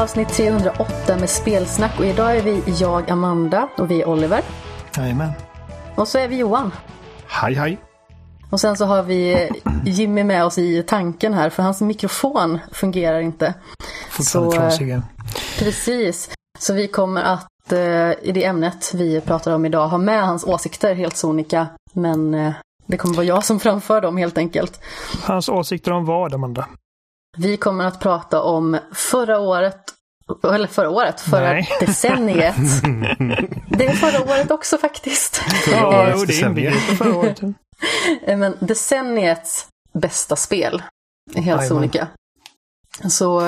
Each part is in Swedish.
avsnitt 308 med spelsnack och idag är vi jag, Amanda och vi är Oliver. Jajamän. Och så är vi Johan. Hej hej. Och sen så har vi Jimmy med oss i tanken här för hans mikrofon fungerar inte. Fortfarande Så, trasiga. Precis. Så vi kommer att eh, i det ämnet vi pratar om idag ha med hans åsikter helt sonika. Men eh, det kommer vara jag som framför dem helt enkelt. Hans åsikter om vad, Amanda? Vi kommer att prata om förra året, eller förra året, förra Nej. decenniet. Det är förra året också faktiskt. Ja, jo, det inbegripet förra året. Eh, Men decenniets bästa spel, helt sonika. Så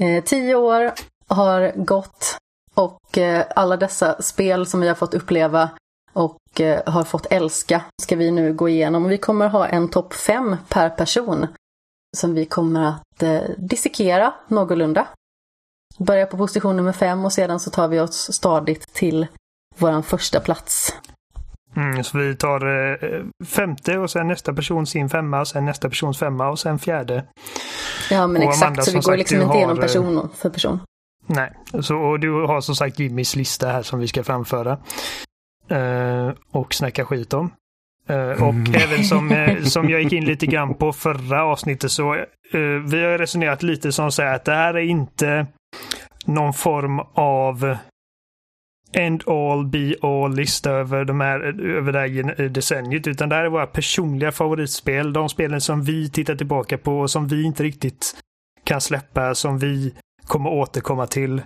eh, tio år har gått och eh, alla dessa spel som vi har fått uppleva och eh, har fått älska ska vi nu gå igenom. Vi kommer ha en topp fem per person som vi kommer att eh, dissekera någorlunda. Börja på position nummer fem och sedan så tar vi oss stadigt till våran första plats. Mm, så vi tar eh, femte och sen nästa person sin femma sen nästa persons femma och sen fjärde. Ja men Och exakt, Amanda, så vi går sagt, liksom inte igenom har, eh, person för person. Nej, så, och du har som sagt Jimmys lista här som vi ska framföra. Eh, och snacka skit om. Eh, och även som, eh, som jag gick in lite grann på förra avsnittet så eh, vi har resonerat lite som så här att det här är inte någon form av end all be all lista över, de här, över det här decenniet utan det här är våra personliga favoritspel. De spelen som vi tittar tillbaka på och som vi inte riktigt kan släppa, som vi kommer återkomma till.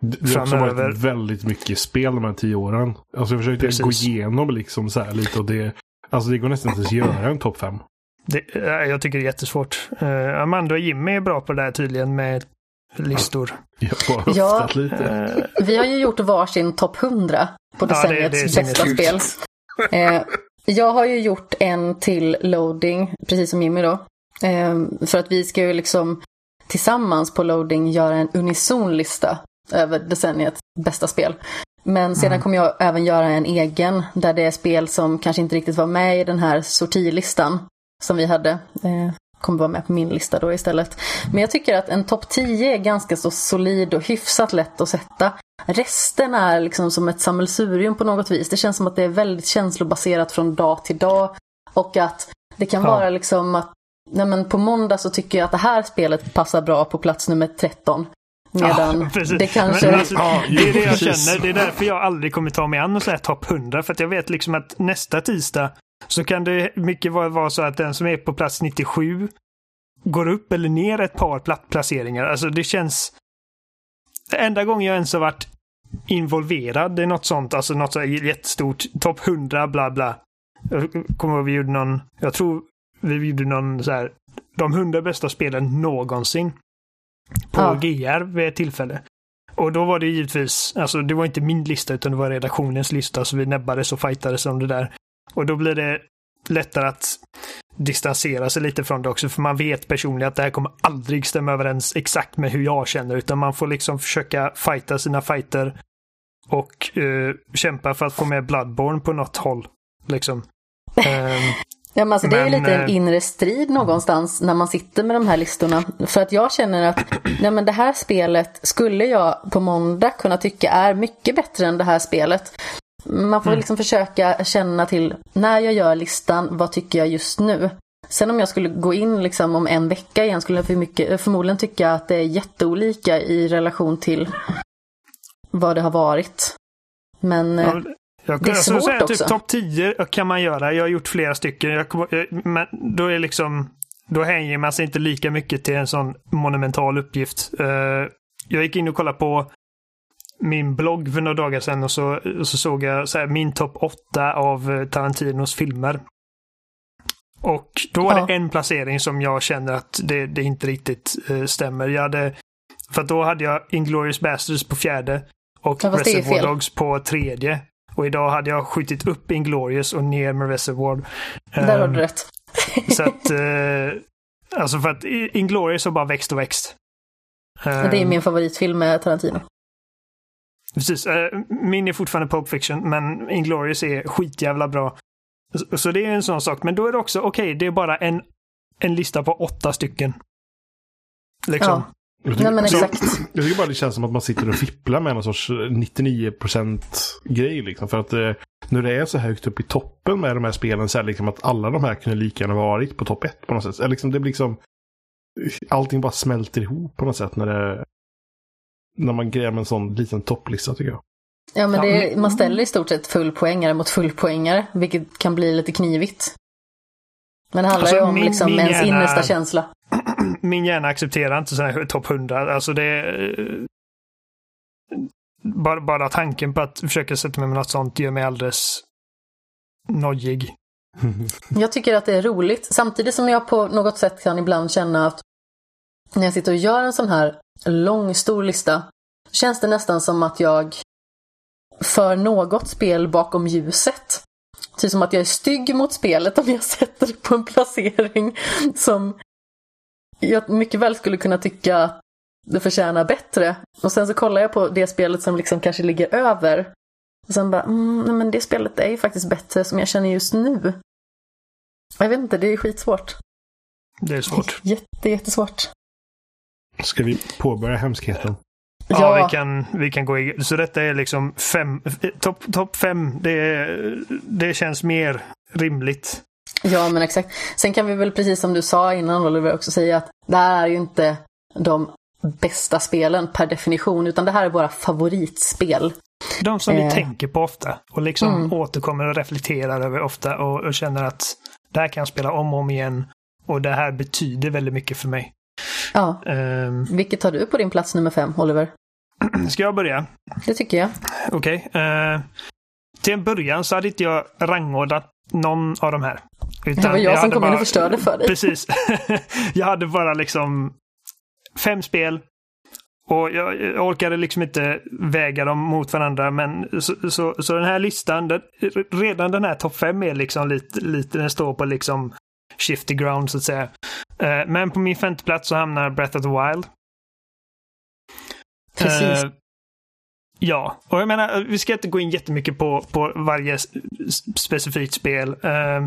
Det har också varit väldigt mycket spel de här tio åren. Alltså jag försökte Precis. gå igenom liksom så här lite och det... Alltså det går nästan inte ens göra en topp fem. Det, eh, jag tycker det är jättesvårt. Uh, Amanda och Jimmy är bra på det här tydligen med listor. Jag har Ja. lite. Eh, Vi har ju gjort varsin topp 100 på Ja, decenniets bästa spel. Eh, jag har ju gjort en till loading, precis som Jimmy då. För att vi ska ju liksom tillsammans på loading göra en unison lista över decenniets bästa spel. Men sedan Mm. kommer jag även göra en egen där det är spel som kanske inte riktigt var med i den här sortilistan som vi hade. Eh, kommer vara med på min lista då istället. Men jag tycker att en topp 10 är ganska så solid och hyfsat lätt att sätta. Resten är liksom som ett sammelsurium på något vis. Det känns som att det är väldigt känslobaserat från dag till dag. Och att det kan Ja. vara liksom att nej men på måndag så tycker jag att det här spelet passar bra på plats nummer 13. Medan Ja, det kanske... Men, alltså, det är det jag känner. Det är därför jag aldrig kommer ta mig an och säga topp 100. För att jag vet liksom att nästa tisdag så kan det mycket vara, vara så att den som är på plats 97 går upp eller ner ett par pla- placeringar. Alltså det känns... Enda gången jag ens har varit involverad i något sånt, alltså något så jättestort, topp 100, bla bla. Jag kommer ihåg vi gjorde någon, jag tror vi gjorde någon så här, de 100 bästa spelen någonsin. På Ja. GR vid ett tillfälle. Och då var det givetvis, alltså det var inte min lista utan det var redaktionens lista så vi näbbades och fightades om det där. Och då blir det lättare att distansera sig lite från det också för man vet personligen att det här kommer aldrig stämma överens exakt med hur jag känner utan man får liksom försöka fighta sina fighter och eh, kämpa för att få med Bloodborne på något håll. Liksom. Ehm, Ja, men alltså, det är ju lite en eh, inre strid någonstans när man sitter med de här listorna. För att jag känner att nej, men det här spelet skulle jag på måndag kunna tycka är mycket bättre än det här spelet. Man får Mm. liksom försöka känna till när jag gör listan, vad tycker jag just nu? Sen om jag skulle gå in liksom om en vecka igen skulle jag för mycket, förmodligen tycka att det är jätteolika i relation till vad det har varit. Men eh, Ja, Jag, Det är skulle svårt säga också. typ topp 10 kan man göra. Jag har gjort flera stycken. Jag, eh, men då är liksom då hänger man sig inte lika mycket till en sån monumental uppgift. Eh, jag gick in och kollade på min blogg för några dagar sedan och så, och så såg jag så här, min topp 8 av Tarantinos filmer. Och då var Ja. det en placering som jag känner att det, det inte riktigt eh, stämmer. Jag hade, för då hade jag Inglourious Basterds på fjärde och Ja, Reservoir. Dogs på tredje. Och idag hade jag skjutit upp Inglourious och ner med Reservoir. där har Ehm, du rätt. Så att, eh, alltså för att I- Inglourious har bara växt och växt. Men Det är Ehm, min favoritfilm med Tarantino. Precis. eh, Min är fortfarande Pulp Fiction, men Inglourious är skitjävla bra. Så- det är en sån sak. Men då är det också, okej, det är bara en, en lista på åtta stycken. Liksom. Jag tycker, Nej men så- exakt. Jag tycker bara det känns som att man sitter och fipplar med någon sorts 99% grej liksom. För att eh, när det är så högt upp i toppen med de här spelen så är det liksom att alla de här kunde lika gärna varit på topp ett på något sätt. Eller liksom, det blir liksom... Allting bara smälter ihop på något sätt när det... När man gräver en sån liten topplista tycker jag. Ja men men- man ställer i stort sett fullpoängare mot fullpoängare, vilket kan bli lite knivigt. Men det handlar Alltså, ju om min- liksom min ens innersta känsla. Min hjärna accepterar inte sådana här topp 100. Alltså det... Eh, bara, bara tanken på att försöka sätta mig med något sånt gör mig alldeles nojig. Jag tycker att det är roligt, samtidigt som jag på något sätt kan ibland känna att när jag sitter och gör en sån här lång, stor lista, känns det nästan som att jag för något spel bakom ljuset. Typ som att jag är stygg mot spelet om jag sätter det på en placering som jag mycket väl skulle kunna tycka att det förtjänar bättre. Och sen så kollar jag på det spelet som liksom kanske ligger över. Och sen bara, mm, nej men det spelet är ju faktiskt bättre som jag känner just nu. Jag vet inte, det är skitsvårt. Det är svårt. Jätte, jättesvårt. Ska vi påbörja hemskheten? Ja, vi, kan, vi kan gå i. Så detta är liksom fem, topp top fem. Det, det känns mer rimligt. Ja, men exakt. Sen kan vi väl precis som du sa innan Oliver också säga att det här är ju inte de bästa spelen per definition, utan det här är våra favoritspel. De som vi Eh. tänker på ofta och liksom Mm. återkommer och reflekterar över ofta och, och känner att det här kan jag spela om och om igen och det här betyder väldigt mycket för mig. Ja, Ehm, vilket har du på din plats nummer fem, Oliver? ska jag börja? Det tycker jag. Okej. eh, till en början så hade inte jag rangordnat någon av de här. Utan Det var jag, som hade kom in bara- och förstörde för dig. Precis. jag hade bara liksom fem spel. Och jag, jag orkade liksom inte väga dem mot varandra. Men så, så, så den här listan, den, redan den här topp fem är liksom lite, lite, den står på liksom shifty ground så att säga. Eh, Men på min femte plats så hamnar Breath of the Wild. Precis. Eh, ja, och jag menar, vi ska inte gå in jättemycket på, på varje specifikt spel. Eh,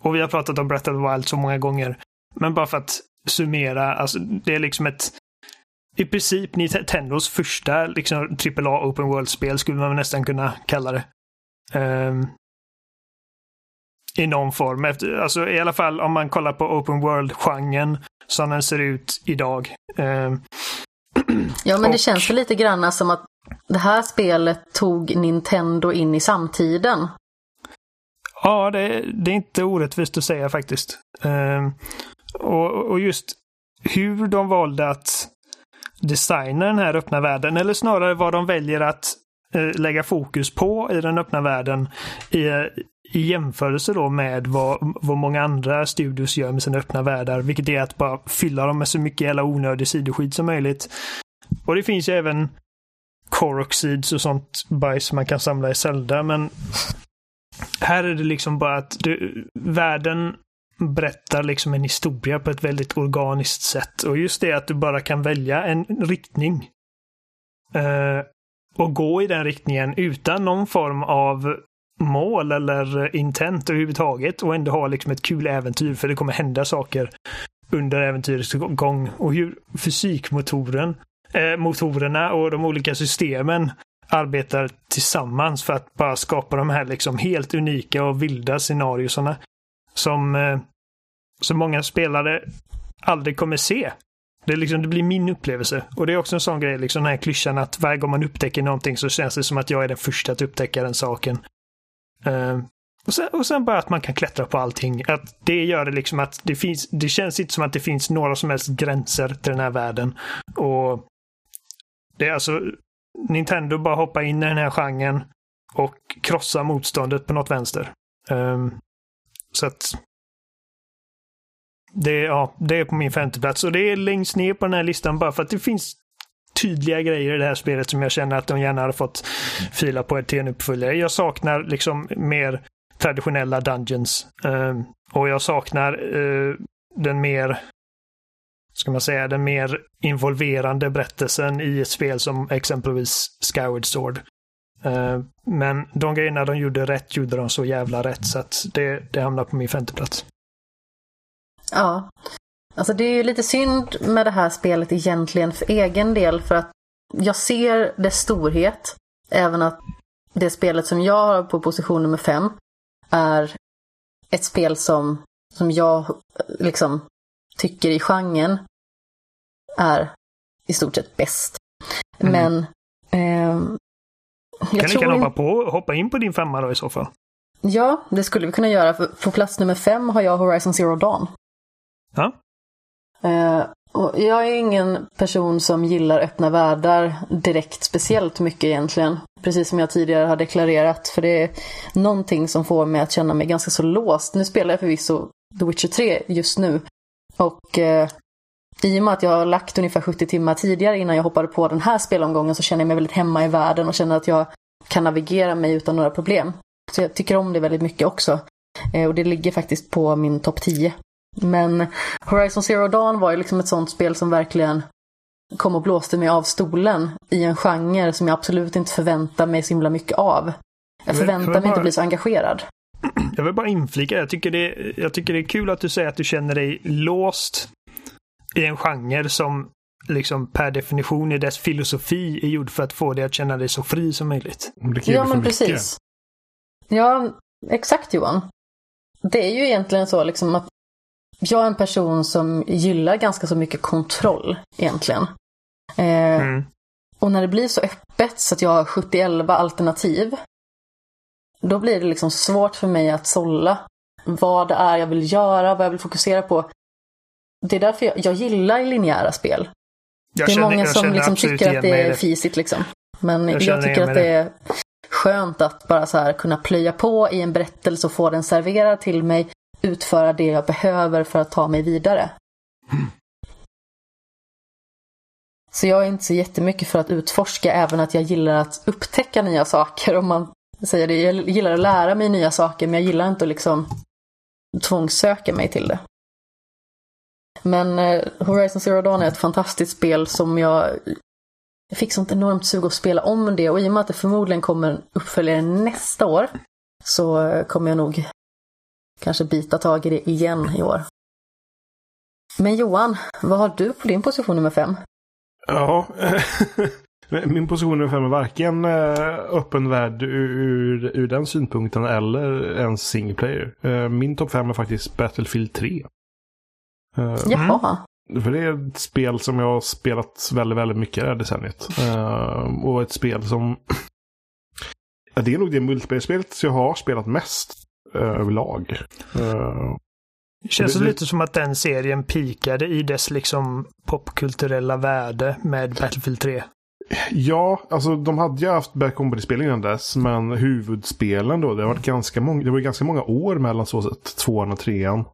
och vi har pratat om Breath of the Wild så många gånger. Men bara för att summera, alltså det är liksom ett i princip Nintendos första liksom, AAA Open World-spel skulle man nästan kunna kalla det. Ehm, I någon form. Efter, alltså i alla fall om man kollar på Open World-genren som den ser ut idag. Ehm, Ja, men det och- känns ju lite grann som att det här spelet tog Nintendo in i samtiden. Ja, det, det är inte orättvist att säga faktiskt. Ehm, och, och just hur de valde att designa den här öppna världen, eller snarare vad de väljer att eh, lägga fokus på i den öppna världen i, i jämförelse då med vad, vad många andra studios gör med sina öppna världar, vilket är att bara fylla dem med så mycket jävla onödig sidoskit som möjligt. Och det finns ju även Coroxids och sånt bajs man kan samla i Zelda, men här är det liksom bara att du, världen berättar liksom en historia på ett väldigt organiskt sätt. Och just det att du bara kan välja en riktning. Eh, och gå i den riktningen utan någon form av mål eller intent överhuvudtaget och ändå ha liksom ett kul äventyr för det kommer hända saker under äventyrets gång. Och hur fysikmotoren, eh, motorerna och de olika systemen arbetar tillsammans för att bara skapa de här liksom helt unika och vilda scenarierna. som, eh, som många spelare aldrig kommer se. Det, liksom, det blir min upplevelse. Och det är också en sån grej, liksom den här klyschan att varje gång man upptäcker någonting så känns det som att jag är den första att upptäcka den saken. Uh, och, sen, och sen bara att man kan klättra på allting. Att det gör det liksom att det finns, det känns inte som att det finns några som helst gränser till den här världen. Och det är alltså Nintendo bara hoppa in i den här genren och krossa motståndet på något vänster. Um, så att det, ja, det är på min femteplats. och det är längst ner på den här listan bara för att det finns tydliga grejer i det här spelet som jag känner att de gärna hade fått fila på till en uppföljare. Jag saknar liksom mer traditionella dungeons. Um, och jag saknar uh, den mer ska man säga, den mer involverande berättelsen i ett spel som exempelvis Skyward Sword. Eh, men de grejerna de gjorde rätt gjorde de så jävla rätt så att det, det hamnar på min femte plats. Ja. Alltså det är ju lite synd med det här spelet egentligen för egen del för att jag ser dess storhet. Även att det spelet som jag har på position nummer fem är ett spel som, som jag liksom tycker i genren är i stort sett bäst. Mm. Men eh, jag kan tror... ni hoppa, på, hoppa in på din femma då i så fall? Ja, det skulle vi kunna göra. För på plats nummer fem har jag Horizon Zero Dawn. Ja. Eh, och jag är ingen person som gillar öppna världar direkt speciellt mycket egentligen. Precis som jag tidigare har deklarerat. För det är någonting som får mig att känna mig ganska så låst. Nu spelar jag förvisso The Witcher 3 just nu. Och eh, i och med att jag har lagt ungefär 70 timmar tidigare innan jag hoppade på den här spelomgången så känner jag mig väldigt hemma i världen och känner att jag kan navigera mig utan några problem. Så jag tycker om det väldigt mycket också. Eh, och det ligger faktiskt på min topp 10. Men Horizon Zero Dawn var ju liksom ett sånt spel som verkligen kom och blåste mig av stolen i en genre som jag absolut inte förväntar mig så himla mycket av. Jag förväntar mig inte bli så engagerad. Jag vill bara inflika, jag tycker, det, jag tycker det är kul att du säger att du känner dig låst i en genre som liksom per definition i dess filosofi är gjord för att få dig att känna dig så fri som möjligt. ja, men precis. Ja, exakt Johan. Det är ju egentligen så liksom att jag är en person som gillar ganska så mycket kontroll egentligen. Eh, mm. Och när det blir så öppet så att jag har 70 alternativ. Då blir det liksom svårt för mig att sålla vad det är jag vill göra, vad jag vill fokusera på. Det är därför jag, jag gillar linjära spel. Jag det är känner, många som liksom tycker att det är fisigt liksom. Men jag, jag tycker att det är skönt att bara så här kunna plöja på i en berättelse och få den serverad till mig utföra det jag behöver för att ta mig vidare. Mm. Så jag är inte så jättemycket för att utforska, även att jag gillar att upptäcka nya saker. Om man säger det. Jag gillar att lära mig nya saker, men jag gillar inte att liksom tvångssöka mig till det. Men eh, Horizon Zero Dawn är ett fantastiskt spel som jag fick sånt enormt sug att spela om det och i och med att det förmodligen kommer en uppföljare nästa år så eh, kommer jag nog kanske bita tag i det igen i år. Men Johan, vad har du på din position nummer fem? Ja, min position är varken eh, öppen värld ur, ur den synpunkten eller ens single player. Eh, min topp fem är faktiskt Battlefield 3. Eh, Jaha. För det är ett spel som jag har spelat väldigt, väldigt mycket det här decenniet. Och ett spel som... Det är nog det multiplayer-spelet jag har spelat mest överlag. Uh, Känns det, lite som att den serien pikade i dess liksom popkulturella värde med Battlefield 3. Ja, alltså de hade ju haft Bad Company-spel innan dess, men huvudspelen då, det varit ganska många, det var ganska många år mellan så sätt, tvåan och trean.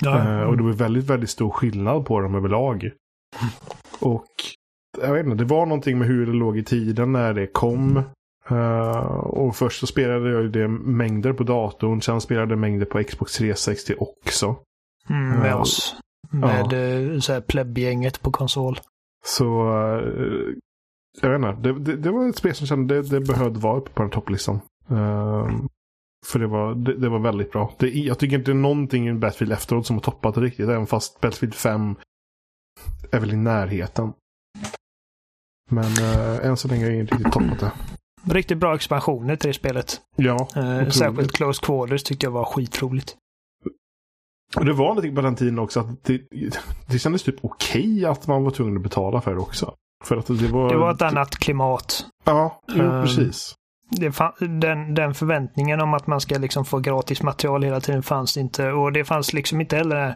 Ja. Uh, och det var väldigt, väldigt stor skillnad på dem överlag. Och jag vet inte, det var någonting med hur det låg i tiden när det kom. Uh, och först så spelade jag det mängder på datorn, sen spelade jag mängder på Xbox 360 också. Mm, med uh, oss. Med uh. här plebbgänget på konsol. Så, uh, jag vet inte. Det, det, det, var ett spel som kände det, det behövde vara uppe på den topplistan. för det var, det, det, var väldigt bra. Det, jag tycker inte någonting i Battlefield efteråt som har toppat riktigt, även fast Battlefield 5 är väl i närheten. Men än så länge har jag inte riktigt toppat det. Riktigt bra expansioner till det spelet. Ja. Eh, särskilt Close Quarters tyckte jag var skitroligt. Och det var någonting på den tiden också att det, det kändes typ okej okay att man var tvungen att betala för det också. För att det var... Det var ett annat klimat. Ja, jo, um, precis. den, den förväntningen om att man ska liksom få gratis material hela tiden fanns inte. Och det fanns liksom inte heller,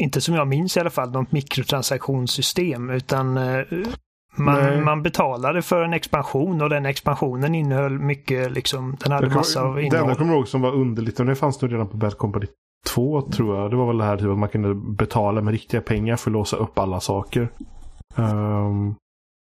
inte som jag minns i alla fall, något mikrotransaktionssystem. Utan uh, man, man, betalade för en expansion och den expansionen innehöll mycket, liksom, den hade massa av innehåll. Det enda jag kommer ihåg som var underligt, och det fanns nog redan på Bad Company 2 tror jag. Det var väl det här typ att man kunde betala med riktiga pengar för att låsa upp alla saker. Um,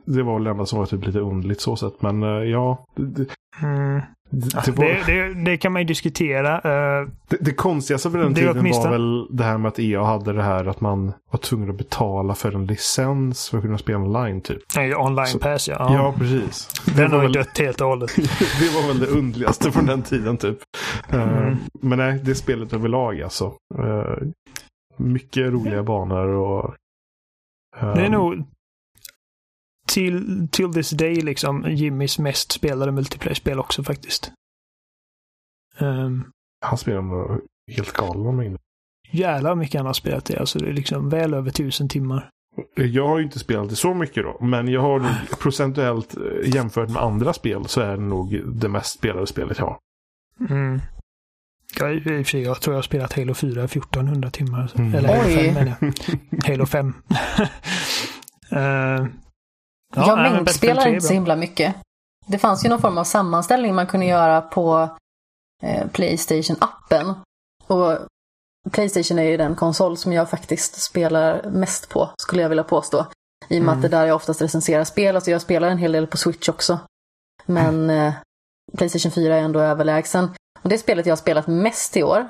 det var väl det enda som var typ lite underligt så sett. Men uh, ja. Det, mm. Det, var... det, det, kan man ju diskutera. Uh, det, konstigaste för den tiden åtminstone... var väl det här med att EA hade det här att man var tvungen att betala för en licens för att kunna spela online typ. Nej, online Så, pass ja. Ja, precis. Den har ju väl... dött helt och hållet. det var väl det underligaste från den tiden typ. Uh, Men nej, det spelet överlag alltså. Mycket roliga banor och... Det är ehm, nog till, till this day liksom Jimmys mest spelade multiplayer-spel också faktiskt. Um, Han spelar nog helt galna mängder. jävlar mycket han har spelat det. Alltså det är liksom väl över tusen timmar. Jag har ju inte spelat det så mycket då. Men jag har nog procentuellt eh, jämfört med andra spel så är det nog det mest spelade spelet jag har. Mm. Jag, jag tror jag har spelat Halo 4 1400 timmar. Mm. Eller Halo Oj. 5 menar jag. Halo 5. uh, jag nej, men mängdspelar Battlefield 3 är inte så himla mycket. Det fanns ju någon form av sammanställning man kunde göra på eh, Playstation-appen. Och Playstation är ju den konsol som jag faktiskt spelar mest på, skulle jag vilja påstå. I och med Mm. att det är där jag oftast recenserar spel. Alltså jag spelar en hel del på Switch också. Men eh, Playstation 4 är ändå överlägsen. Och det spelet jag har spelat mest i år,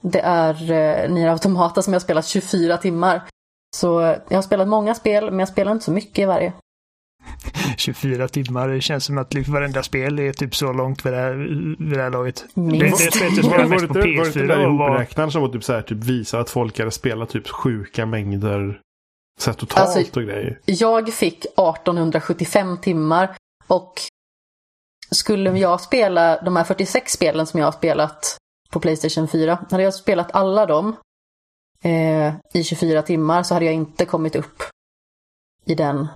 det är eh, Nier Automata som jag har spelat 24 timmar. Så eh, jag har spelat många spel, men jag spelar inte så mycket i varje. 24 timmar. Det känns som att liksom varenda spel är typ så långt vid det här, vid det här laget. Minst. Det, det spelet jag var, mest det på inte, var det inte den PS4 var... som var typ så här, typ visar att folk hade spelat typ sjuka mängder så här, totalt Alltså- och grejer? Jag fick 1875 timmar och skulle jag spela de här 46 spelen som jag har spelat på Playstation 4, hade jag spelat alla dem eh, i 24 timmar så hade jag inte kommit upp i den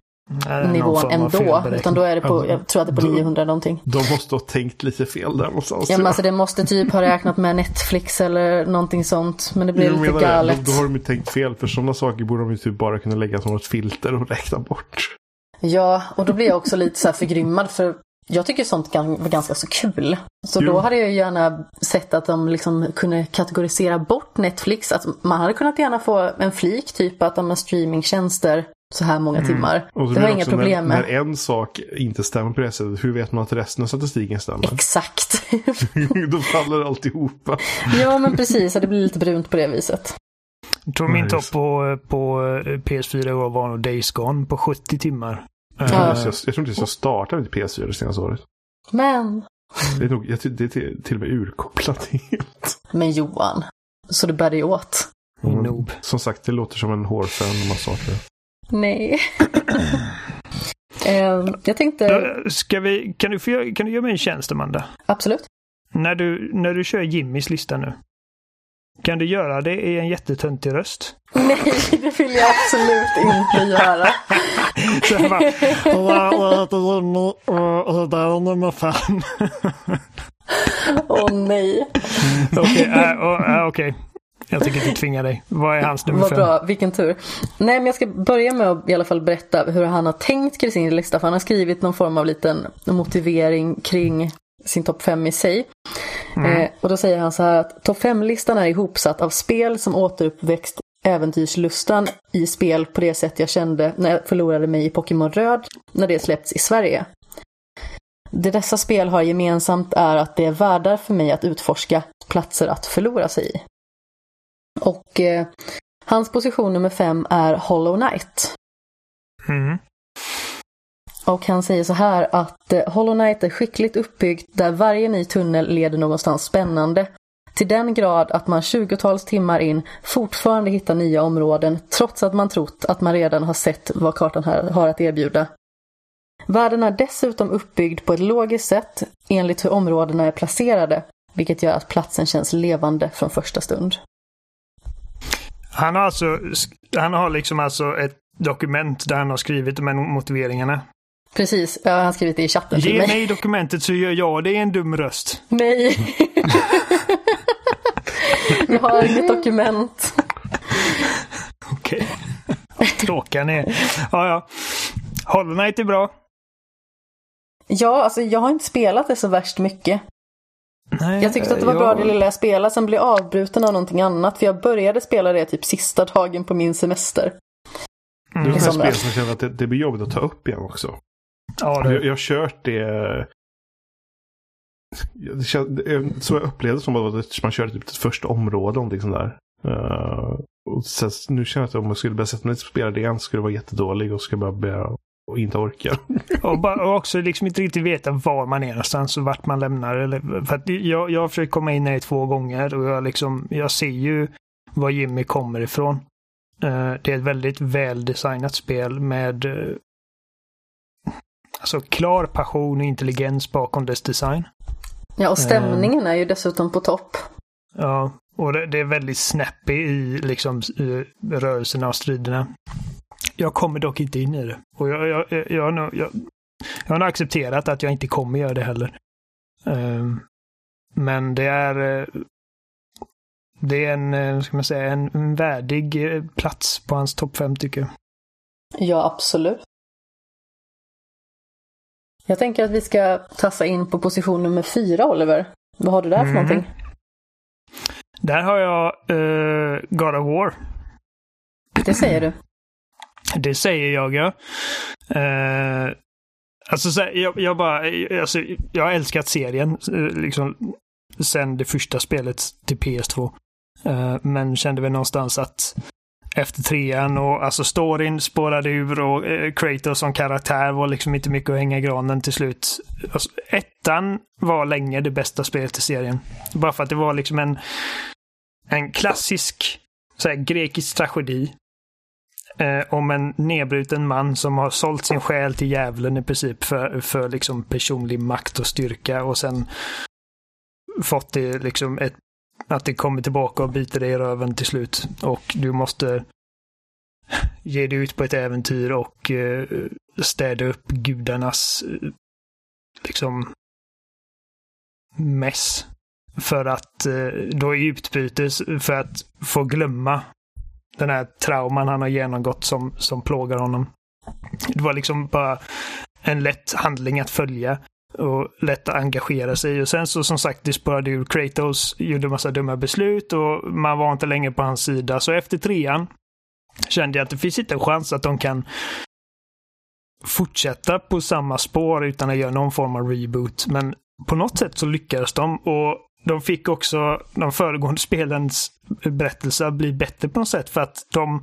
nivån ändå. Utan då är det på, jag tror att det är på Då- 900 någonting. De måste ha tänkt lite fel där någonstans. Ja, men alltså det måste typ ha räknat med Netflix eller någonting sånt. Men det blir lite menar det. galet. Då, då har de ju tänkt fel. För sådana saker borde de ju typ bara kunna lägga som ett filter och räkna bort. Ja, och då blir jag också lite så här förgrymmad för jag tycker sånt kan vara ganska så kul. Så Jo. då hade jag gärna sett att de liksom kunde kategorisera bort Netflix. Att man hade kunnat gärna få en flik, typ att de har streamingtjänster så här många timmar. Mm. Och Det jag inga problem med. När en sak inte stämmer på det sättet, hur vet man att resten av statistiken stämmer? Exakt. Då faller alltihopa. ja, men precis. Så det blir lite brunt på det viset. Jag tror min Ja, topp på, på PS4 i år var nog Days Gone på 70 timmar. Jag tror inte jag, jag tror inte jag startade mitt PS4 det senaste året. Men, Det är, nog, jag, det är till, till och med urkopplat helt. men Johan. Så det bär dig åt. Min noob. Som sagt, det låter som en hårfön massaker. Nej. Ehm, jag tänkte, Ska vi, kan, du få, kan du göra mig en tjänst, Amanda? absolut. När du, när du kör Jimmys lista nu. Kan du göra det i en jättetöntig röst? Nej, det vill jag absolut inte göra. Så jag bara, "Ja, jag heter Jimmy och det där är nummer fem. Åh nej. Okej, äh, och, äh, okej. Jag tänker inte tvinga dig. Vad är hans nummer Vad fem? bra, vilken tur. Nej, men jag ska börja med att i alla fall berätta hur han har tänkt kring sin lista. För han har skrivit någon form av liten motivering kring sin topp 5 i sig. Eh, och då säger han så här att topp 5-listan är ihopsatt av spel som återuppväxt äventyrslustan i spel på det sätt jag kände när jag förlorade mig i Pokémon Röd när det släppts i Sverige. Det dessa spel har gemensamt är att det är världar för mig att utforska platser att förlora sig i. Och eh, hans position nummer fem är Hollow Knight. Mm. Och han säger så här att eh, Hollow Knight är skickligt uppbyggt där varje ny tunnel leder någonstans spännande. Till den grad att man 20-tals timmar in fortfarande hittar nya områden trots att man trott att man redan har sett vad kartan här har att erbjuda. Världen är dessutom uppbyggd på ett logiskt sätt enligt hur områdena är placerade, vilket gör att platsen känns levande från första stund. Han har alltså, han har liksom alltså ett dokument där han har skrivit de här motiveringarna. Precis, ja, han har skrivit det i chatten till Ge mig. mig dokumentet så gör jag det i en dum röst. Nej. jag har inget dokument. Okej. Vad Tråkiga ni är. Ja, ja. Hollow Knight är bra. Ja, alltså jag har inte spelat det så värst mycket. Nej, Jag tyckte att det var jag- bra det lilla jag spelade, sen blev jag avbruten av någonting annat. För jag började spela det typ sista dagen på min semester. Det är Mm. ett sånt spel som känner att det, det blir jobbigt att ta upp igen också. Ja, Jag, det, jag har kört det... Det kän- det- Så jag upplevde det som att man körde typ ett första område, någonting sånt där. Uh, och sen, nu känner jag att om jag skulle börja sätta mig och spela det igen skulle det vara jättedålig och skulle bara börja och inte orka. och, bara, och också liksom inte riktigt veta var man är någonstans och vart man lämnar. Eller, för att jag, jag har försökt komma in här två gånger och jag, liksom, jag ser ju var Jimmy kommer ifrån. Eh, det är ett väldigt väldesignat spel med eh, alltså klar passion och intelligens bakom dess design. Ja, och stämningen är ju dessutom på topp. Ja, och det, det är väldigt snappy i liksom i rörelserna och striderna. Jag kommer dock inte in i det. Och jag, jag, jag, jag, har nog- jag, jag har accepterat att jag inte kommer göra det heller. Ehm, men det är... eh, det är en, eh, ska man säga, en, värdig eh, plats på hans topp 5 tycker jag. Ja, absolut. Jag tänker att vi ska tassa in på position nummer fyra, Oliver. Vad har du där för Mhm. någonting? Där har jag uh, God of War. Det säger du. Det säger jag ja. Eh, alltså så här, jag, jag bara, alltså, jag har älskat serien eh, liksom sen det första spelet till PS2. Eh, men kände väl någonstans att efter trean och alltså storyn spårade ur och eh, Kratos som karaktär var liksom inte mycket att hänga i granen till slut. Alltså, ettan var länge det bästa spelet i serien. Bara för att det var liksom en, en klassisk så här, grekisk tragedi eh, om en nedbruten man som har sålt sin själ till djävulen i princip för, för liksom personlig makt och styrka och sen fått det liksom ett, att det kommer tillbaka och biter dig i röven till slut. Och du måste ge dig ut på ett äventyr och eh, städa upp gudarnas eh, liksom mess. För att eh, då i utbyte för att få glömma den här trauman han har genomgått som, som plågar honom. Det var liksom bara en lätt handling att följa och lätt att engagera sig. Och sen så som sagt, det spårade ur Kratos, gjorde massa dumma beslut och man var inte längre på hans sida. Så efter trean kände jag att det finns inte en chans att de kan fortsätta på samma spår utan att göra någon form av reboot. Men på något sätt så lyckades de och de fick också de föregående spelens berättelser bli bättre på något sätt för att de,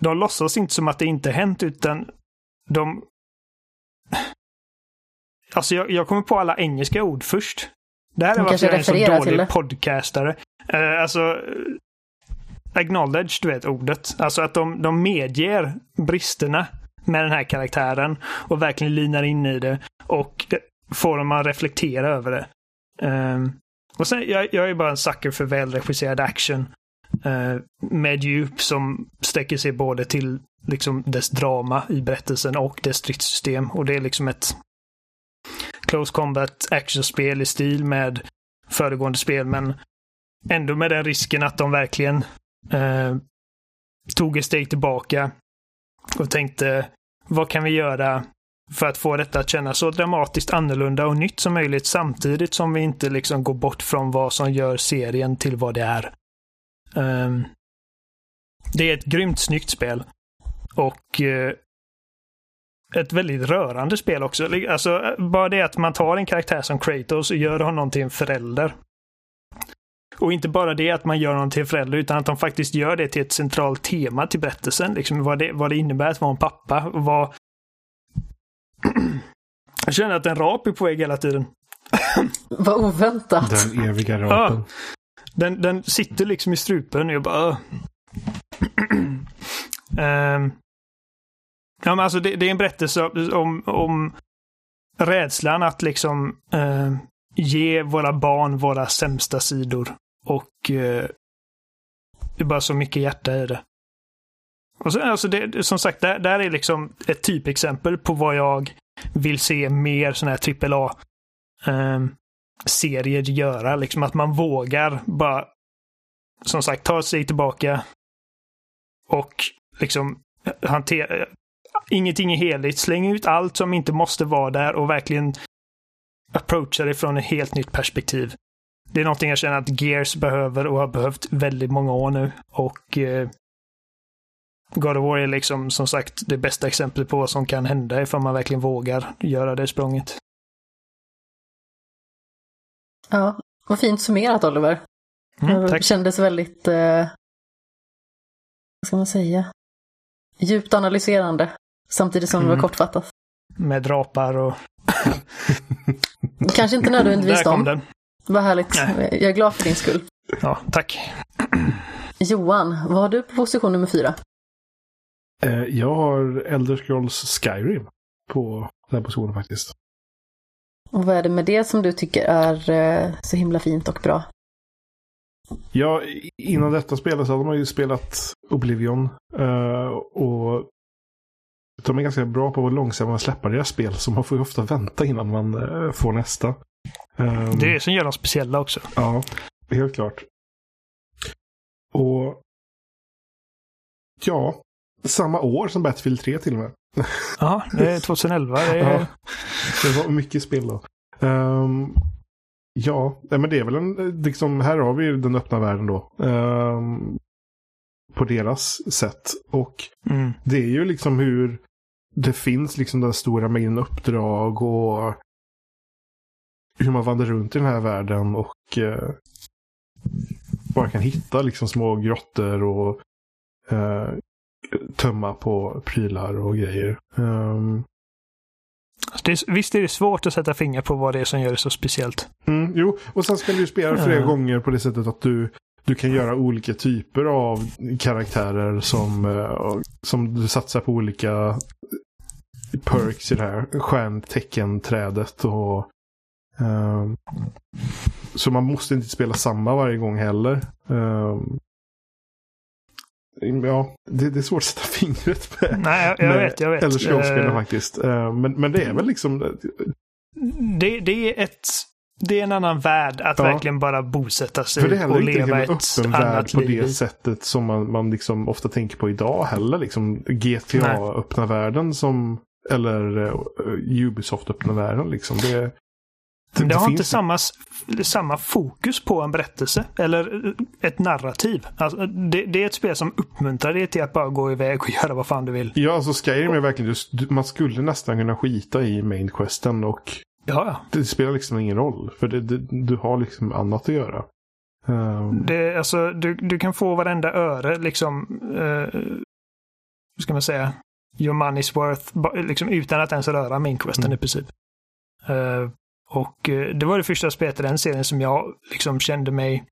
de låtsas inte som att det inte hänt utan de... Alltså jag, jag kommer på alla engelska ord först. Det här är varför jag är en så dålig podcastare. Uh, alltså, acknowledge, du vet ordet. Alltså att de, de medger bristerna med den här karaktären och verkligen linar in i det och får dem att reflektera över det. Ehm, och sen, jag, jag är bara en sucker för välregisserad action. eh, med djup som sträcker sig både till liksom dess drama i berättelsen och dess stridssystem. Och det är liksom ett close combat actionspel i stil med föregående spel, men ändå med den risken att de verkligen eh, tog ett steg tillbaka och tänkte vad kan vi göra för att få detta att kännas så dramatiskt annorlunda och nytt som möjligt samtidigt som vi inte liksom går bort från vad som gör serien till vad det är. Um, det är ett grymt snyggt spel. Och uh, ett väldigt rörande spel också. Alltså, bara det att man tar en karaktär som Kratos och gör honom till en förälder. Och inte bara det att man gör honom till en förälder, utan att de faktiskt gör det till ett centralt tema till berättelsen. Liksom vad, det, vad det innebär att vara en pappa. och Vad... Jag känner att en rap är på väg hela tiden. Vad oväntat. Den eviga rapen. Den, den sitter liksom i strupen och jag bara... "Åh." Ja, men alltså det, det är en berättelse om, om rädslan att liksom eh, ge våra barn våra sämsta sidor. Och eh, det är bara så mycket hjärta i det. Och så, alltså det, som sagt, där, där är liksom ett typexempel på vad jag vill se mer sådana här AAA ehm, serier göra. Liksom att man vågar bara, som sagt, ta sig tillbaka och liksom hantera... Ingenting är heligt. Släng ut allt som inte måste vara där och verkligen approacha det från ett helt nytt perspektiv. Det är någonting jag känner att Gears behöver och har behövt väldigt många år nu. Och eh, God of War är liksom som sagt det bästa exemplet på vad som kan hända ifall man verkligen vågar göra det språnget. Ja, vad fint summerat Oliver. Mm, det tack. kändes väldigt, eh, vad ska man säga, djupt analyserande. Samtidigt som det Mm. var kortfattat. Med rapar och... Kanske inte nödvändigtvis Där kom dem. den. Vad härligt. Nej. Jag är glad för din skull. Ja, tack. Johan, vad har du på position nummer fyra? Eh, jag har Elder Scrolls Skyrim på den här positionen faktiskt. Och vad är det med det som du tycker är eh, så himla fint och bra? Ja, innan detta spelet så hade man ju spelat Oblivion. Uh, och de är ganska bra på att långsamma släppa deras spel. Så man får ju ofta vänta innan man uh, får nästa. Um, det är det som gör dem speciella också. Ja, helt klart. Och ja, samma år som Battlefield 3 till och med. Ja, det är 2011. Det, är... ja, det var mycket spel då. Um, ja, men det är väl en, liksom, här har vi ju den öppna världen då. Um, på deras sätt. Och mm. det är ju liksom hur det finns liksom den stora mängden uppdrag och hur man vandrar runt i den här världen och eh, bara kan hitta liksom små grottor och eh, tömma på prylar och grejer. Um... Är, visst är det svårt att sätta finger på vad det är som gör det så speciellt. Mm, jo, och sen ska du spela flera mm. gånger på det sättet att du, du kan göra olika typer av karaktärer som, uh, som du satsar på olika perks i det här stjärnteckenträdet och uh, så man måste inte spela samma varje gång heller. Uh, Ja, det, det, är svårt att sätta fingret på. Nej, jag, jag vet, jag vet. Eller skådespelare uh, faktiskt. Uh, men, men det är väl liksom... Det, det är ett... Det är en annan värld att ja. verkligen bara bosätta sig För det är och leva ett öppen värld på det sättet som man, man liksom ofta tänker på idag heller. Liksom GTA öppna världen som... Eller uh, Ubisoft öppna världen liksom. Det, det, det, har inte samma, samma fokus på en berättelse eller ett narrativ. Alltså, det, det, är ett spel som uppmuntrar dig till att bara gå iväg och göra vad fan du vill. Ja, alltså Skyrim är verkligen just, man skulle nästan kunna skita i main questen och ja, ja. det spelar liksom ingen roll. För det, det, du har liksom annat att göra. Um... Det, alltså, du, du kan få varenda öre liksom, uh, hur ska man säga, your money's worth, liksom, utan att ens röra main questen mm. i princip. Uh, och eh, det var det första spelet i den serien som jag liksom kände mig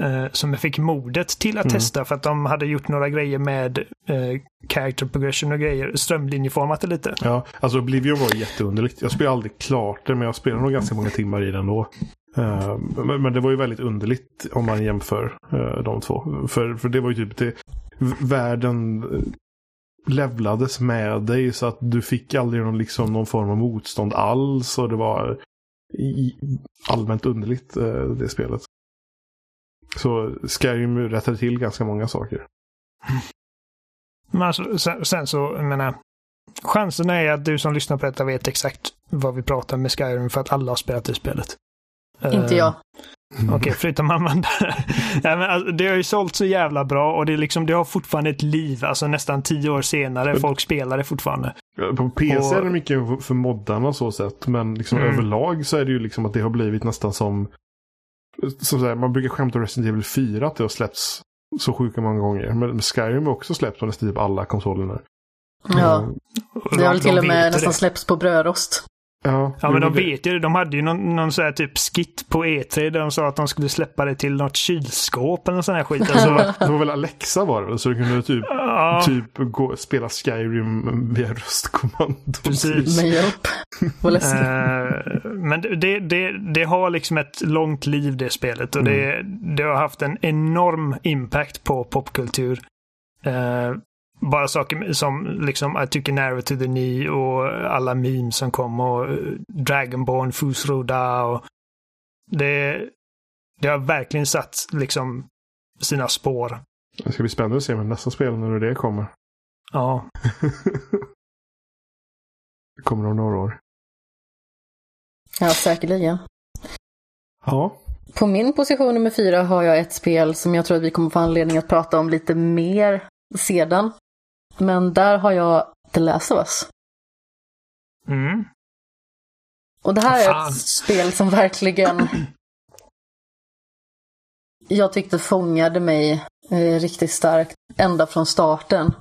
eh, som jag fick modet till att mm. testa för att de hade gjort några grejer med eh, character progression och grejer, strömlinjeformat det lite. Ja, alltså Oblivion var jätteunderligt. Jag spelade aldrig klart det, men jag spelade nog ganska många timmar i den då. Uh, men, men, det var ju väldigt underligt om man jämför uh, de två. För, för det var ju typ det, världen levlades med dig så att du fick aldrig någon, liksom, någon form av motstånd alls. Och det var allmänt underligt eh, det spelet. Så Skyrim rättade till ganska många saker. Men alltså, sen, sen så, jag menar, chansen är att du som lyssnar på detta vet exakt vad vi pratar med Skyrim för att alla har spelat det spelet. Inte jag. Okej, okay, förutom Amanda. ja, men alltså, det har ju sålt så jävla bra och det, liksom, det har fortfarande ett liv. Alltså nästan tio år senare. Folk spelar det fortfarande. På PC och... är det mycket för moddarna så sätt. Men liksom mm. överlag så är det ju liksom att det har blivit nästan som... som här, man brukar skämta om Resident Evil 4 att det har släppts så sjuka många gånger. Men Skyrim har också släppts på nästan typ alla konsoler nu. Ja, mm. det har till och med nästan det. släppts på brödrost. Ja, ja men de vet ju. De hade ju någon, någon sån här typ skit på E3 där de sa att de skulle släppa det till något kylskåp eller sån här skit. Alltså. det var väl Alexa var det Så du kunde typ, ja. typ gå, spela Skyrim via röstkommando. Precis. Med hjälp. Vad läskigt. Uh, men det, det, det har liksom ett långt liv det spelet och mm. det, det har haft en enorm impact på popkultur. Uh, bara saker som liksom I took an arrow to the knee och alla memes som kom och eh, Dragonborn, Fusroda och det, det har verkligen satt liksom sina spår. Det ska bli spännande att se med nästa spel när det kommer. Ja. det kommer om några år. Ja, säkerligen. Ja. På min position nummer fyra har jag ett spel som jag tror att vi kommer få anledning att prata om lite mer sedan. Men där har jag The Last of Us. Mm. Och det här är ett spel som verkligen jag tyckte fångade mig eh, riktigt starkt ända från starten.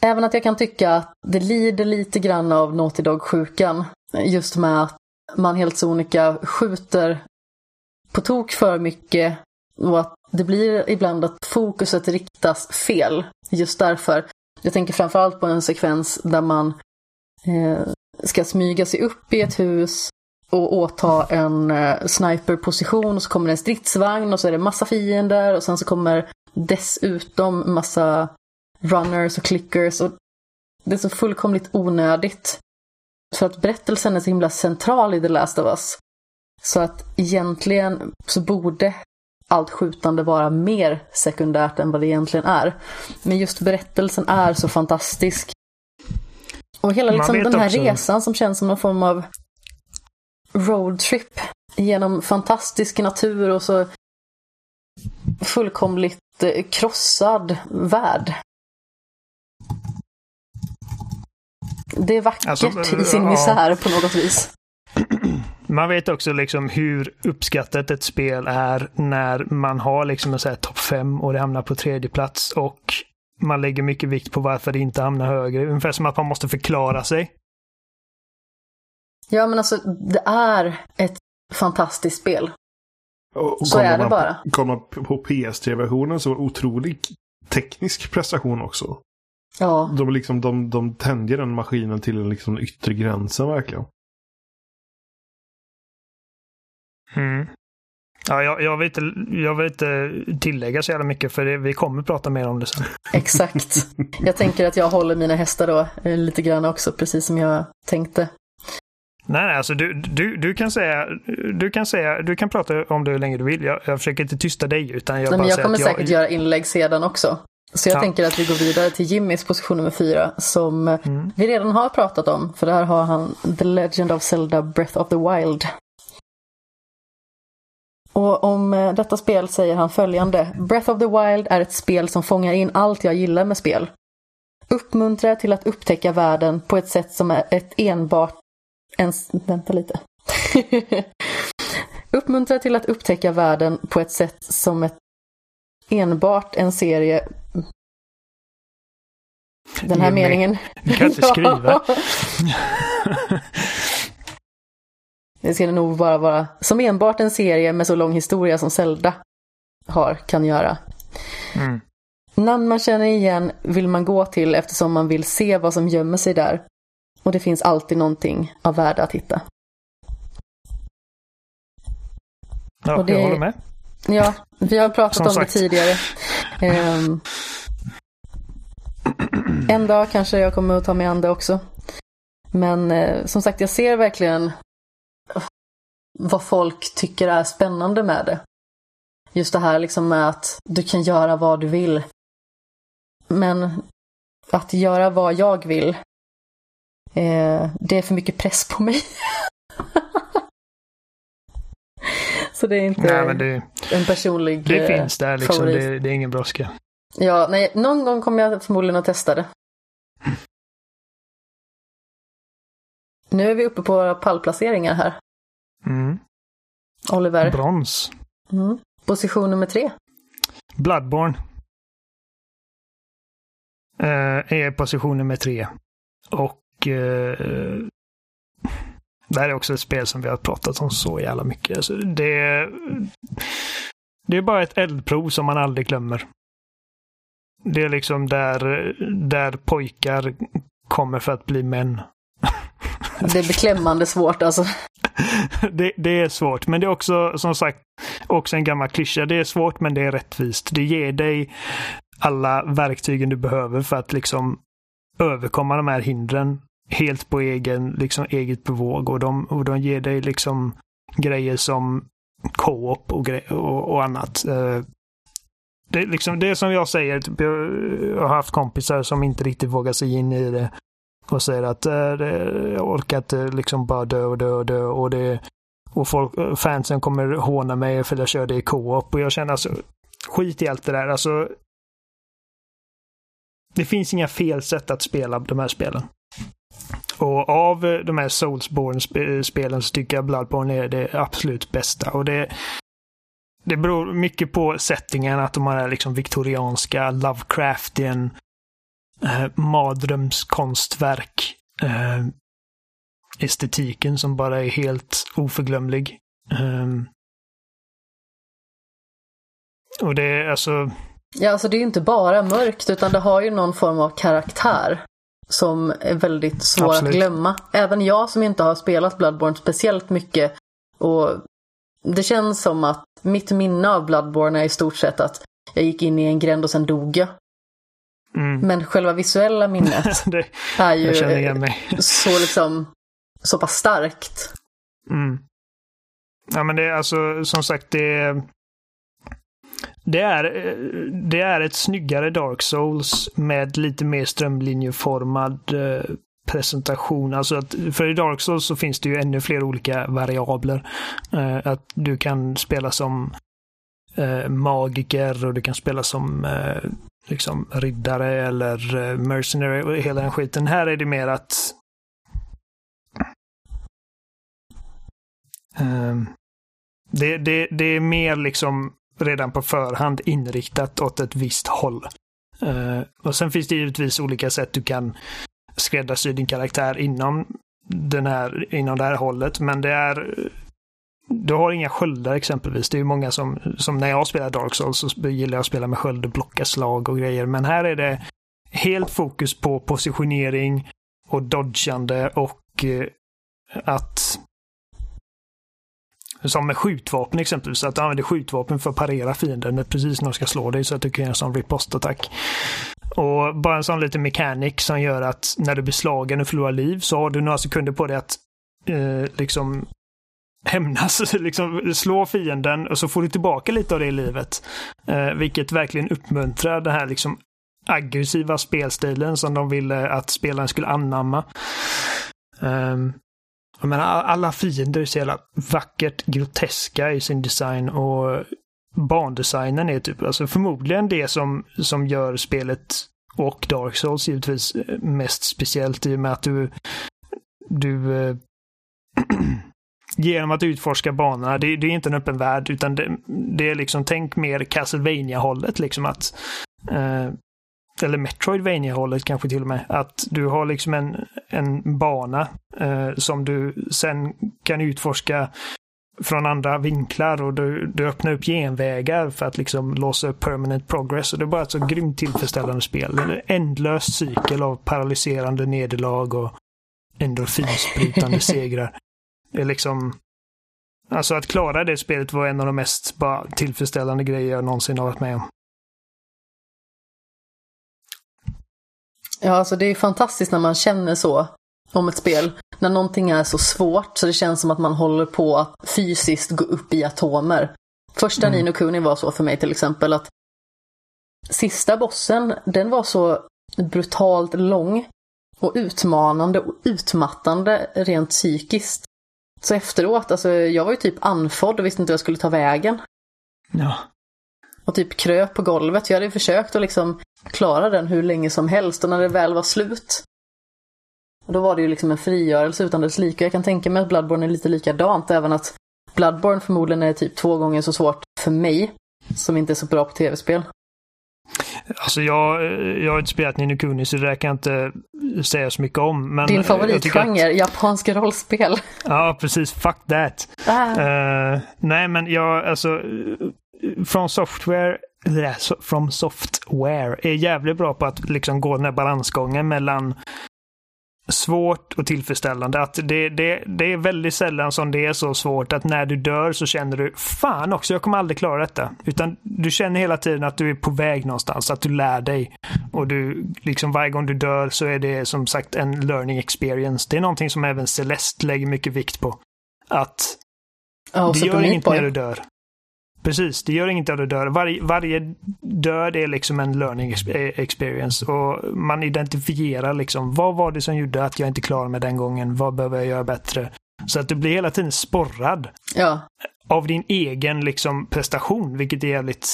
Även att jag kan tycka att det lider lite grann av Naughty Dog-sjukan. Just med att man helt sonika skjuter på tok för mycket Och att det blir ibland att fokuset riktas fel. Just därför. Jag tänker framförallt på en sekvens där man eh, ska smyga sig upp i ett hus och åta en eh, sniperposition och så kommer det en stridsvagn och så är det massa fiender och sen så kommer dessutom massa runners och clickers och det är så fullkomligt onödigt. För att berättelsen är så himla central i The Last of Us. Så att egentligen så borde allt skjutande vara mer sekundärt än vad det egentligen är. Men just berättelsen är så fantastisk. Och hela liksom den här också... resan som känns som någon form av roadtrip genom fantastisk natur och så fullkomligt eh, krossad värld. Det är vackert alltså, i sin misär på något vis. Man vet också liksom hur uppskattat ett spel är när man har liksom en topp 5 och det hamnar på tredje plats och man lägger mycket vikt på varför det inte hamnar högre. Ungefär som att man måste förklara sig. Ja, men alltså det är ett fantastiskt spel. Och så är det bara. Kommer man på PS3-versionen så otrolig teknisk prestation också. Ja. De, liksom, de, de tänjer den maskinen till den liksom yttre gränsen verkligen. Mm. Ja, jag, jag, vill inte, jag vill inte tillägga så jävla mycket för det, vi kommer prata mer om det sen. Exakt. Jag tänker att jag håller mina hästar då eh, lite grann också, precis som jag tänkte. Nej, nej, alltså du, du, du kan säga, du kan säga, du kan prata om det hur länge du vill. Jag, jag försöker inte tysta dig utan jag nej, bara men Jag kommer säger säkert jag... göra inlägg sedan också. Så jag ja. tänker att vi går vidare till Jimmys position nummer fyra som mm. vi redan har pratat om. För där har han The Legend of Zelda Breath of the Wild. Och om eh, detta spel säger han följande. Breath of the Wild är ett spel som fångar in allt jag gillar med spel. Uppmuntrar till att upptäcka världen på ett sätt som är ett enbart... Ens, vänta lite. Uppmuntrar till att upptäcka världen på ett sätt som ett enbart en serie den här meningen. Du kan inte skriva. Det ska nog bara vara som enbart en serie med så lång historia som Zelda har, kan göra. Mm. Namn man känner igen vill man gå till eftersom man vill se vad som gömmer sig där. Och det finns alltid någonting av värde att hitta. Ja, det, jag håller med. Ja, vi har pratat som om sagt. det tidigare. Um, en dag kanske jag kommer att ta mig an det också. Men eh, som sagt, jag ser verkligen vad folk tycker är spännande med det. Just det här liksom med att du kan göra vad du vill. Men att göra vad jag vill, eh, det är för mycket press på mig. Så det är inte nej, det, en personlig Det eh, finns där liksom, det, det, är ingen brådska. Ja, nej, någon gång kommer jag förmodligen att testa det. Nu är vi uppe på pallplaceringar här. Mm. Oliver. Brons. Mm. Position nummer tre. Bloodborne. Uh, är position nummer tre. Och uh, det här är också ett spel som vi har pratat om så jävla mycket. Alltså, det, det är bara ett eldprov som man aldrig glömmer. Det är liksom där, där pojkar kommer för att bli män. Det är beklämmande svårt alltså. det, det, är svårt, men det är också som sagt också en gammal klyscha. Det är svårt, men det är rättvist. Det ger dig alla verktygen du behöver för att liksom överkomma de här hindren helt på egen, liksom eget bevåg och de, och de ger dig liksom grejer som co-op och, och, och, annat. Eh, det, liksom, det är som jag säger, typ, jag har haft kompisar som inte riktigt vågar sig in i det och säger att äh, jag orkar inte liksom bara dö och dö och dö och det och folk, fansen kommer håna mig för att jag kör det i co-op och jag känner alltså skit i allt det där. Alltså, det finns inga fel sätt att spela de här spelen. Och av de här Soulsborne-spelen så tycker jag Bloodborne är det absolut bästa. Och det, det beror mycket på settingen, att de har liksom viktorianska, Lovecraftian, eh, mardrömskonstverk. Eh, estetiken som bara är helt oförglömlig. Eh, Och det är alltså... Ja, alltså det är ju inte bara mörkt utan det har ju någon form av karaktär som är väldigt svår Absolut. att glömma. Även jag som inte har spelat Bloodborne speciellt mycket och det känns som att mitt minne av Bloodborne är i stort sett att jag gick in i en gränd och sen dog jag. Mm. Men själva visuella minnet det, är ju så liksom så pass starkt. Mm. Ja men det är alltså som sagt det det är, det är ett snyggare Dark Souls med lite mer strömlinjeformad eh, presentation. Alltså att, för i Dark Souls så finns det ju ännu fler olika variabler. Eh, att du kan spela som eh, magiker och du kan spela som eh, liksom riddare eller eh, mercenary och hela den skiten. Här är det mer att ehm, det, det, det är mer liksom redan på förhand inriktat åt ett visst håll. Uh, och sen finns det givetvis olika sätt du kan skräddarsy din karaktär inom, den här, inom det här hållet, men det är du har inga sköldar exempelvis. Det är ju många som, som när jag spelar Dark Souls så gillar jag att spela med sköld och blocka slag och grejer. Men här är det helt fokus på positionering och dodgande och eh, att som med skjutvapen exempelvis, att du använder skjutvapen för att parera fienden precis när de ska slå dig så att du kan göra en sån ripostattack. Och bara en sån liten mekanik som gör att när du blir slagen och förlorar liv så har du några sekunder på dig att eh, liksom hämnas, liksom slå fienden och så får du tillbaka lite av det i livet. Eh, vilket verkligen uppmuntrar den här liksom aggressiva spelstilen som de ville att spelaren skulle anamma. Eh, jag menar, alla fiender är så jävla vackert groteska i sin design och bandesignen är typ, alltså förmodligen det som, som gör spelet och Dark Souls givetvis eh, mest speciellt i och med att du, du äh, genom att utforska banorna, det, det, är inte en öppen värld utan det, det är liksom, tänk mer castlevania hållet liksom att äh, eller Metroidvania-hållet kanske till och med, att du har liksom en, en bana eh, som du sen kan utforska från andra vinklar och du, du öppnar upp genvägar för att liksom låsa upp permanent progress. Och det är bara ett så grymt tillfredsställande spel. En ändlös cykel av paralyserande nederlag och endorfinsprutande segrar. Det är liksom... Alltså att klara det spelet var en av de mest bara tillfredsställande grejer jag någonsin har varit med om. Ja, alltså det är fantastiskt när man känner så om ett spel. När någonting är så svårt så det känns som att man håller på att fysiskt gå upp i atomer. Första mm. Nino Kuni var så för mig till exempel att sista bossen, den var så brutalt lång och utmanande och utmattande rent psykiskt. Så efteråt, alltså jag var ju typ andfådd och visste inte hur jag skulle ta vägen. Ja. Och typ kröp på golvet. Jag hade försökt att liksom klara den hur länge som helst och när det väl var slut då var det ju liksom en frigörelse utan dess like. Jag kan tänka mig att Bloodborne är lite likadant, även att Bloodborne förmodligen är typ två gånger så svårt för mig, som inte är så bra på tv-spel. Alltså jag, jag har inte spelat Nino Kuni så det där kan jag inte säga så mycket om. Men Din favoritgenre, att... japanska rollspel. Ja, precis. Fuck that. Ah. Uh, nej, men jag, alltså, från software From Software är jävligt bra på att liksom gå den här balansgången mellan svårt och tillfredsställande. Att det, det, det är väldigt sällan som det är så svårt att när du dör så känner du fan också, jag kommer aldrig klara detta. Utan du känner hela tiden att du är på väg någonstans, att du lär dig. Och du, liksom varje gång du dör så är det som sagt en learning experience. Det är någonting som även Celeste lägger mycket vikt på. Att oh, det gör inget när du dör. Precis, det gör inget att du dör. Varje, varje död är liksom en learning eh, experience och man identifierar liksom vad var det som gjorde att jag inte klarade mig den gången? Vad behöver jag göra bättre? Så att du blir hela tiden sporrad. Ja. Av din egen liksom prestation, vilket är jävligt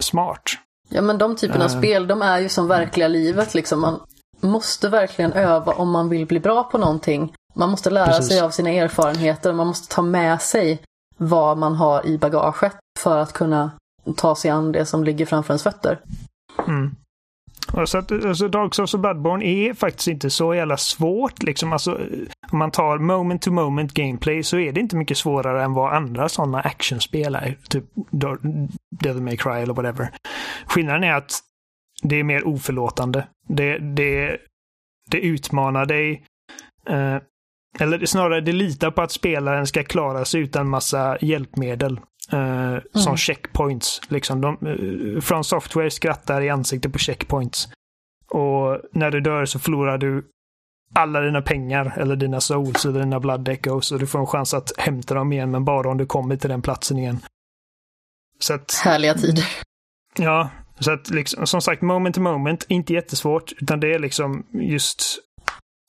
smart. Ja men de typerna av uh. spel, de är ju som verkliga livet liksom. Man måste verkligen öva om man vill bli bra på någonting. Man måste lära Precis. sig av sina erfarenheter, man måste ta med sig vad man har i bagaget för att kunna ta sig an det som ligger framför ens fötter. Mm. Så att, alltså Dark Souls och Bloodborne är faktiskt inte så jävla svårt. Liksom. Alltså, om man tar moment to moment gameplay så är det inte mycket svårare än vad andra sådana actionspel är. Typ Devil May Cry eller whatever. Skillnaden är att det är mer oförlåtande. Det, det, det utmanar dig. Eh, eller snarare, det litar på att spelaren ska klara sig utan massa hjälpmedel. Eh, mm. Som checkpoints. Liksom. De, eh, från software skrattar i ansiktet på checkpoints. Och när du dör så förlorar du alla dina pengar eller dina souls eller dina blood echoes och du får en chans att hämta dem igen men bara om du kommer till den platsen igen. Så att, Härliga tider. Ja, så att liksom, som sagt moment to moment, inte jättesvårt utan det är liksom just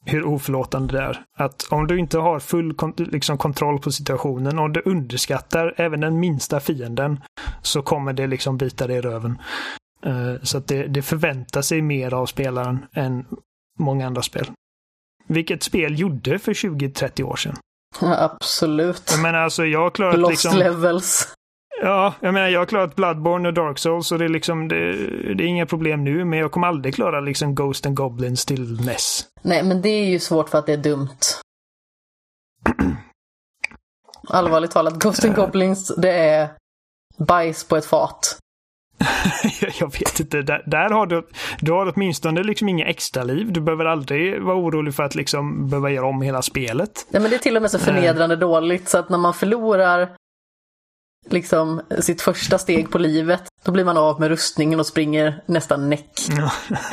hur oförlåtande det är. Att om du inte har full liksom, kontroll på situationen, om du underskattar även den minsta fienden, så kommer det liksom bita dig i röven. Uh, så att det, det förväntar sig mer av spelaren än många andra spel. Vilket spel gjorde för 20-30 år sedan. Ja, absolut. Jag menar alltså, jag har klarat Lost liksom... levels. Ja, jag menar jag har klarat Bloodborne och Dark Souls och det är liksom, det, det är inga problem nu, men jag kommer aldrig klara liksom Ghost and Goblins till NES. Nej, men det är ju svårt för att det är dumt. Allvarligt talat, Ghost and Goblins, det är bajs på ett fat. jag vet inte. Där, där, har du, du har åtminstone liksom inga extra liv. Du behöver aldrig vara orolig för att liksom behöva göra om hela spelet. Nej, men det är till och med så förnedrande uh. dåligt så att när man förlorar liksom sitt första steg på livet, då blir man av med rustningen och springer nästan näck. Ja,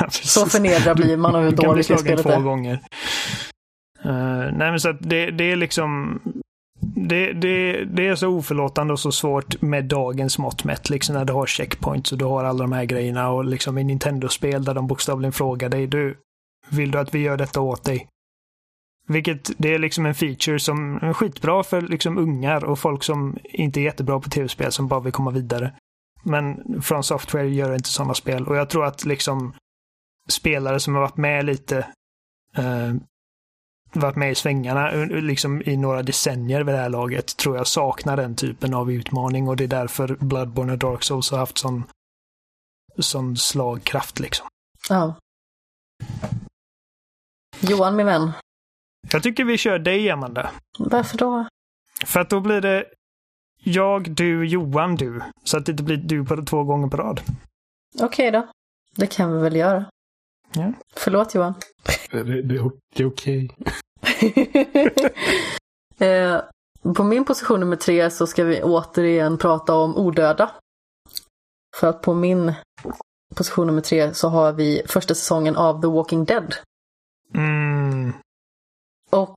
så förnedrad blir man av hur dåligt det spelet är. två gånger. Uh, nej men så att det, det är liksom det, det, det är så oförlåtande och så svårt med dagens mått mätt. Liksom när du har checkpoints och du har alla de här grejerna och liksom i Nintendo-spel där de bokstavligen frågar dig du, vill du att vi gör detta åt dig? Vilket det är liksom en feature som är skitbra för liksom ungar och folk som inte är jättebra på tv-spel som bara vill komma vidare. Men från Software gör inte sådana spel och jag tror att liksom spelare som har varit med lite eh, varit med i svängarna eh, liksom i några decennier vid det här laget tror jag saknar den typen av utmaning och det är därför Bloodborne och Dark Souls har haft sån, sån slagkraft liksom. Ja. Johan, min vän. Jag tycker vi kör dig, Amanda. Varför då? För att då blir det jag, du, Johan, du. Så att det inte blir du på två gånger på rad. Okej okay då. Det kan vi väl göra. Ja. Förlåt Johan. Det, det, det är okej. eh, på min position nummer tre så ska vi återigen prata om odöda. För att på min position nummer tre så har vi första säsongen av The Walking Dead. Mm. Och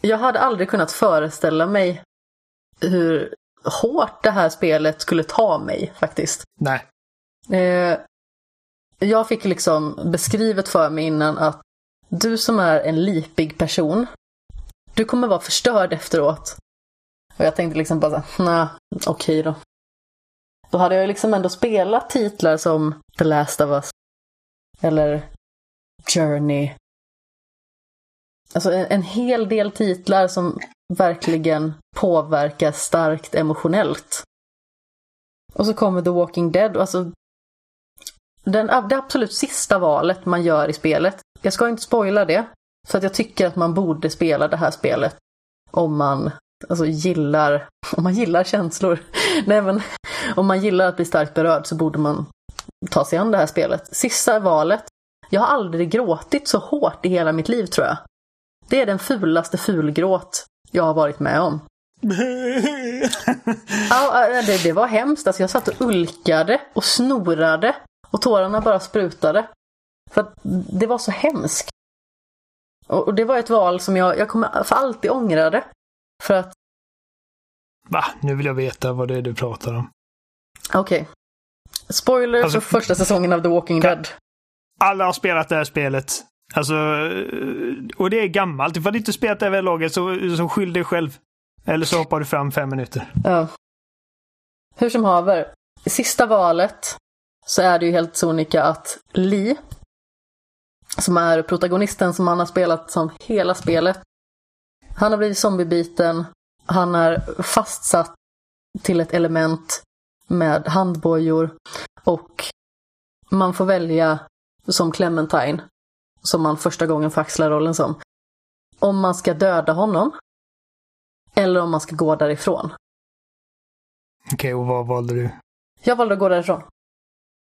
jag hade aldrig kunnat föreställa mig hur hårt det här spelet skulle ta mig faktiskt. Nej. Eh, jag fick liksom beskrivet för mig innan att du som är en lipig person, du kommer vara förstörd efteråt. Och jag tänkte liksom bara nej, okej okay då. Då hade jag liksom ändå spelat titlar som The Last of Us. Eller Journey. Alltså en, en hel del titlar som verkligen påverkar starkt emotionellt. Och så kommer The Walking Dead. och Alltså, den, det absolut sista valet man gör i spelet. Jag ska inte spoila det. För att jag tycker att man borde spela det här spelet om man alltså, gillar, om man gillar känslor. Nej men om man gillar att bli starkt berörd så borde man ta sig an det här spelet. Sista valet. Jag har aldrig gråtit så hårt i hela mitt liv tror jag. Det är den fulaste fulgråt jag har varit med om. ja, det, det var hemskt. Alltså, jag satt och ulkade och snorade och tårarna bara sprutade. För att det var så hemskt. Och det var ett val som jag, jag kommer för alltid ångra det. För att... Va? Nu vill jag veta vad det är du pratar om. Okej. Okay. Spoiler alltså, för första säsongen av The Walking Dead. Alla har spelat det här spelet. Alltså, eh, och det är gammalt. Ifall du inte spelat det här laget så, så skyll dig själv. Eller så hoppar du fram fem minuter. Ja. Hur som haver. Sista valet så är det ju helt sonika att Lee, som är protagonisten som han har spelat som hela spelet, han har blivit zombiebiten, han är fastsatt till ett element med handbojor och man får välja som Clementine, som man första gången får axla rollen som, om man ska döda honom eller om man ska gå därifrån. Okej, och vad valde du? Jag valde att gå därifrån.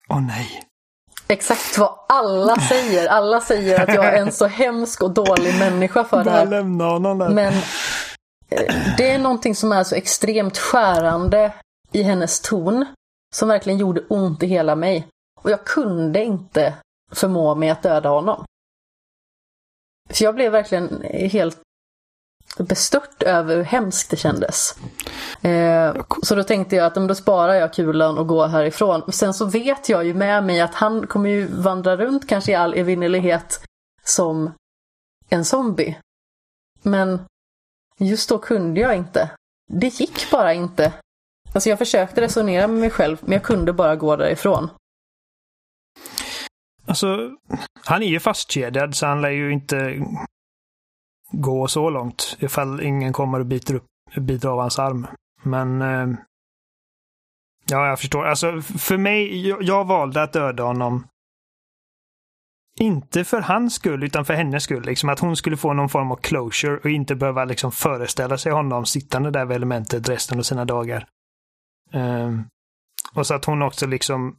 Åh nej. Exakt vad alla säger. Alla säger att jag är en så hemsk och dålig människa för det här. lämna honom där. Men eh, det är någonting som är så extremt skärande i hennes ton. Som verkligen gjorde ont i hela mig. Och jag kunde inte förmå mig att döda honom. För jag blev verkligen helt bestört över hur hemskt det kändes. Eh, så då tänkte jag att då sparar jag kulan och går härifrån. Men sen så vet jag ju med mig att han kommer ju vandra runt kanske i all evinnerlighet som en zombie. Men just då kunde jag inte. Det gick bara inte. Alltså jag försökte resonera med mig själv, men jag kunde bara gå därifrån. Alltså, han är ju fastkedjad så han lär ju inte gå så långt ifall ingen kommer och biter, upp, biter av hans arm. Men... Eh, ja, jag förstår. Alltså, för mig, jag, jag valde att döda honom. Inte för hans skull, utan för hennes skull. Liksom att hon skulle få någon form av closure och inte behöva liksom föreställa sig honom sittande där vid elementet resten av sina dagar. Eh, och så att hon också liksom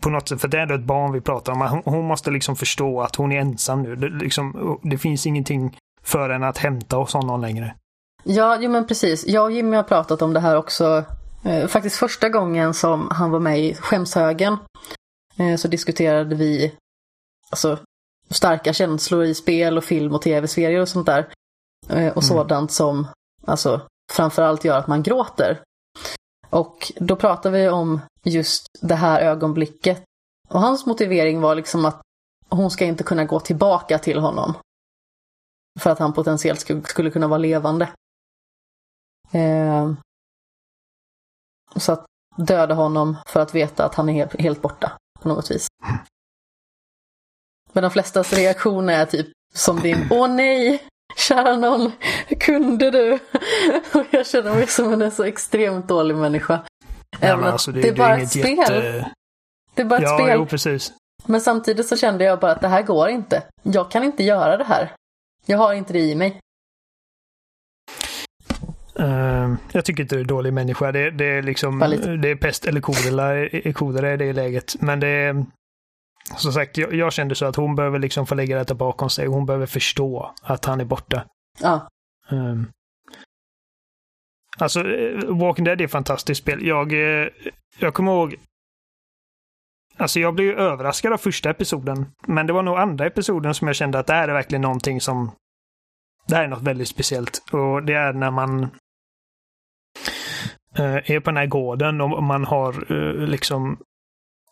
på något sätt, för det är ändå ett barn vi pratar om, hon, måste liksom förstå att hon är ensam nu. Det, liksom, det finns ingenting för henne att hämta hos honom längre. Ja, jo men precis. Jag och Jimmy har pratat om det här också. Eh, faktiskt första gången som han var med i Skämshögen eh, så diskuterade vi alltså, starka känslor i spel och film och tv-serier och sånt där. Eh, och Mm. sådant som alltså, framförallt gör att man gråter. Och då pratade vi om just det här ögonblicket. Och hans motivering var liksom att hon ska inte kunna gå tillbaka till honom. För att han potentiellt skulle, kunna vara levande. Eh, så att döda honom för att veta att han är helt, helt borta på något vis. Men de flestas reaktion är typ som din Åh nej! Kära någon, kunde du? Och jag känner mig som en så extremt dålig människa. Ja, men alltså, det, är bara ett inget spel. jätte- Det är bara ett Ja, spel. jo, precis. Men samtidigt så kände jag bara att det här går inte. Jag kan inte göra det här. Jag har inte det i mig. Uh, jag tycker inte du är dålig människa. Det, det är liksom, det är pest eller kolera i det läget. Men det är, som sagt, jag, jag kände så att hon behöver liksom få lägga detta bakom sig. Hon behöver förstå att han är borta. Ja, Um, alltså, eh, Walking Dead är ett fantastiskt spel. Jag, eh, jag kommer ihåg Alltså jag blev ju överraskad av första episoden. Men det var nog andra episoden som jag kände att det här är verkligen någonting som... Det här är något väldigt speciellt. Och det är när man eh, är på den här gården och man har liksom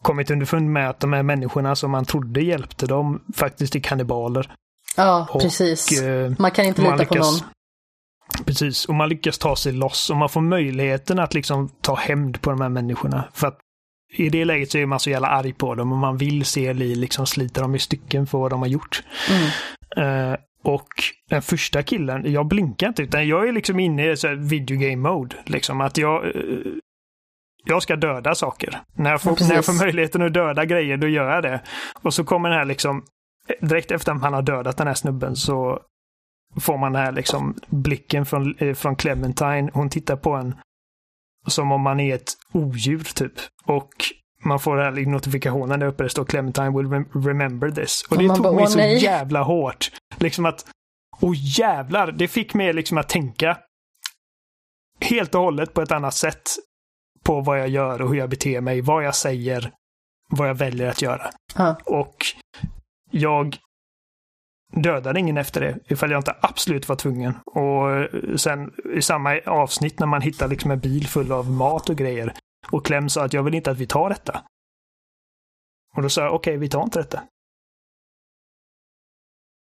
kommit underfund med att de här människorna som man trodde hjälpte dem faktiskt är kannibaler. ja Och, precis. eh, Man kan inte lita på lyckas- någon. Precis, och man lyckas ta sig loss och man får möjligheten att liksom ta hämnd på de här människorna. För att i det läget så är man så jävla arg på dem och man vill se Li liksom slita dem i stycken för vad de har gjort. Mm. Eh, och den första killen, jag blinkar inte utan jag är liksom inne i så här video game mode. Liksom att jag, eh, jag ska döda saker. När jag, Ja, får, precis. när jag får möjligheten att döda grejer, då gör jag det. Och så kommer den här liksom, direkt efter att han har dödat den här snubben så får man den här liksom blicken från, eh, från Clementine. Hon tittar på en som om man är ett odjur typ. Och man får den här notifikationen där uppe det står Clementine will rem- remember this. Och det man tog bara, mig så nej. jävla hårt. Liksom att, åh jävlar, det fick mig liksom att tänka helt och hållet på ett annat sätt på vad jag gör och hur jag beter mig, vad jag säger, vad jag väljer att göra. Ja. Och jag dödade ingen efter det, ifall jag inte absolut var tvungen. Och sen i samma avsnitt när man hittar liksom en bil full av mat och grejer och Clem sa att jag vill inte att vi tar detta. Och då sa jag okej, vi tar inte detta.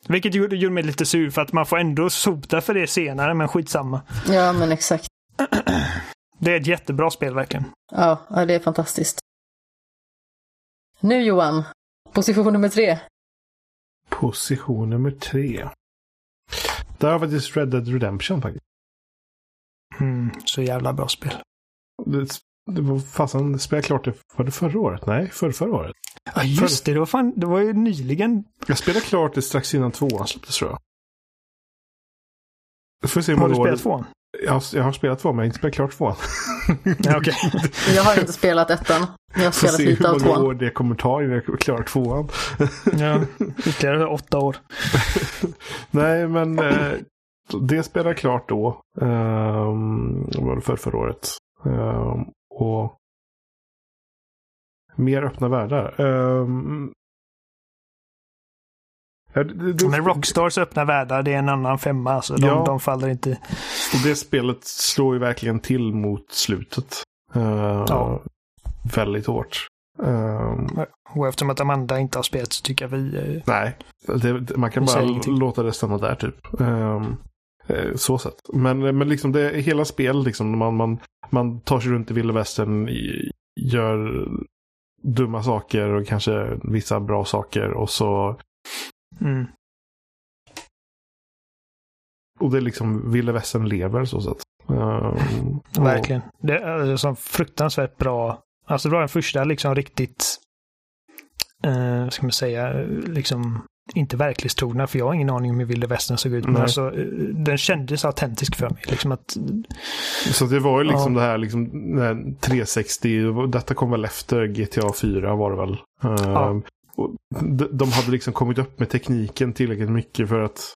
Vilket gjorde, gjorde mig lite sur för att man får ändå sota för det senare, men skitsamma. ja, men exakt. Det är ett jättebra spel verkligen. Ja, ja, det är fantastiskt. Nu Johan, position nummer tre. Position nummer tre. Där har vi faktiskt Red Dead Redemption faktiskt. Mm, så jävla bra spel. Det, det var fasen, spelade klart det, var det förra året? Nej, förra, förra året. Ja, just det. Det var, fan, det var ju nyligen. Jag spelade klart det strax innan tvåan släpptes tror jag. Får se Har du spelat tvåan? Jag har, jag har spelat tvåan, men jag har inte spelat klart tvåan. Okej. Jag har inte spelat ettan. Jag har Får spelat se lite av hur många tvåan. år det kommer ta innan jag klarar tvåan. Ja, ytterligare åtta år. Nej, men eh, det spelade klart då. Um, var det för förra året. Ehm, och mer öppna världar. Um, Men Rockstars öppna världar, det är en annan femma. Alltså. De, Ja. de faller inte... det spelet slår ju verkligen till mot slutet. Uh, Ja. Väldigt hårt. Um, Och eftersom att Amanda inte har spelat så tycker jag vi... eh, Nej, det, man kan bara låta det stanna där typ. Eh, så sett. Men, men liksom det hela spel liksom. Man, man, man tar sig runt i vilda västern, i- gör dumma saker och kanske vissa bra saker och så. Mm. Och det är liksom vilda västern lever så sett. Ehm, och- Verkligen. Det är så fruktansvärt bra. Alltså det var den första liksom riktigt, vad ska man säga, liksom inte verklighetstrogna, för jag har ingen aning om hur vilda västern såg ut. Men Nej. alltså, eh, den kändes autentisk för mig. Liksom att, Så det var ju liksom Ja. det här liksom, den här 360, detta kom väl efter GTA 4 var det väl. Ehm, Ja. Och de, de hade liksom kommit upp med tekniken tillräckligt mycket för att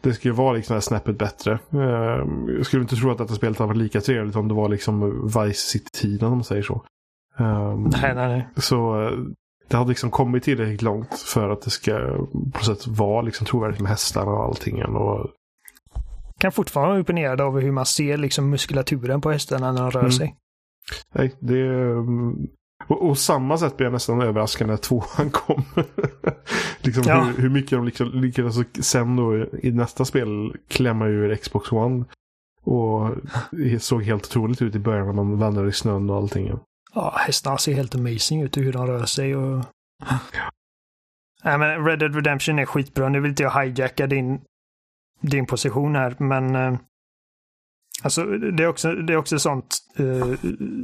det skulle vara liksom här snäppet bättre. Ehm, jag skulle inte tro att detta spelet hade varit lika trevligt om det var liksom Vice City-tiden om man säger så. Ehm, nej, nej, nej. så eh, det hade liksom kommit tillräckligt långt för att det ska på sätt vara liksom trovärdigt med hästarna och allting. Och, Kan fortfarande vara imponerad av hur man ser liksom muskulaturen på hästarna när de rör Mm. sig. Nej, det... Och, och samma sätt blev jag nästan överraskad när tvåan kom. liksom Ja. hur, hur mycket de liksom lyckades sen då i nästa spel klämma ur Xbox One. Och det såg helt otroligt ut i början när man vandrade i snön och allting. Ja, hästarna ser helt amazing ut hur de rör sig och... Nej, men Red Dead Redemption är skitbra. Nu vill inte jag hijacka din, din position här, men... Alltså, det är också, det är också sånt, eh,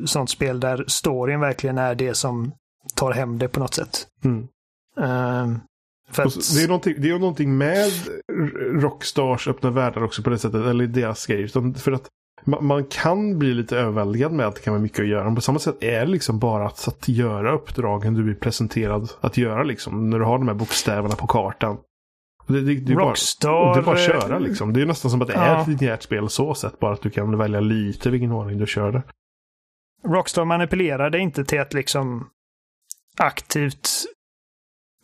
sånt spel där storyn verkligen är det som tar hem det på något sätt. Mm. Och att, Det är, någonting, det är någonting med Rockstars öppna världar också på det sättet, eller deras grejer. Utan För att man, man kan bli lite överväldigad med att det kan vara mycket att göra. Men på samma sätt är det liksom bara att, att göra uppdragen du blir presenterad att göra liksom. När du har de här bokstäverna på kartan. Det, det, det, är bara, Rockstar... det är bara att eh, köra liksom. Det är nästan som att det är Ja. ett linjärt spel så sätt. Bara att du kan välja lite vilken ordning du kör det. Rockstar manipulerar det inte till att liksom aktivt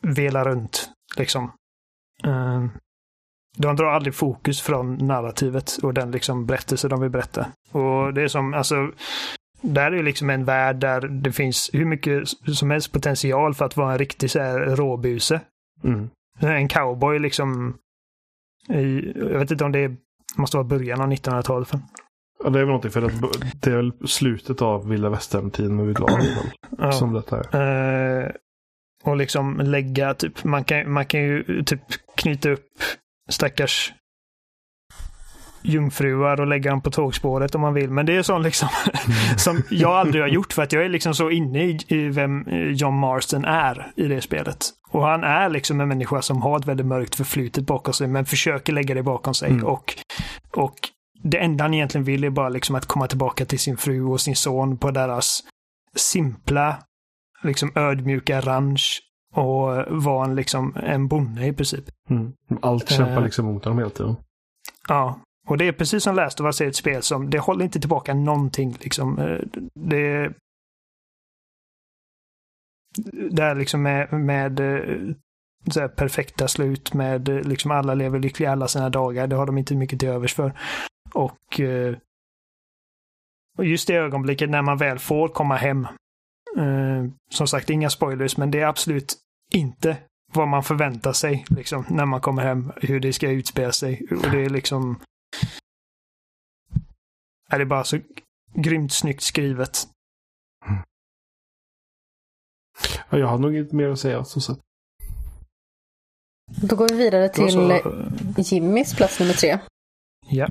vela runt. Liksom. Eh, de drar aldrig fokus från narrativet och den liksom berättelse de vill berätta. Och det är som, alltså, där är liksom en värld där det finns hur mycket som helst potential för att vara en riktig så här råbuse. Mm. En cowboy liksom. I, jag vet inte om det är, måste vara början av 1900-talet. Ja, det är väl någonting för att det är väl slutet av vilda västern-tiden överlag. Ja. Som detta är. Eh, och liksom lägga, typ, man kan, man kan ju typ knyta upp stackars jungfruar och lägga dem på tågspåret om man vill. Men det är sånt liksom som jag aldrig har gjort för att jag är liksom så inne i, i vem eh, John Marston är i det spelet. Och han är liksom en människa som har ett väldigt mörkt förflutet bakom sig men försöker lägga det bakom sig. Mm. Och, och det enda han egentligen vill är bara liksom att komma tillbaka till sin fru och sin son på deras simpla, liksom ödmjuka ranch och vara en, liksom, en bonde i princip. Mm. Allt kämpar Eh. liksom mot honom hela tiden. Ja, och det är precis som Last of Us är ett spel som, det håller inte tillbaka någonting liksom. Eh, det där liksom med, med eh, så här perfekta slut med eh, liksom alla lever lyckliga alla sina dagar. Det har de inte mycket till övers för. Och, och just det ögonblicket när man väl får komma hem. Som sagt, inga spoilers, men det är absolut inte vad man förväntar sig liksom, när man kommer hem. Hur det ska utspela sig. Och det är liksom... Är det bara så grymt snyggt skrivet. Ja, jag har nog inte mer att säga. Så sett. Då går vi vidare till så, eh, Jimmys plats nummer tre. ja.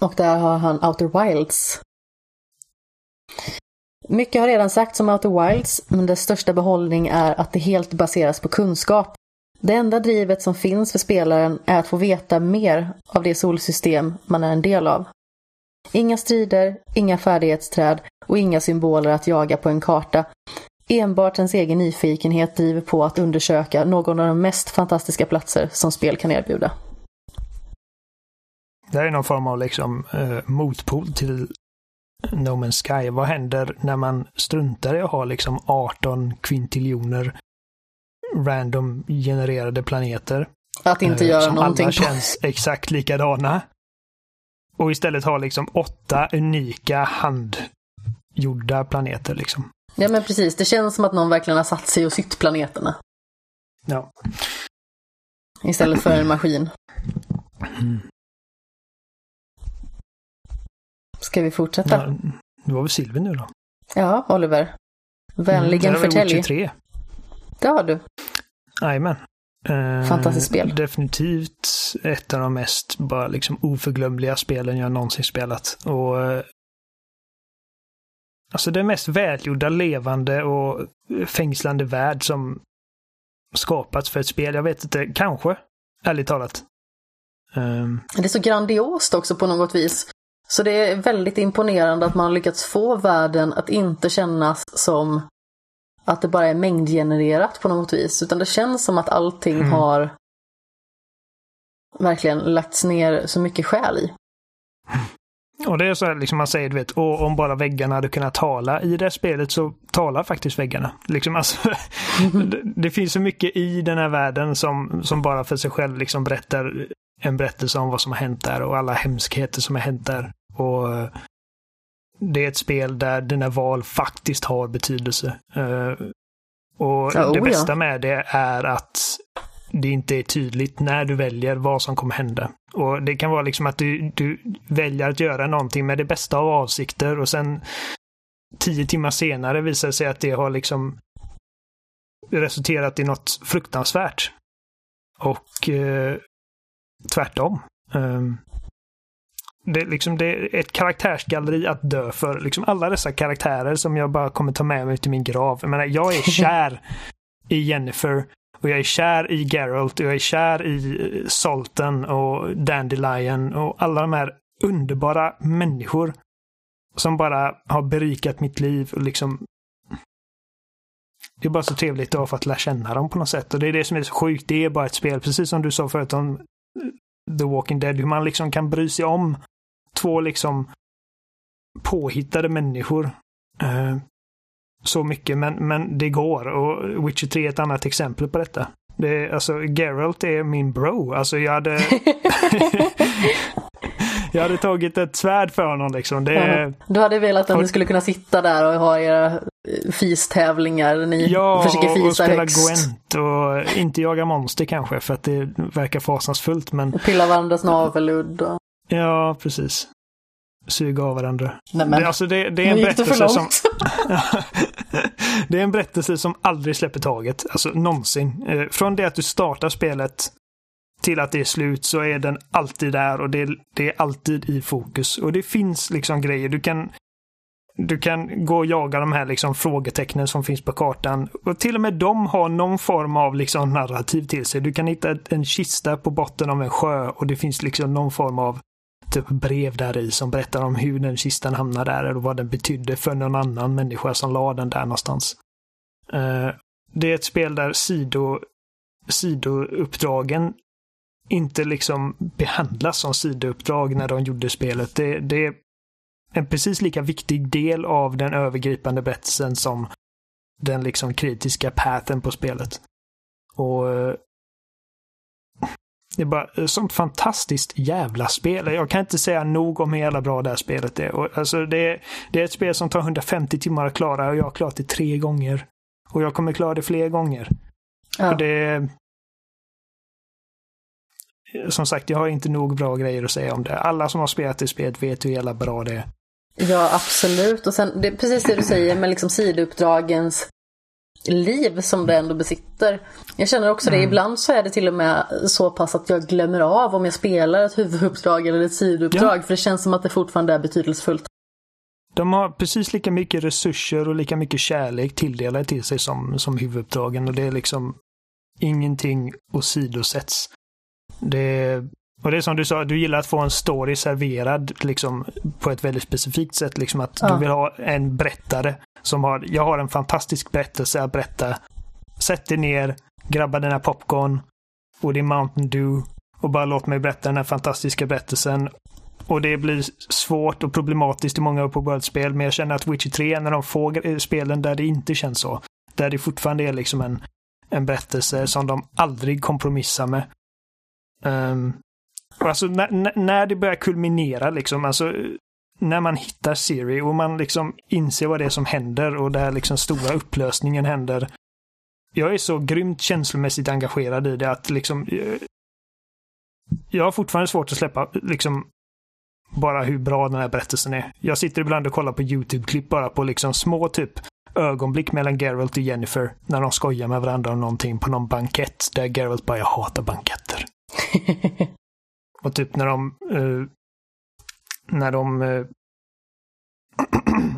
Och där har han Outer Wilds. Mycket har redan sagts om Outer Wilds, men dess största behållning är att det helt baseras på kunskap. Det enda drivet som finns för spelaren är att få veta mer av det solsystem man är en del av. Inga strider, inga färdighetsträd och inga symboler att jaga på en karta. Enbart ens egen nyfikenhet driver på att undersöka någon av de mest fantastiska platser som spel kan erbjuda. Det här är någon form av liksom eh, motpol till No Man's Sky. Vad händer när man struntar i att ha liksom 18 kvintiljoner random genererade planeter? Att inte eh, göra som någonting. alla känns exakt likadana. Och istället ha liksom åtta unika handgjorda planeter liksom. Ja men precis, det känns som att någon verkligen har satt sig och sytt planeterna. Ja. Istället för en maskin. Ska vi fortsätta? ja det var väl Silver nu då? Ja, Oliver. Vänligen Mm, förtälj. 23. Det har du. Jajamän. Eh, Fantastiskt spel. Definitivt ett av de mest bara liksom oförglömliga spelen jag någonsin spelat. Och eh, Alltså den mest välgjorda, levande och fängslande värld som skapats för ett spel. Jag vet inte, kanske. Ärligt talat. Ehm, Det är så grandiost också på något vis. Så det är väldigt imponerande att man har lyckats få världen att inte kännas som att det bara är mängdgenererat på något vis. Utan det känns som att allting Mm. har verkligen lagts ner så mycket själ i. Och det är så här, liksom man säger, du vet, "Åh, om bara väggarna hade kunnat tala. I det här spelet så talar faktiskt väggarna. Liksom, alltså, det, det finns så mycket i den här världen som, som bara för sig själv liksom berättar en berättelse om vad som har hänt där och alla hemskheter som har hänt där. Och eh, det är ett spel där dina val faktiskt har betydelse. Eh, och Ja, det oh bästa med det är att det inte är tydligt när du väljer vad som kommer hända. Och det kan vara liksom att du, du väljer att göra någonting med det bästa av avsikter och sen tio timmar senare visar det sig att det har liksom resulterat i något fruktansvärt. Och eh, tvärtom. Um, det, är liksom, det är ett karaktärsgalleri att dö för. Liksom alla dessa karaktärer som jag bara kommer ta med mig till min grav. Jag menar, jag är kär i Jennifer och jag är kär i Geralt och jag är kär i eh, Salten och Dandelion och alla de här underbara människor som bara har berikat mitt liv och liksom det är bara så trevligt att ha fått lära känna dem på något sätt. Och det är det som är så sjukt. Det är bara ett spel, precis som du sa förut om The Walking Dead, hur man liksom kan bry sig om två liksom påhittade människor. Eh, så mycket, men, men det går. Och Witcher 3 är ett annat exempel på detta. Det alltså, Geralt är min bro. Alltså jag hade... jag hade tagit ett svärd för honom liksom. Det är... Du hade velat att Och- ni skulle kunna sitta där och ha era eh, fistävlingar. Ni Ja, försöker och, och fisa spela högst. Gwent och inte jaga monster kanske för att det verkar fasansfullt men Och pilla varandras naveludd. Och... ja, precis. Suga av varandra. Nej, men, Det, alltså det, det är en berättelse som... det är en berättelse som aldrig släpper taget. Alltså någonsin. Eh, Från det att du startar spelet till att det är slut så är den alltid där och det är, det är alltid i fokus. Och det finns liksom grejer. Du kan du kan gå och jaga de här liksom frågetecknen som finns på kartan. Och till och med de har någon form av liksom narrativ till sig. Du kan hitta en kista på botten av en sjö och det finns liksom någon form av Typ brev där i som berättar om hur den kistan hamnade där och vad den betydde för någon annan människa som la den där någonstans. Eh, det är ett spel där sido, sidouppdragen inte liksom behandlas som sidouppdrag när de gjorde spelet. Det, det är en precis lika viktig del av den övergripande berättelsen som den liksom kritiska pathen på spelet. Och eh, det är bara ett sånt fantastiskt jävla spel. Jag kan inte säga nog om hur jävla bra det här spelet är. Och, alltså, det, är det är ett spel som tar 150 timmar att klara och jag har klarat det tre gånger. Och jag kommer klara det fler gånger. Ja. Och det... Som sagt, jag har inte nog bra grejer att säga om det. Alla som har spelat det spelet vet hur jävla bra det är. Ja, absolut. Och sen, det är precis det du säger med liksom sidouppdragens liv som det ändå besitter. Jag känner också det, ibland så är det till och med så pass att jag glömmer av om jag spelar ett huvuduppdrag eller ett sidouppdrag. Ja. För det känns som att det fortfarande är betydelsefullt. De har precis lika mycket resurser och lika mycket kärlek tilldelade till sig som, som huvuduppdragen och det är liksom ingenting åsidosätts. Det är Och det är som du sa, du gillar att få en story serverad liksom, på ett väldigt specifikt sätt. Liksom att Ja. du vill ha en berättare som har, jag har en fantastisk berättelse att berätta. Sätt dig ner, grabba dina popcorn och din Mountain Dew och bara låt mig berätta den här fantastiska berättelsen. Och det blir svårt och problematiskt i många open world-spel, men jag känner att Witcher 3, när de får eh, spelen där det inte känns så, där det fortfarande är liksom en, en berättelse som de aldrig kompromissar med. Um, alltså när, när- när det börjar kulminera liksom, alltså när man hittar Siri och man liksom inser vad det är som händer och där liksom stora upplösningen händer. Jag är så grymt känslomässigt engagerad i det att liksom eh, jag har fortfarande svårt att släppa liksom bara hur bra den här berättelsen är. Jag sitter ibland och kollar på YouTube-klipp bara på liksom små typ ögonblick mellan Geralt och Jennifer när de skojar med varandra om någonting på någon bankett där Geralt bara “jag hatar banketter”. Och typ när de eh, när de eh,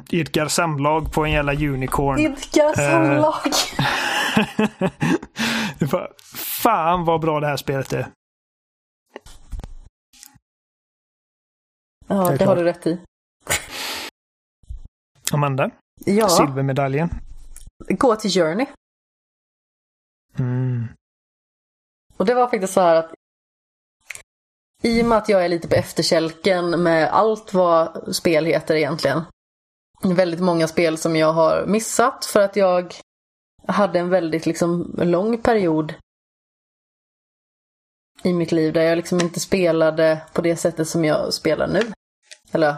idkar samlag på en jävla unicorn. Idka samlag! Det bara, Fan vad bra det här spelet är. Ja, det klart. har du rätt i. Amanda, Ja, silvermedaljen. gå till Journey. Mm. Och det var faktiskt så här att i och med att jag är lite på efterkälken med allt vad spel heter egentligen. Väldigt många spel som jag har missat för att jag hade en väldigt liksom lång period i mitt liv där jag liksom inte spelade på det sättet som jag spelar nu. Eller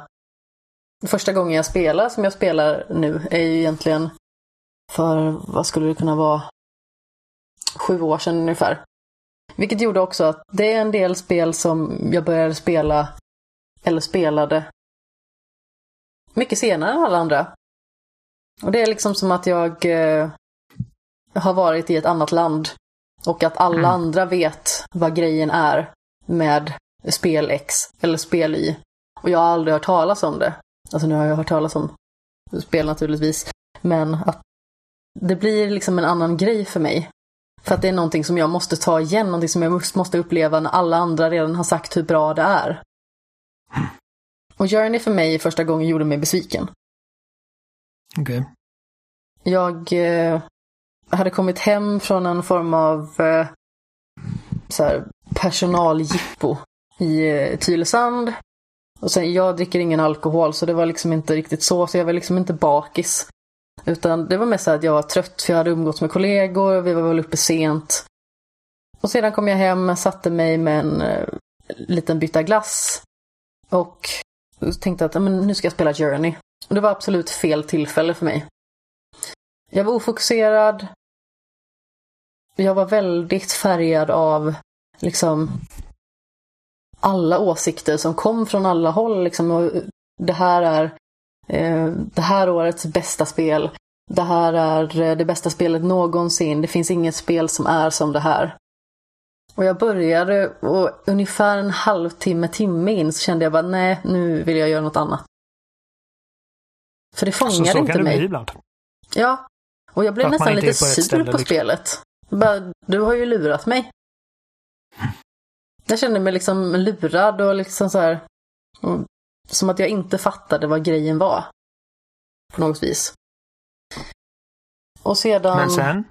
första gången jag spelar som jag spelar nu är ju egentligen för, vad skulle det kunna vara, sju år sedan ungefär. Vilket gjorde också att det är en del spel som jag började spela, eller spelade, mycket senare än alla andra. Och det är liksom som att jag eh, har varit i ett annat land och att alla Mm. andra vet vad grejen är med spel X eller spel Y. Och jag har aldrig hört talas om det. Alltså nu har jag hört talas om spel naturligtvis. Men att det blir liksom en annan grej för mig. För att det är någonting som jag måste ta igen, någonting som jag måste- uppleva när alla andra redan har sagt hur bra det är. Och Journey för mig första gången gjorde mig besviken. Okej. Jag eh, hade kommit hem från en form av eh, så här, personaljippo i eh, Tylösand. Och sen, jag dricker ingen alkohol så det var liksom inte riktigt så, så jag var liksom inte bakis. Utan det var mest så att jag var trött för jag hade umgåtts med kollegor, vi var väl uppe sent. Och sedan kom jag hem, satte mig med en eh, liten bytta glass. Och tänkte att men nu ska jag spela Journey. Och det var absolut fel tillfälle för mig. Jag var ofokuserad. Jag var väldigt färgad av liksom alla åsikter som kom från alla håll. Liksom, och det här är det här årets bästa spel. Det här är eh, det bästa spelet någonsin. Det finns inget spel som är som det här. Och jag började och ungefär en halvtimme, timme in så kände jag bara nej, nu vill jag göra något annat. För det Så, fångade så inte kan det bli ibland. Ja. Och jag blev att nästan lite sur på liksom. spelet. Bara, du har ju lurat mig. Jag kände mig liksom lurad och liksom så här. och Som att jag inte fattade vad grejen var. På något vis. Och sedan, Men sen?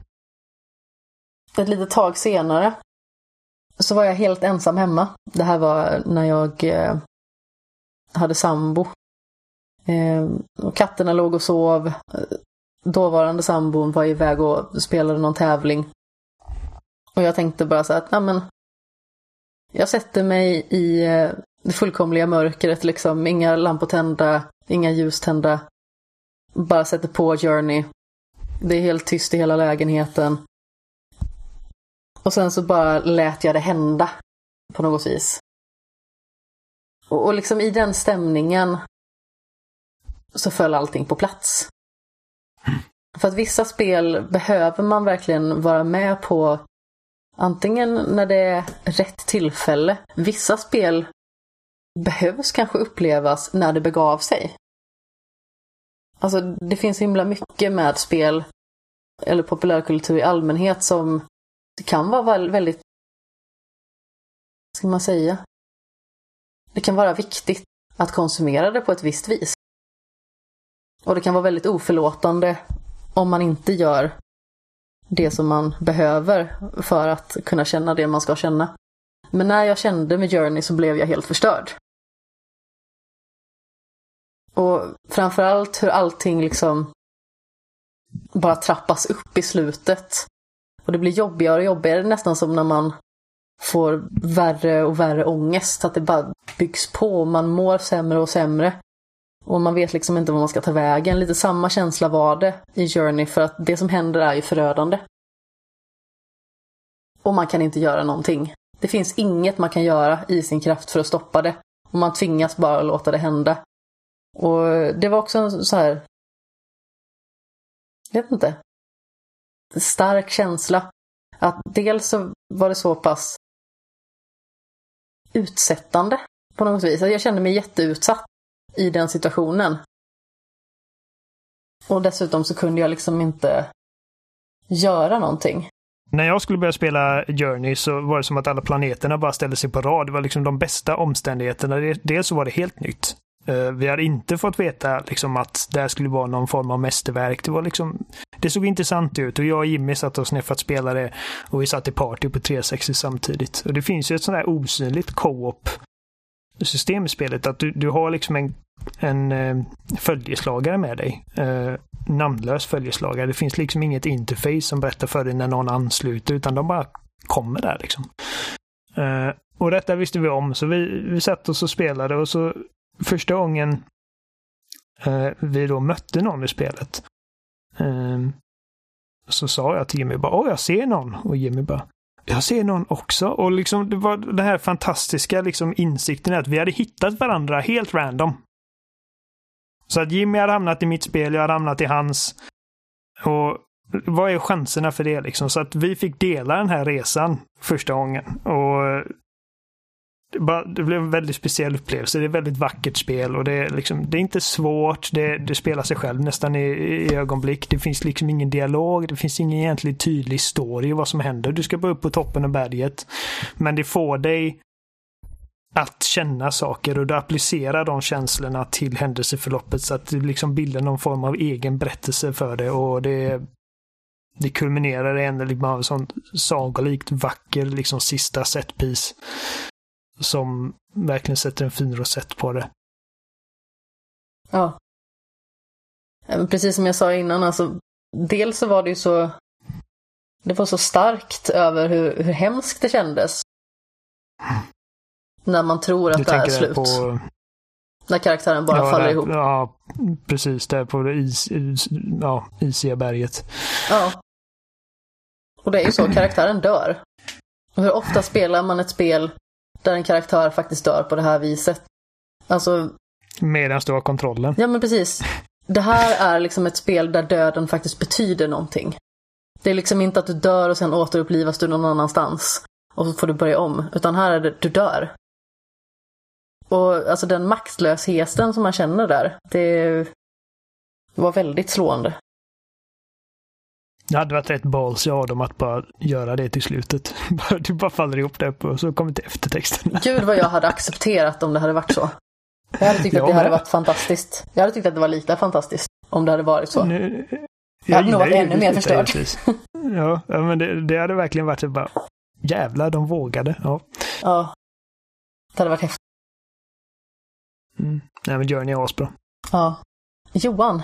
ett litet tag senare, så var jag helt ensam hemma. Det här var när jag eh, hade sambo. Eh, och katterna låg och sov. Dåvarande sambon var iväg och spelade någon tävling. Och jag tänkte bara så att, ja men. Jag sätter mig i eh, det fullkomliga mörkret liksom. Inga lampor tända, inga ljus tända. Bara sätter på Journey. Det är helt tyst i hela lägenheten. Och sen så bara lät jag det hända. På något vis. Och, och liksom i den stämningen så föll allting på plats. För att vissa spel behöver man verkligen vara med på antingen när det är rätt tillfälle. Vissa spel behövs kanske upplevas när det begav sig. Alltså det finns himla mycket med spel eller populärkultur i allmänhet som det kan vara väldigt, vad ska man säga, det kan vara viktigt att konsumera det på ett visst vis. Och det kan vara väldigt oförlåtande om man inte gör det som man behöver för att kunna känna det man ska känna. Men när jag kände med Journey så blev jag helt förstörd. Och framförallt hur allting liksom bara trappas upp i slutet. Och det blir jobbigare och jobbigare, nästan som när man får värre och värre ångest. Att det bara byggs på och man mår sämre och sämre. Och man vet liksom inte vad man ska ta vägen. Lite samma känsla var det i Journey för att det som händer är ju förödande. Och man kan inte göra någonting. Det finns inget man kan göra i sin kraft för att stoppa det. Och man tvingas bara låta det hända. Och det var också en så här... Jag vet inte. Stark känsla. Att dels så var det så pass utsättande på något vis. Jag kände mig jätteutsatt i den situationen. Och dessutom så kunde jag liksom inte göra någonting. När jag skulle börja spela Journey så var det som att alla planeterna bara ställde sig på rad. Det var liksom de bästa omständigheterna. Dels så var det helt nytt. Eh, vi har inte fått veta liksom att det här skulle vara någon form av mästerverk. Det, var liksom, det såg intressant ut och jag och Jimmy satt oss ner för att spela det och vi satt i party på 360 samtidigt. Och det finns ju ett sånt där osynligt co-op system i spelet. Att du, du har liksom en, en eh, följeslagare med dig. Eh, namnlös följeslagare. Det finns liksom inget interface som berättar för dig när någon ansluter utan de bara kommer där liksom. Eh, och detta visste vi om så vi, vi satt oss och spelade och så första gången eh, vi då mötte någon i spelet eh, så sa jag till Jimmy bara Åh, jag ser någon. Och Jimmy bara jag ser någon också. Och liksom det var den här fantastiska liksom insikten att vi hade hittat varandra helt random. Så att Jimmy hade hamnat i mitt spel, jag hade hamnat i hans. Och vad är chanserna för det liksom? Så att vi fick dela den här resan första gången. Och det, bara, det blev en väldigt speciell upplevelse. Det är ett väldigt vackert spel och det är, liksom, det är inte svårt. Det, det spelar sig själv nästan i, i, ögonblick. Det finns liksom ingen dialog. Det finns ingen egentligen tydlig story vad som händer. Du ska bara upp på toppen av berget. Men det får dig att känna saker och du applicerar de känslorna till händelseförloppet så att du liksom bildar någon form av egen berättelse för det och det det kulminerar i en liksom, sån sagolikt vacker liksom sista setpiece som verkligen sätter en fin rosett på det. Ja. Precis som jag sa innan, alltså, dels så var det ju så det var så starkt över hur, hur hemskt det kändes. När man tror att du det är slut. På... När karaktären bara ja, faller där, ihop. Ja, precis. Där på det is, ja, isiga berget. Ja. Och det är ju så, karaktären dör. Och hur ofta spelar man ett spel där en karaktär faktiskt dör på det här viset. Alltså... Medan du har kontrollen. Ja, men precis. Det här är liksom ett spel där döden faktiskt betyder någonting. Det är liksom inte att du dör och sen återupplivas du någon annanstans. Och så får du börja om. Utan här är det, du dör. Och alltså den maktlösheten som man känner där, det var väldigt slående. Det hade varit rätt balls av dem att bara göra det till slutet. Du bara faller ihop där och så kommer till eftertexten. Gud vad jag hade accepterat om det hade varit så. Jag hade tyckt att det hade varit fantastiskt. Jag hade tyckt att det var lika fantastiskt om det hade varit så. Nu, jag, jag hade nog varit ännu mer förstörd. Ja, men det, det, hade verkligen varit så bara jävlar, de vågade. Ja. ja. Det hade varit häftigt. Mm. Nej, men Journey är asbra. Ja. Johan,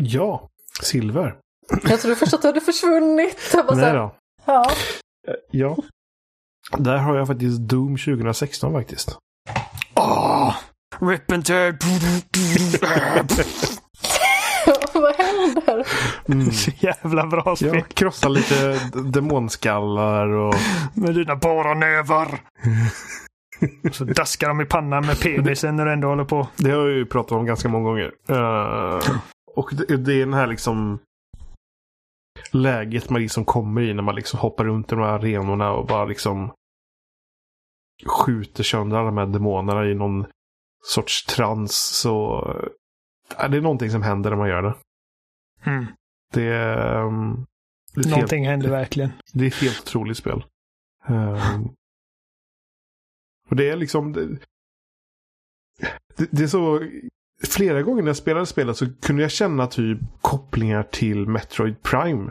Ja, silver. Jag trodde först att du hade försvunnit. Nej då. Ja. Eh, ja. Där har jag faktiskt Doom 2016 faktiskt. Åh! Oh, rip and tear. Vad händer? Mm. Så jävla bra spel. Jag krossar lite demonskallar och... Med dina bara nävar. Så daskar de i pannan med penisen när du ändå håller på. Det har jag ju pratat om ganska många gånger. Uh, och det, det är den här liksom läget man liksom kommer i när man liksom hoppar runt i de här arenorna och bara liksom skjuter sönder alla de här demonerna i någon sorts trans. Så ja, det är någonting som händer när man gör det. Mm. Det, um, det Någonting helt, händer verkligen. Det är ett helt otroligt spel. Um, Och det är liksom... Det, det, det är så... Flera gånger när jag spelade spelet så kunde jag känna typ kopplingar till Metroid Prime.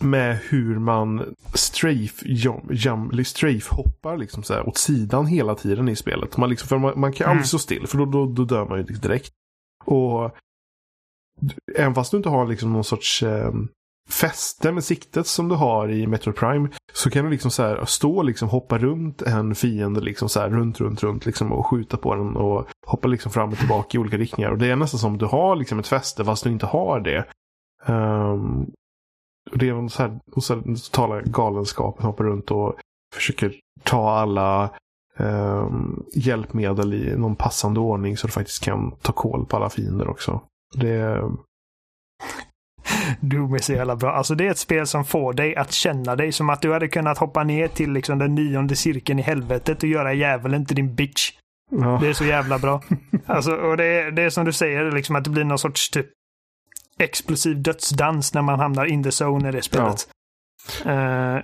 Med hur man strafe, jump, jump, strafe hoppar liksom så här åt sidan hela tiden i spelet. Man, liksom, för man, man kan aldrig Mm. stå still för då, då, då dör man ju direkt. Och även fast du inte har liksom någon sorts eh, fäste med siktet som du har i Metro Prime så kan du liksom så här stå och liksom hoppa runt en fiende liksom så här runt, runt, runt liksom och skjuta på den och hoppa liksom fram och tillbaka i olika riktningar. Och det är nästan som du har liksom ett fäste fast du inte har det. Um, och det är en så här, och så här totala galenskap att hoppa runt och försöker ta alla um, hjälpmedel i någon passande ordning så du faktiskt kan ta koll på alla fiender också. Det, Doom är så jävla bra. Alltså det är ett spel som får dig att känna dig som att du hade kunnat hoppa ner till liksom den nionde cirkeln i helvetet och göra djävulen till din bitch. ja. Det är så jävla bra. Alltså, och det är, det är som du säger, liksom att det blir någon sorts typ explosiv dödsdans när man hamnar in the zone i det spelet. Eh,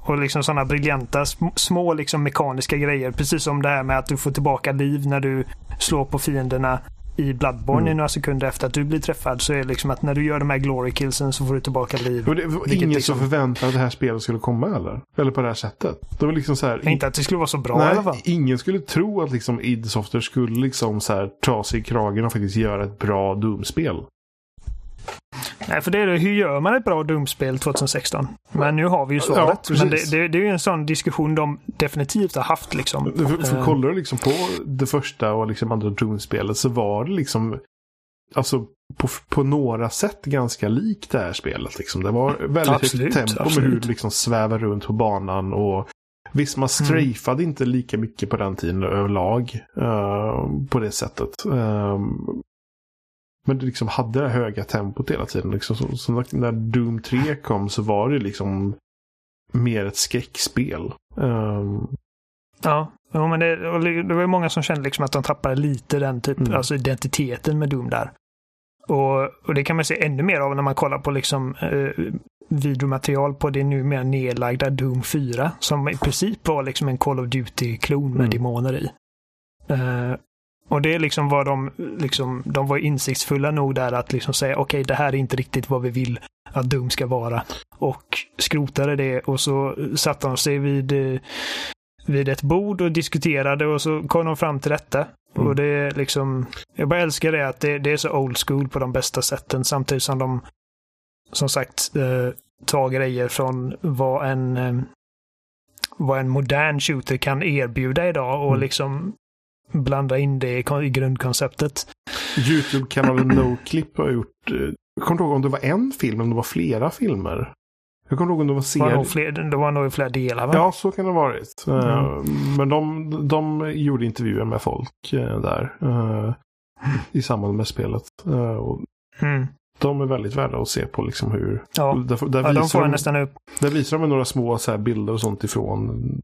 och liksom sådana briljanta sm- små liksom mekaniska grejer. Precis som det här med att du får tillbaka liv när du slår på fienderna i Bloodborne Mm. i några sekunder efter att du blir träffad. Så är det liksom att när du gör de här glory killsen så får du tillbaka liv. Det var ingen liksom- som förväntade att det här spelet skulle komma eller? Eller på det här sättet. Det var liksom så här. Inte att det skulle vara så bra i alla fall. Nej, ingen skulle tro att liksom id skulle liksom så här ta sig i kragen och faktiskt göra ett bra Doom-spel. Nej, för det är det. Hur gör man ett bra Doom-spel 2016? Men nu har vi ju svaret. precis. Men det, det, det är ju en sån diskussion de definitivt har haft liksom. För, för Eh, kollar du liksom på det första och liksom andra Doom-spelet så var det liksom Alltså på, på några sätt ganska likt det här spelet. Liksom. Det var väldigt Absolut, högt tempo med absolut. hur du liksom svävar runt på banan. och Visst, man strafade inte lika mycket på den tiden överlag. eh, på det sättet. Ehm, men du liksom hade det höga tempot hela tiden. Liksom. Så, så när Doom 3 kom så var det liksom mer ett skräckspel. Ehm, Ja, jo, men det, det var ju många som kände liksom att de tappade lite den typ, Mm. alltså identiteten med Doom där. Och, och det kan man se ännu mer av när man kollar på liksom eh, videomaterial på det numera nedlagda Doom 4. Som i princip var liksom en Call of Duty-klon med Mm. demoner i. Eh, och det är liksom vad de, liksom, de var insiktsfulla nog där att liksom säga okej, det här är inte riktigt vad vi vill att Doom ska vara. Och skrotade det och så satte de sig vid, eh, vid ett bord och diskuterade och så kom de fram till detta. Mm. Och det är liksom, jag bara älskar det att det, det är så old school på de bästa sätten samtidigt som de som sagt eh, tar grejer från vad en eh, vad en modern shooter kan erbjuda idag och Mm. liksom blanda in det i, kon- i grundkonceptet. Youtube-kanalen NoClip har gjort... eh, Jag kommer inte ihåg om det var en film, om det var flera filmer. Jag kommer ihåg om det var var, serier. fler, det var nog flera delar va? Ja, så kan det ha varit. Eh, Mm. Men de, de gjorde intervjuer med folk eh, där. eh, I samband med spelet. Eh, Mm. de är väldigt värda att se på liksom hur... Ja. Där, där, ja, de visar får de, nästan upp. där visar de några små så bilder och sånt ifrån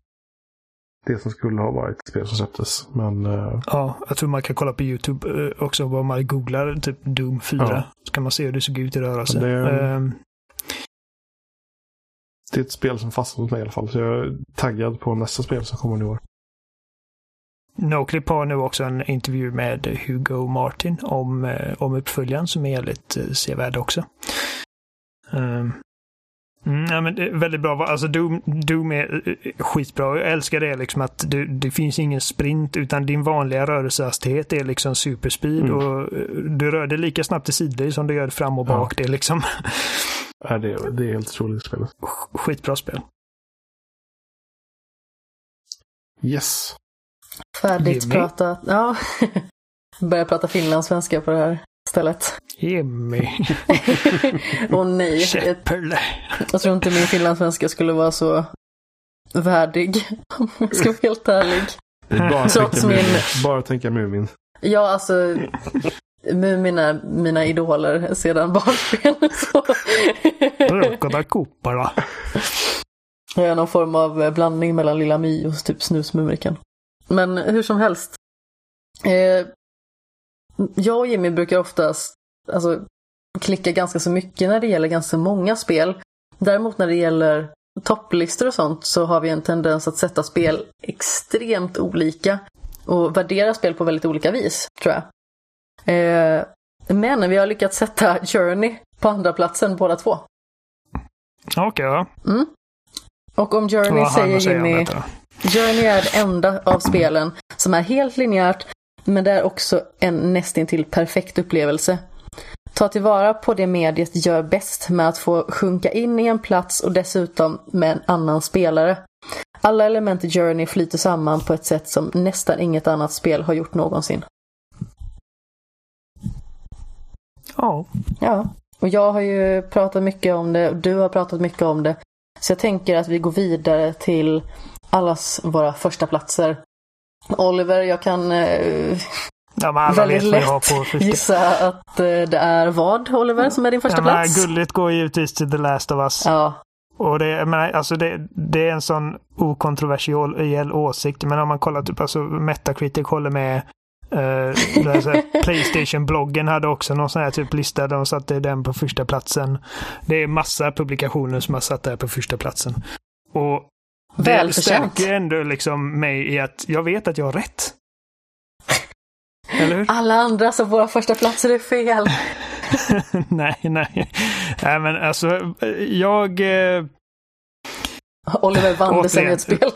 det som skulle ha varit ett spel som släpptes. Men eh, Ja, jag tror man kan kolla på YouTube eh, också. Vad man googlar typ Doom 4. Ja. Så kan man se hur det såg ut i rörelse. Det- Ehm, det är ett spel som fastnat hos mig i alla fall. Så jag är taggad på nästa spel som kommer i år. Noclip har nu också en intervju med Hugo Martin om, eh, om uppföljaren som är jävligt sevärd också. Mm, ja, men det är väldigt bra. Alltså Doom, Doom är eh, skitbra. Jag älskar det liksom att det, det finns ingen sprint utan din vanliga rörelsehastighet är liksom superspeed Mm. och eh, du rör dig lika snabbt till sidor som du gör fram och Ja. bak. Det är liksom Är det, det är helt otroligt spelet. skitbra spel. Yes. Färdigt pratat. Ja. Börja prata finlandssvenska på det här stället. Jimmy. Åh nej. Jag, Käpperle. jag tror inte min finlandssvenska skulle vara så värdig. Om jag ska vara helt ärlig. Bara Trots tänka min-. Bara tänka Mumin. Ja, alltså Mumin är mina idoler sedan barnsben. Rökade koppar Jag är någon form av blandning mellan Lilla My och typ Snusmumriken. Men hur som helst. Eh, jag och Jimmy brukar oftast alltså, klicka ganska så mycket när det gäller ganska många spel. Däremot när det gäller topplistor och sånt så har vi en tendens att sätta spel extremt olika och värdera spel på väldigt olika vis, tror jag. Eh, men vi har lyckats sätta Journey på andra platsen båda två. Okej, okay, ja. Mm. Och om Journey säger Jimmy... Journey är det enda av spelen som är helt linjärt, men det är också en nästintill perfekt upplevelse. Ta tillvara på det mediet gör bäst med att få sjunka in i en plats och dessutom med en annan spelare. Alla element i Journey flyter samman på ett sätt som nästan inget annat spel har gjort någonsin. Ja. Ja, och jag har ju pratat mycket om det och du har pratat mycket om det. Så jag tänker att vi går vidare till allas våra första platser. Oliver, jag kan eh, ja, väldigt lätt gissa att eh, det är vad, Oliver, som är din första ja, plats? Gulligt går givetvis till The Last of Us. Ja. Och det, men, alltså det, det är en sån okontroversiell åsikt. Men om man kollar, typ, alltså Metacritic håller med. Uh, Playstation-bloggen hade också någon sån här typ lista de satte den på första platsen. Det är massa publikationer som har satt det här på första platsen. Och det stärker ändå liksom mig i att jag vet att jag har rätt. Eller hur? Alla andra som våra första platser är fel. nej, nej. Nej, men alltså jag... Eh... Oliver det som ett spel.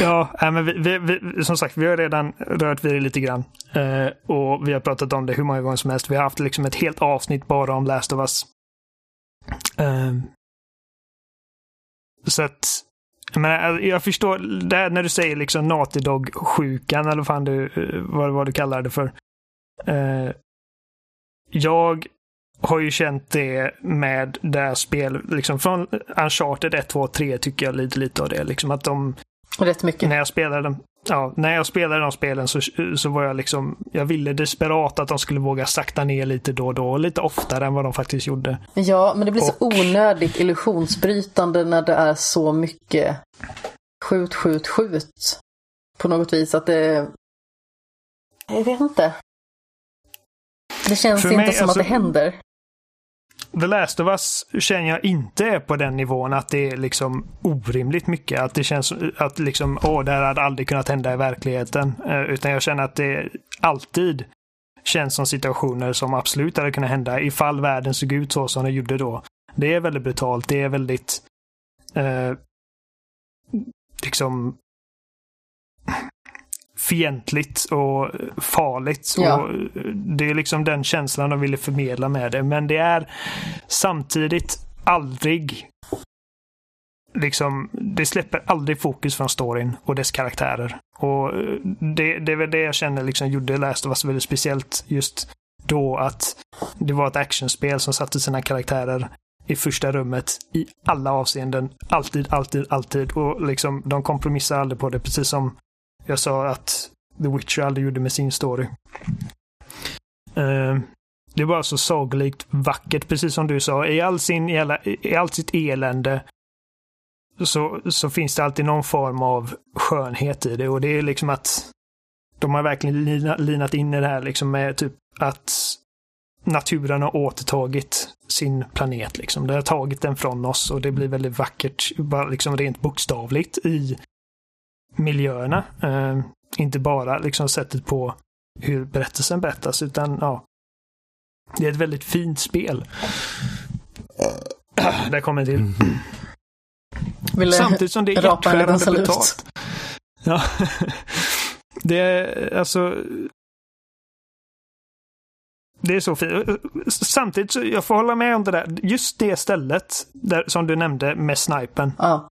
ja, nej, men vi, vi, vi, som sagt, vi har redan rört vid det lite grann. Eh, och vi har pratat om det hur många gånger som helst. Vi har haft liksom ett helt avsnitt bara om Last of Us. Eh, så att men jag förstår, det när du säger liksom Naughty Dog-sjukan eller fan du, eh, vad, vad du kallar det för. Eh, jag har ju känt det med det här spel, liksom från Uncharted 1, 2, 3 tycker jag lite, lite av det. Liksom att de... Rätt mycket. När jag spelade dem, ja, när jag spelade de spelen så, så var jag liksom, jag ville desperat att de skulle våga sakta ner lite då och då, lite oftare än vad de faktiskt gjorde. Ja, men det blir och... så onödigt illusionsbrytande när det är så mycket skjut, skjut, skjut. På något vis att det... Jag vet inte. Det känns mig, inte som alltså... att det händer. The Last of Us känner jag inte är på den nivån att det är liksom orimligt mycket. Att det känns att liksom, åh, det här hade aldrig kunnat hända i verkligheten. Eh, utan jag känner att det alltid känns som situationer som absolut hade kunnat hända ifall världen såg ut så som den gjorde då. Det är väldigt brutalt. Det är väldigt eh, liksom fientligt och farligt. Ja. Och det är liksom den känslan de ville förmedla med det. Men det är samtidigt aldrig liksom, det släpper aldrig fokus från storyn och dess karaktärer. Och det, det är väl det jag känner liksom gjorde Last of Us väldigt speciellt just då att det var ett actionspel som satte sina karaktärer i första rummet i alla avseenden. Alltid, alltid, alltid. Och liksom de kompromissar aldrig på det, precis som jag sa att The Witcher aldrig gjorde med sin story. Uh, det var så sagolikt vackert, precis som du sa. I, all sin, i allt sitt elände så, så finns det alltid någon form av skönhet i det. Och det är liksom att de har verkligen linat in i det här liksom med typ att naturen har återtagit sin planet. Liksom. Det har tagit den från oss och det blir väldigt vackert, bara liksom rent bokstavligt i miljöerna. Uh, inte bara liksom sättet på hur berättelsen berättas, utan ja. Det är ett väldigt fint spel. Där kommer till. Mm. Vill Samtidigt som det är hjärtskärande brutalt. Ja. det är alltså det är så fint. Samtidigt så jag får hålla med om det där. Just det stället där, som du nämnde med snipen. Ja.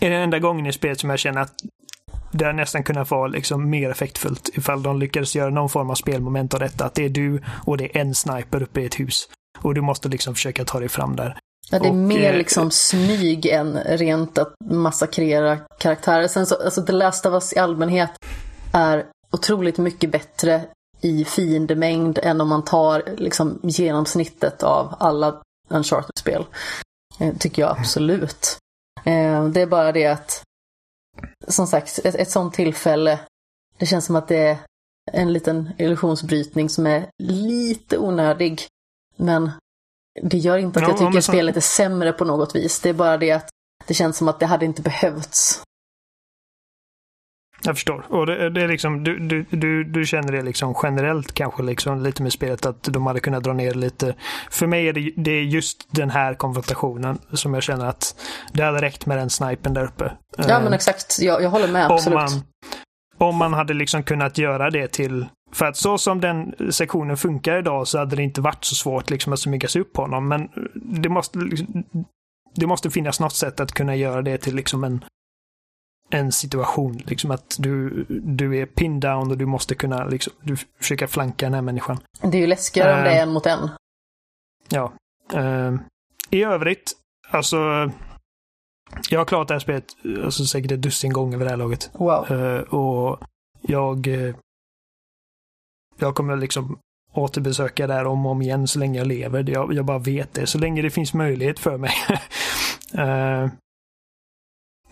Är den enda gången i spelet som jag känner att det har nästan kunnat vara liksom mer effektfullt ifall de lyckades göra någon form av spelmoment av detta. Att det är du och det är en sniper uppe i ett hus. Och du måste liksom försöka ta dig fram där. Ja, det är och, mer eh, liksom smyg än rent att massakrera karaktärer. Sen så, alltså The Last of Us i allmänhet är otroligt mycket bättre i fiendemängd än om man tar liksom genomsnittet av alla Uncharted-spel. Eh, tycker jag absolut. Eh, det är bara det att, som sagt, ett, ett sånt tillfälle, det känns som att det är en liten illusionsbrytning som är lite onödig. Men det gör inte att jag tycker så... spelet är sämre på något vis. Det är bara det att det känns som att det hade inte behövts. Jag förstår. Och det, det är liksom, du, du, du, du känner det liksom generellt kanske liksom lite med spelet att de hade kunnat dra ner lite. För mig är det, det är just den här konfrontationen som jag känner att det hade räckt med den snipen där uppe. Ja men exakt, jag, jag håller med absolut. Om man, om man hade liksom kunnat göra det till för att så som den sektionen funkar idag så hade det inte varit så svårt liksom att smyga sig upp på honom. Men det måste, det måste finnas något sätt att kunna göra det till liksom en, en situation. Liksom att du, du är pinned down och du måste kunna liksom, du försöka flanka den här människan. Det är ju läskigare uh, om det är en mot en. Ja. Uh, I övrigt, alltså jag har klarat det här spelet alltså, säkert ett dussin gånger vid det här laget. Wow. Uh, och jag jag kommer liksom återbesöka där om och om igen så länge jag lever. Jag, jag bara vet det. Så länge det finns möjlighet för mig. uh,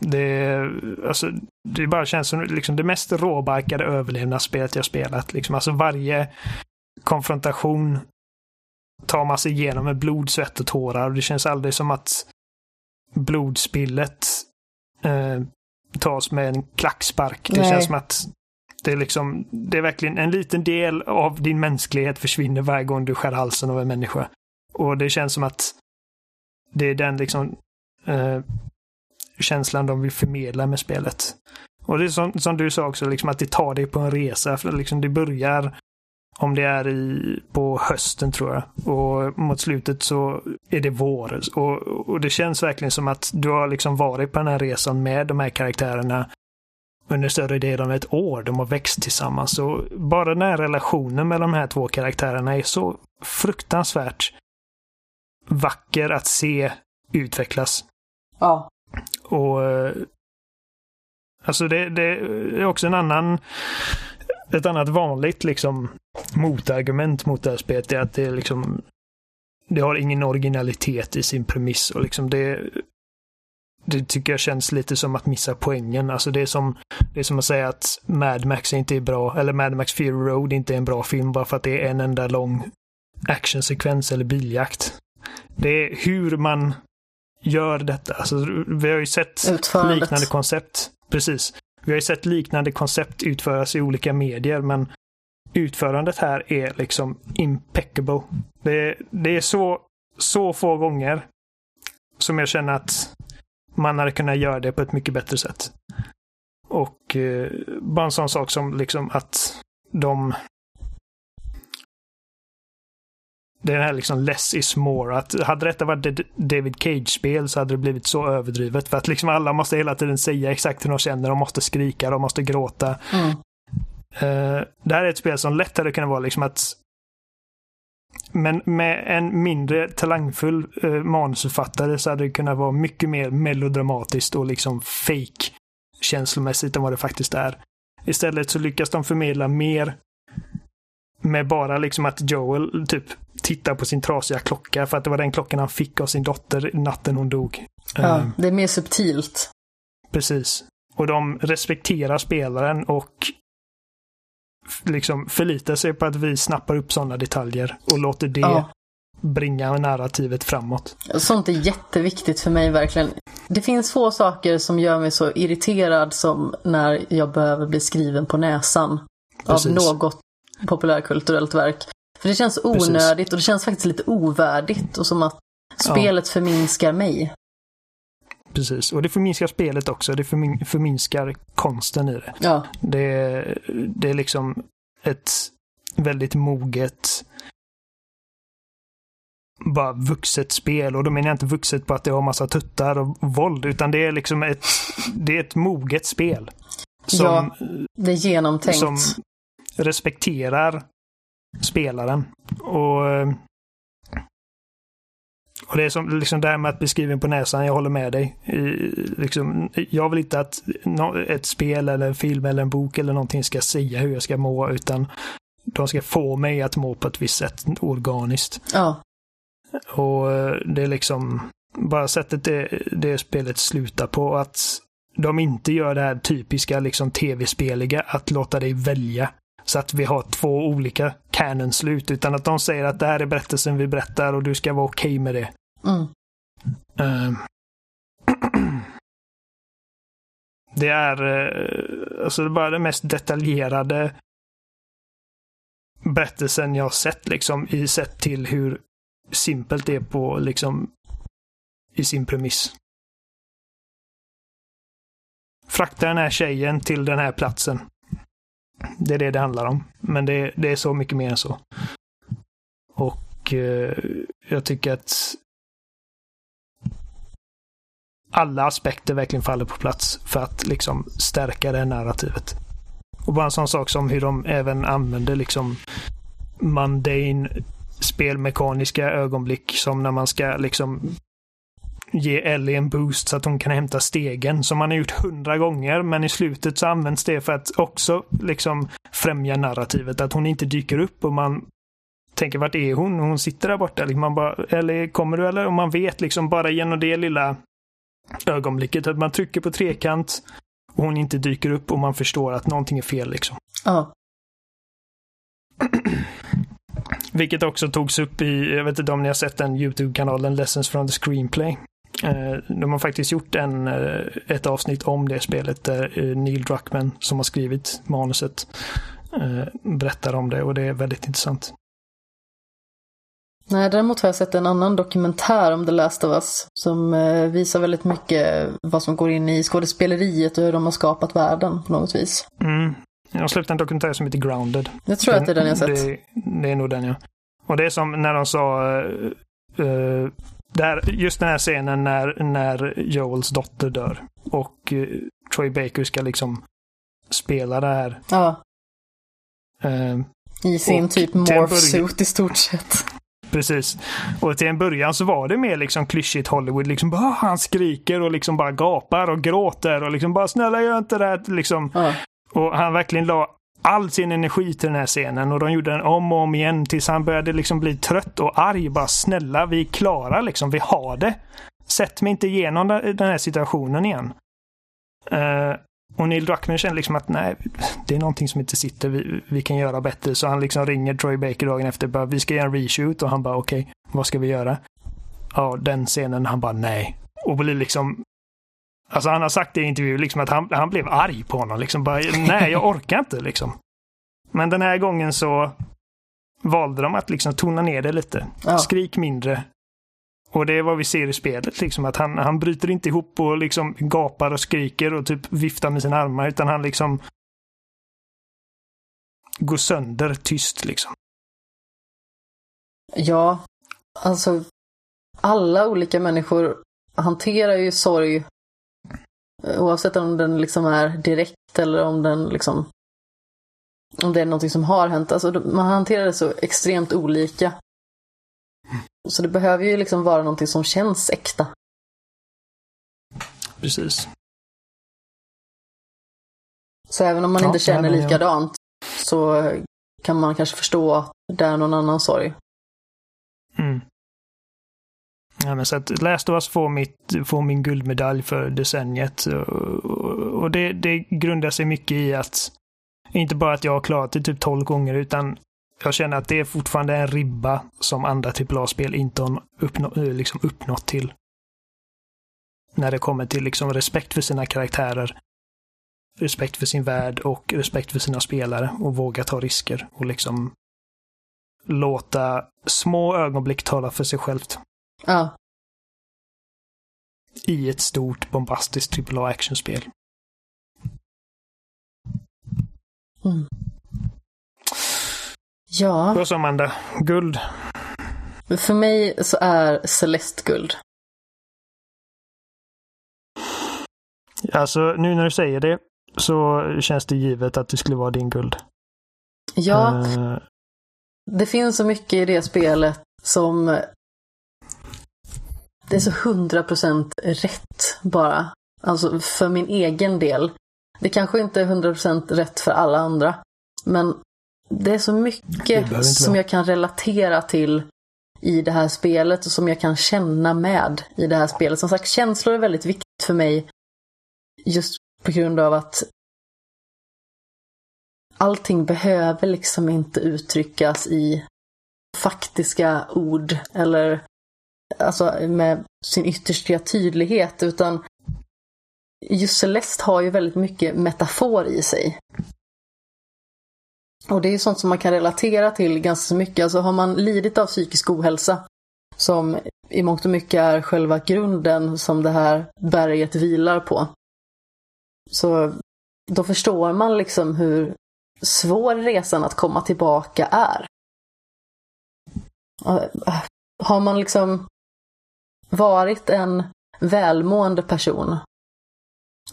det, alltså, det bara känns som liksom det mest råbarkade överlevnadsspelet jag spelat. Liksom. Alltså varje konfrontation tar man sig igenom med blod, svett och tårar. Det känns aldrig som att blodspillet eh, tas med en klackspark. Det Nej. känns som att det är, liksom, det är verkligen en liten del av din mänsklighet försvinner varje gång du skär halsen av en människa. Och det känns som att det är den liksom eh, känslan de vill förmedla med spelet. Och det är som, som du sa också, liksom att det tar dig på en resa. För liksom det börjar, om det är i, på hösten tror jag. Och mot slutet så är det vår. Och, och det känns verkligen som att du har liksom varit på den här resan med de här karaktärerna under större delen av ett år. De har växt tillsammans. Och bara den här relationen mellan de här två karaktärerna är så fruktansvärt vacker att se utvecklas. Ja. Och eh, Alltså det, det är också en annan ett annat vanligt liksom motargument mot det här spelet är att det är liksom det har ingen originalitet i sin premiss och liksom det det tycker jag känns lite som att missa poängen. Alltså det är som, det är som att säga att Mad Max inte är bra, eller Mad Max Fury Road inte är en bra film bara för att det är en enda lång actionsekvens eller biljakt. Det är hur man gör detta. Alltså, vi har ju sett liknande koncept. Precis. Vi har ju sett liknande koncept utföras i olika medier, men utförandet här är liksom impeccable. Det, det är så, så få gånger som jag känner att man hade kunnat göra det på ett mycket bättre sätt. Och eh, bara en sån sak som liksom att de... Det här liksom less is more. Att hade detta varit David Cage-spel så hade det blivit så överdrivet. För att liksom alla måste hela tiden säga exakt hur de känner. De måste skrika, de måste gråta. Mm. Uh, det här är ett spel som lätt hade kunnat vara liksom att men med en mindre talangfull eh, manusförfattare så hade det kunnat vara mycket mer melodramatiskt och liksom fake känslomässigt än vad det faktiskt är. Istället så lyckas de förmedla mer med bara liksom att Joel typ tittar på sin trasiga klocka för att det var den klockan han fick av sin dotter natten hon dog. Ja, um, det är mer subtilt. Precis. Och de respekterar spelaren och liksom förlitar sig på att vi snappar upp sådana detaljer och låter det ja. bringa narrativet framåt. Sånt är jätteviktigt för mig verkligen. Det finns få saker som gör mig så irriterad som när jag behöver bli skriven på näsan Precis. av något populärkulturellt verk. För det känns onödigt Precis. och det känns faktiskt lite ovärdigt och som att spelet ja. förminskar mig. Precis, och det förminskar spelet också. Det förmin förminskar konsten i det. Ja. Det, det är liksom ett väldigt moget bara vuxet spel. Och då menar jag inte vuxet på att det har massa tuttar och våld, utan det är liksom ett, det är ett moget spel. Som, ja, det är genomtänkt. Som respekterar spelaren. Och och det är som liksom det här med att beskriva på näsan, jag håller med dig. liksom, jag vill inte att ett spel eller en film eller en bok eller någonting ska säga hur jag ska må, utan de ska få mig att må på ett visst sätt organiskt. Ja. Och eh, det är liksom bara sättet det, det spelet slutar på, att de inte gör det här typiska liksom tv-speliga, att låta dig välja. Så att vi har två olika canon-slut, utan att de säger att det här är berättelsen vi berättar och du ska vara okej okay med det. Mm. Uh, Det är eh, alltså bara den mest detaljerade berättelsen jag har sett liksom i sett till hur simpelt det är på liksom i sin premiss. Frakta den här tjejen till den här platsen. Det är det det handlar om. Men det, det är så mycket mer än så. Och eh, jag tycker att alla aspekter verkligen faller på plats för att liksom stärka det narrativet. Och bara en sån sak som hur de även använder liksom mundane spelmekaniska ögonblick som när man ska liksom ge Ellie en boost så att hon kan hämta stegen som man har gjort hundra gånger men i slutet så används det för att också liksom främja narrativet att hon inte dyker upp och man tänker vart är hon? Hon sitter där borta. Liksom man bara, eller kommer du eller? Och man vet liksom bara genom det lilla ögonblicket att man trycker på trekant och hon inte dyker upp och man förstår att någonting är fel liksom. Ja. Vilket också togs upp i, jag vet inte om ni har sett den YouTube-kanalen Lessons from the Screenplay. Eh, de har faktiskt gjort en, eh, ett avsnitt om det spelet där eh, Neil Druckmann, som har skrivit manuset, berättar om det och det är väldigt intressant. Nej, däremot har jag sett en annan dokumentär om The Last of Us som visar väldigt mycket vad som går in i skådespeleriet och hur de har skapat världen på något vis. Mm. Jag har släppt en dokumentär som heter Grounded. Jag tror den, att det är den jag sett. Det, det, är nog den ja. Och det är som när de sa uh, där, just den här scenen när, när Joels dotter dör och uh, Troy Baker ska liksom spela det här. Ja. Uh, I sin typ morph suit i stort sett. Precis. Och till en början så var det mer liksom klyschigt Hollywood. Liksom bara, han skriker och liksom bara gapar och gråter och liksom bara snälla gör inte det här. Liksom. Ja. Och han verkligen la all sin energi till den här scenen och de gjorde den om och om igen tills han började liksom bli trött och arg. Bara snälla, vi är klara liksom. Vi har det. Sätt mig inte igenom den här situationen igen. Uh, och Neil Druckmann kände liksom att nej, det är någonting som inte sitter. Vi, vi kan göra bättre. Så han liksom ringer Troy Baker dagen efter. Bara, vi ska göra en reshoot och han bara okej, okay, vad ska vi göra? Ja, den scenen. Han bara nej. Och blir liksom Alltså han har sagt i intervjuer liksom att han, han blev arg på honom. Liksom bara, nej, jag orkar inte liksom. Men den här gången så valde de att liksom tona ner det lite. Ja. Skrik mindre. Och det är vad vi ser i spelet, liksom att han, han bryter inte ihop och liksom gapar och skriker och typ viftar med sina armar, utan han liksom går sönder tyst liksom. Ja, alltså alla olika människor hanterar ju sorg Oavsett om den liksom är direkt eller om den liksom om det är någonting som har hänt. Alltså man hanterar det så extremt olika. Så det behöver ju liksom vara någonting som känns äkta. Precis. Så även om man ja, inte känner likadant så kan man kanske förstå att det är någon annan sorg. Mm. Ja, men så att Last of Us får, mitt, får min guldmedalj för decenniet. Och det, det grundar sig mycket i att inte bara att jag har klarat det typ 12 gånger utan jag känner att det är fortfarande en ribba som andra typ AAA-spel inte har uppnå, eh, liksom uppnått till. När det kommer till liksom respekt för sina karaktärer, respekt för sin värld och respekt för sina spelare och våga ta risker och liksom låta små ögonblick tala för sig självt. Ja. I ett stort bombastiskt AAA actionspel. Mm. Ja. Vad sa Amanda? Guld? För mig så är Celeste guld. Alltså, nu när du säger det så känns det givet att det skulle vara din guld. Ja. Uh... Det finns så mycket i det spelet som det är så hundra procent rätt bara. Alltså för min egen del. Det kanske inte är hundra procent rätt för alla andra. Men det är så mycket som jag kan relatera till i det här spelet och som jag kan känna med i det här spelet. Som sagt, känslor är väldigt viktigt för mig. Just på grund av att allting behöver liksom inte uttryckas i faktiska ord eller alltså med sin yttersta tydlighet utan just Celeste har ju väldigt mycket metafor i sig. Och det är ju sånt som man kan relatera till ganska mycket. Alltså har man lidit av psykisk ohälsa, som i mångt och mycket är själva grunden som det här berget vilar på. Så då förstår man liksom hur svår resan att komma tillbaka är. Äh, har man liksom varit en välmående person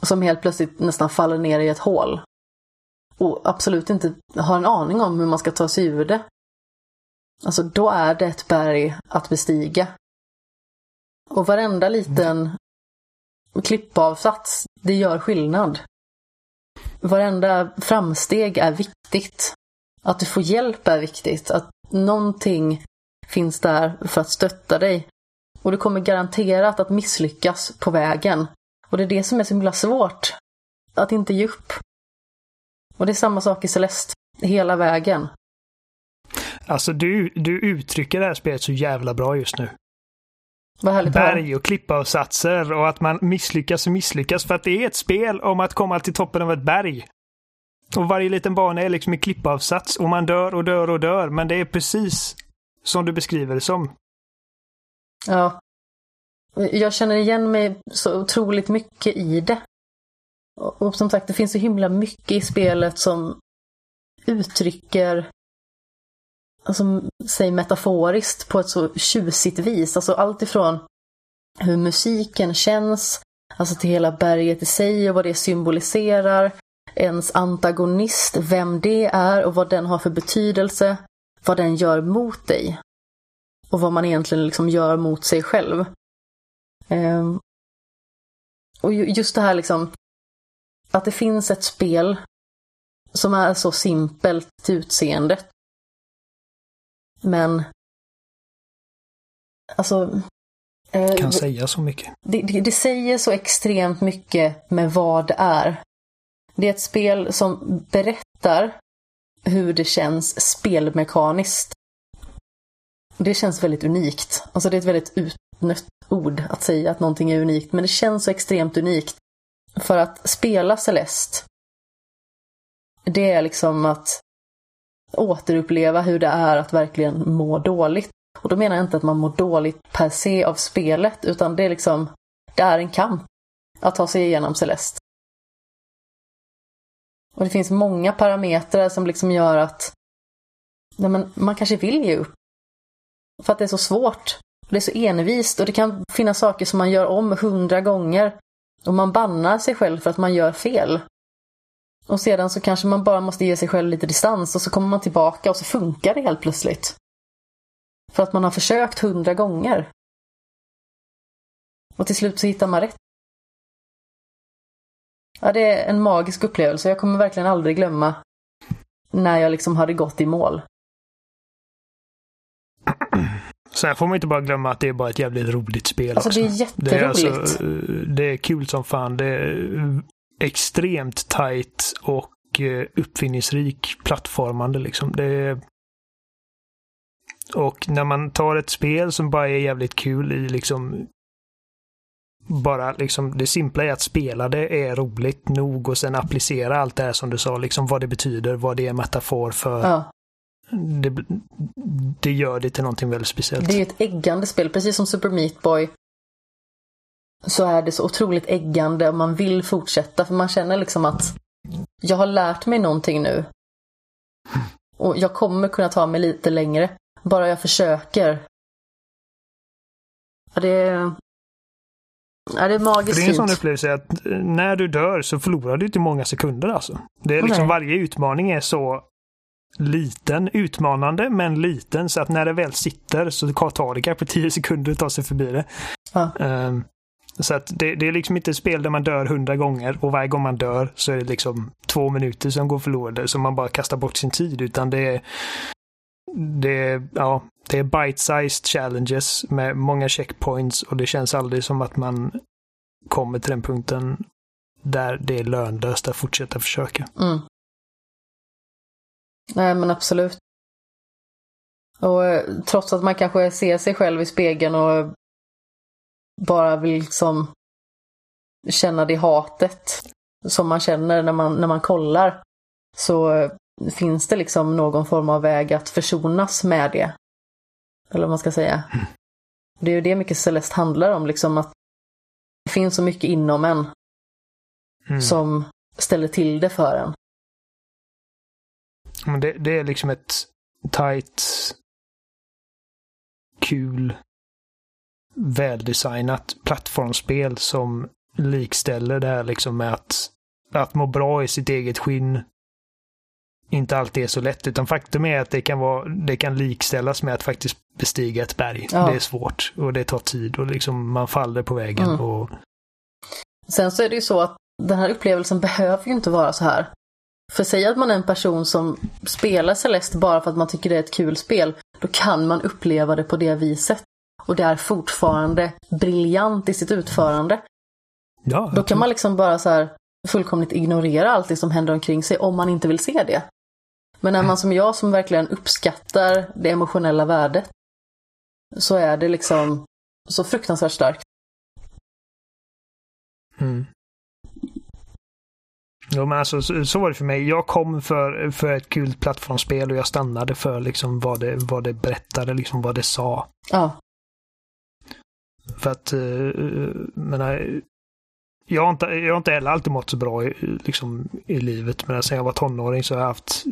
som helt plötsligt nästan faller ner i ett hål och absolut inte har en aning om hur man ska ta sig ur det. Alltså då är det ett berg att bestiga. Och varenda liten klippavsats, det gör skillnad. Varenda framsteg är viktigt. Att du får hjälp är viktigt. Att någonting finns där för att stötta dig. Och du kommer garanterat att misslyckas på vägen. Och det är det som är så himla svårt. Att inte ge upp. Och det är samma sak i Celeste. Hela vägen. Alltså du, du uttrycker det här spelet så jävla bra just nu. Vad härligt Berg och klippavsatser och att man misslyckas och misslyckas. För att det är ett spel om att komma till toppen av ett berg. Och varje liten bana är liksom en klippavsats och man dör och dör och dör. Men det är precis som du beskriver det som. Ja. Jag känner igen mig så otroligt mycket i det. Och som sagt, det finns så himla mycket i spelet som uttrycker alltså, säg metaforiskt på ett så tjusigt vis. Alltså allt ifrån hur musiken känns, alltså till hela berget i sig och vad det symboliserar, ens antagonist, vem det är och vad den har för betydelse, vad den gör mot dig och vad man egentligen liksom gör mot sig själv. Um, och just det här liksom att det finns ett spel som är så simpelt till utseendet men... Alltså... Eh, kan säga så mycket. Det, det, det, säger så extremt mycket med vad det är. Det är ett spel som berättar hur det känns spelmekaniskt. Det känns väldigt unikt. Alltså det är ett väldigt utnött ord att säga att någonting är unikt, men det känns så extremt unikt. För att spela Celeste, det är liksom att återuppleva hur det är att verkligen må dåligt. Och då menar jag inte att man mår dåligt per se av spelet, utan det är liksom, det är en kamp att ta sig igenom Celeste. Och det finns många parametrar som liksom gör att nej men, man kanske vill ge upp. För att det är så svårt. Det är så envist och det kan finnas saker som man gör om hundra gånger. Och man bannar sig själv för att man gör fel. Och sedan så kanske man bara måste ge sig själv lite distans och så kommer man tillbaka och så funkar det helt plötsligt. För att man har försökt hundra gånger. Och till slut så hittar man rätt. Ja, det är en magisk upplevelse. Jag kommer verkligen aldrig glömma när jag liksom hade gått i mål. Sen får man inte bara glömma att det är bara ett jävligt roligt spel alltså, också. Det är jätteroligt. Det är, alltså, det är kul som fan. Det är extremt tight och eh, uppfinningsrik plattformande liksom. Det är... Och när man tar ett spel som bara är jävligt kul i liksom bara liksom det simpla i att spela det är roligt nog och sen applicera allt det här som du sa, liksom vad det betyder, vad det är metafor för. Ja. Det, det gör det till någonting väldigt speciellt. Det är ett äggande spel, precis som Super Meat Boy så är det så otroligt äggande och man vill fortsätta för man känner liksom att jag har lärt mig någonting nu. Och jag kommer kunna ta mig lite längre. Bara jag försöker. Ja, det är... Ja, det är magiskt Det är en sån upplevelse att när du dör så förlorar du inte många sekunder alltså. Det är liksom varje utmaning är så liten, utmanande men liten så att när det väl sitter så tar det kanske tio sekunder att ta sig förbi det. Ja. Um, så att det, det, är liksom inte ett spel där man dör hundra gånger och varje gång man dör så är det liksom två minuter som går förlorade så man bara kastar bort sin tid utan det är det ja, det är bite-sized challenges med många checkpoints och det känns aldrig som att man kommer till den punkten där det är lönlöst att fortsätta försöka. Mm. Nej men absolut. Och eh, trots att man kanske ser sig själv i spegeln och bara vill liksom känna det hatet som man känner när man, när man kollar så finns det liksom någon form av väg att försonas med det. Eller vad man ska säga. Det är ju det mycket Celeste handlar om, liksom att det finns så mycket inom en Mm. som ställer till det för en. Men det, det är liksom ett tight, kul, väldesignat plattformsspel som likställer det här liksom med att, att må bra i sitt eget skinn inte alltid är så lätt. Utan faktum är att det kan, vara, det kan likställas med att faktiskt bestiga ett berg. Ja. Det är svårt och det tar tid och liksom man faller på vägen. Mm. Och, Sen så är det ju så att den här upplevelsen behöver ju inte vara så här. För säg att man är en person som spelar Celeste bara för att man tycker det är ett kul spel, då kan man uppleva det på det viset. Och det är fortfarande briljant i sitt utförande. ja, Då kan man liksom bara så här fullkomligt ignorera allt det som händer omkring sig om man inte vill se det. Men är man som jag som verkligen uppskattar det emotionella värdet så är det liksom så fruktansvärt starkt. Mm. Jo, men alltså, så, så var det för mig. Jag kom för, för ett kul plattformsspel och jag stannade för liksom vad, det, vad det berättade, liksom vad det sa. Ja, För att, uh, menar, jag har, inte, jag har inte heller alltid mått så bra i, liksom, i livet. Men sen jag var tonåring så har jag haft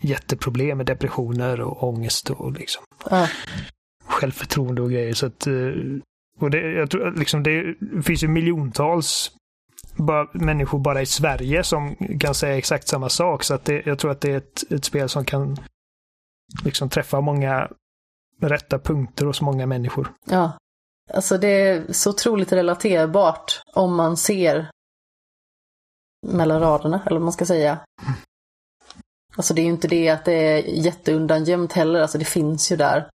jätteproblem med depressioner och ångest och liksom, ja, självförtroende och grejer. Så att, eh, och det, jag tror, liksom, det finns ju miljontals bara, människor bara i Sverige som kan säga exakt samma sak. Så att det, jag tror att det är ett, ett spel som kan liksom träffa många rätta punkter hos många människor. ja. Alltså det är så otroligt relaterbart om man ser mellan raderna, eller vad man ska säga. Alltså det är ju inte det att det är jätteundangömt heller, alltså det finns ju där.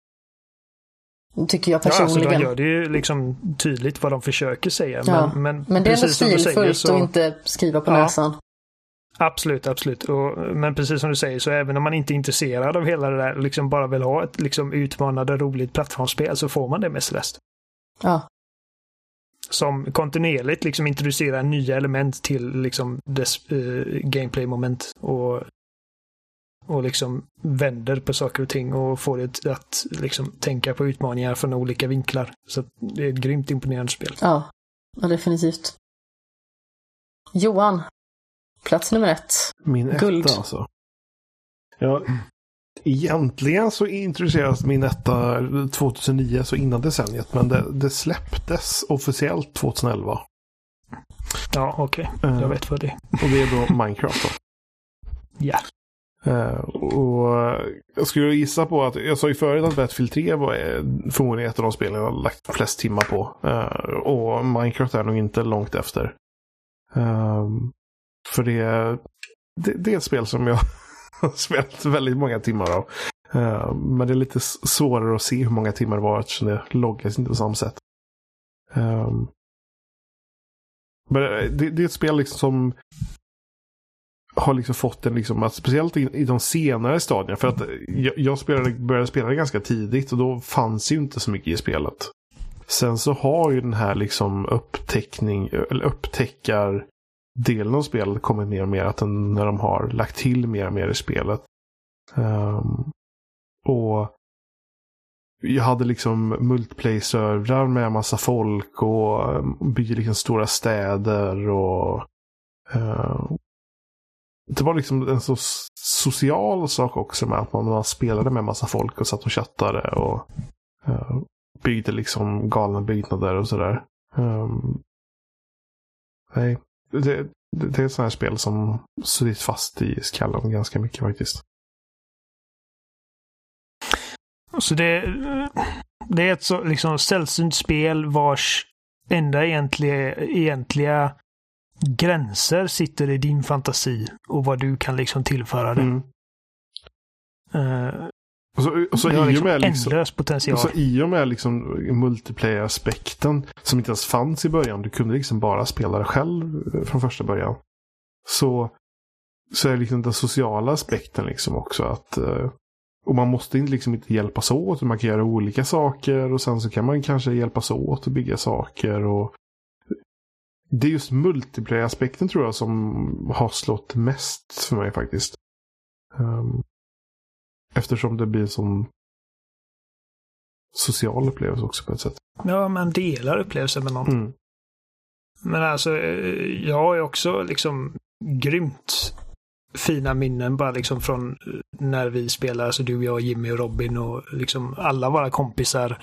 Tycker jag Ja, alltså personligen. de gör det ju liksom tydligt vad de försöker säga. Ja, Men, men, Men det är ändå precis som du säger stilfullt så- och inte skriva på Ja. näsan. Absolut, absolut. Och, men precis som du säger, så även om man inte är intresserad av hela det där, liksom bara vill ha ett liksom utmanande, roligt plattformsspel, så får man det med Celeste. Ja, Som kontinuerligt liksom introducerar nya element till liksom dess eh, gameplay-moment. Och, och liksom vänder på saker och ting och får det att liksom tänka på utmaningar från olika vinklar. Så det är ett grymt imponerande spel. ja, ja definitivt. Johan, plats nummer ett. Min etta Guld. alltså. Ja, egentligen så introducerades min etta 2009, så innan decenniet. Men det, det släpptes officiellt 2011. Ja, okej. Eh, Jag vet vad det är. Och det är då Minecraft då. Ja. Uh, och jag skulle gissa på att, jag sa ju förut att Battlefield 3 var eh, förmodligen ett av de spelen jag har lagt flest timmar på. Uh, och Minecraft är nog inte långt efter. Uh, för det, det, det är ett spel som jag har spelat väldigt många timmar av. Men det är lite svårare att se hur många timmar det var eftersom det loggas inte på samma sätt. Ehm, men det, det är ett spel liksom som har liksom fått en, liksom, att, speciellt i, i de senare stadierna. För att jag, jag spelade, började spela det ganska tidigt och då fanns ju inte så mycket i spelet. Sen så har ju den här liksom upptäckning, eller upptäckar delen av spelet kommit mer och mer. Att den, när de har lagt till mer och mer i spelet. Um, och jag hade liksom multiplayer-servrar med massa folk och eh, bygger liksom stora städer och uh, det var liksom en så social sak också med att man, man spelade med massa folk och satt och chattade och uh, byggde liksom galna byggnader och sådär. Um, nej, det, det, det är ett sånt här spel som suttit fast i skallen ganska mycket faktiskt. Så det, det är ett så liksom sällsynt spel vars enda egentliga, egentliga gränser sitter i din fantasi och vad du kan liksom tillföra det. Mm. Eh, Och så, och så det har liksom med liksom, ändlös potential. Och så i och med liksom multiplayer-aspekten som inte ens fanns i början. Du kunde liksom bara spela det själv eh, från första början. Så, så är liksom den sociala aspekten liksom också att eh, och man måste inte liksom inte hjälpas åt. Man kan göra olika saker och sen så kan man kanske hjälpas åt och bygga saker. och det är just multiplayer-aspekten tror jag som har slått mest för mig faktiskt. Um, eftersom det blir sån social upplevelse också på ett sätt. Ja, man delar upplevelsen med någon. Mm. Men alltså, eh, jag har ju också liksom grymt fina minnen bara liksom från eh, när vi spelade, alltså du, jag, Jimmy och Robin och liksom alla våra kompisar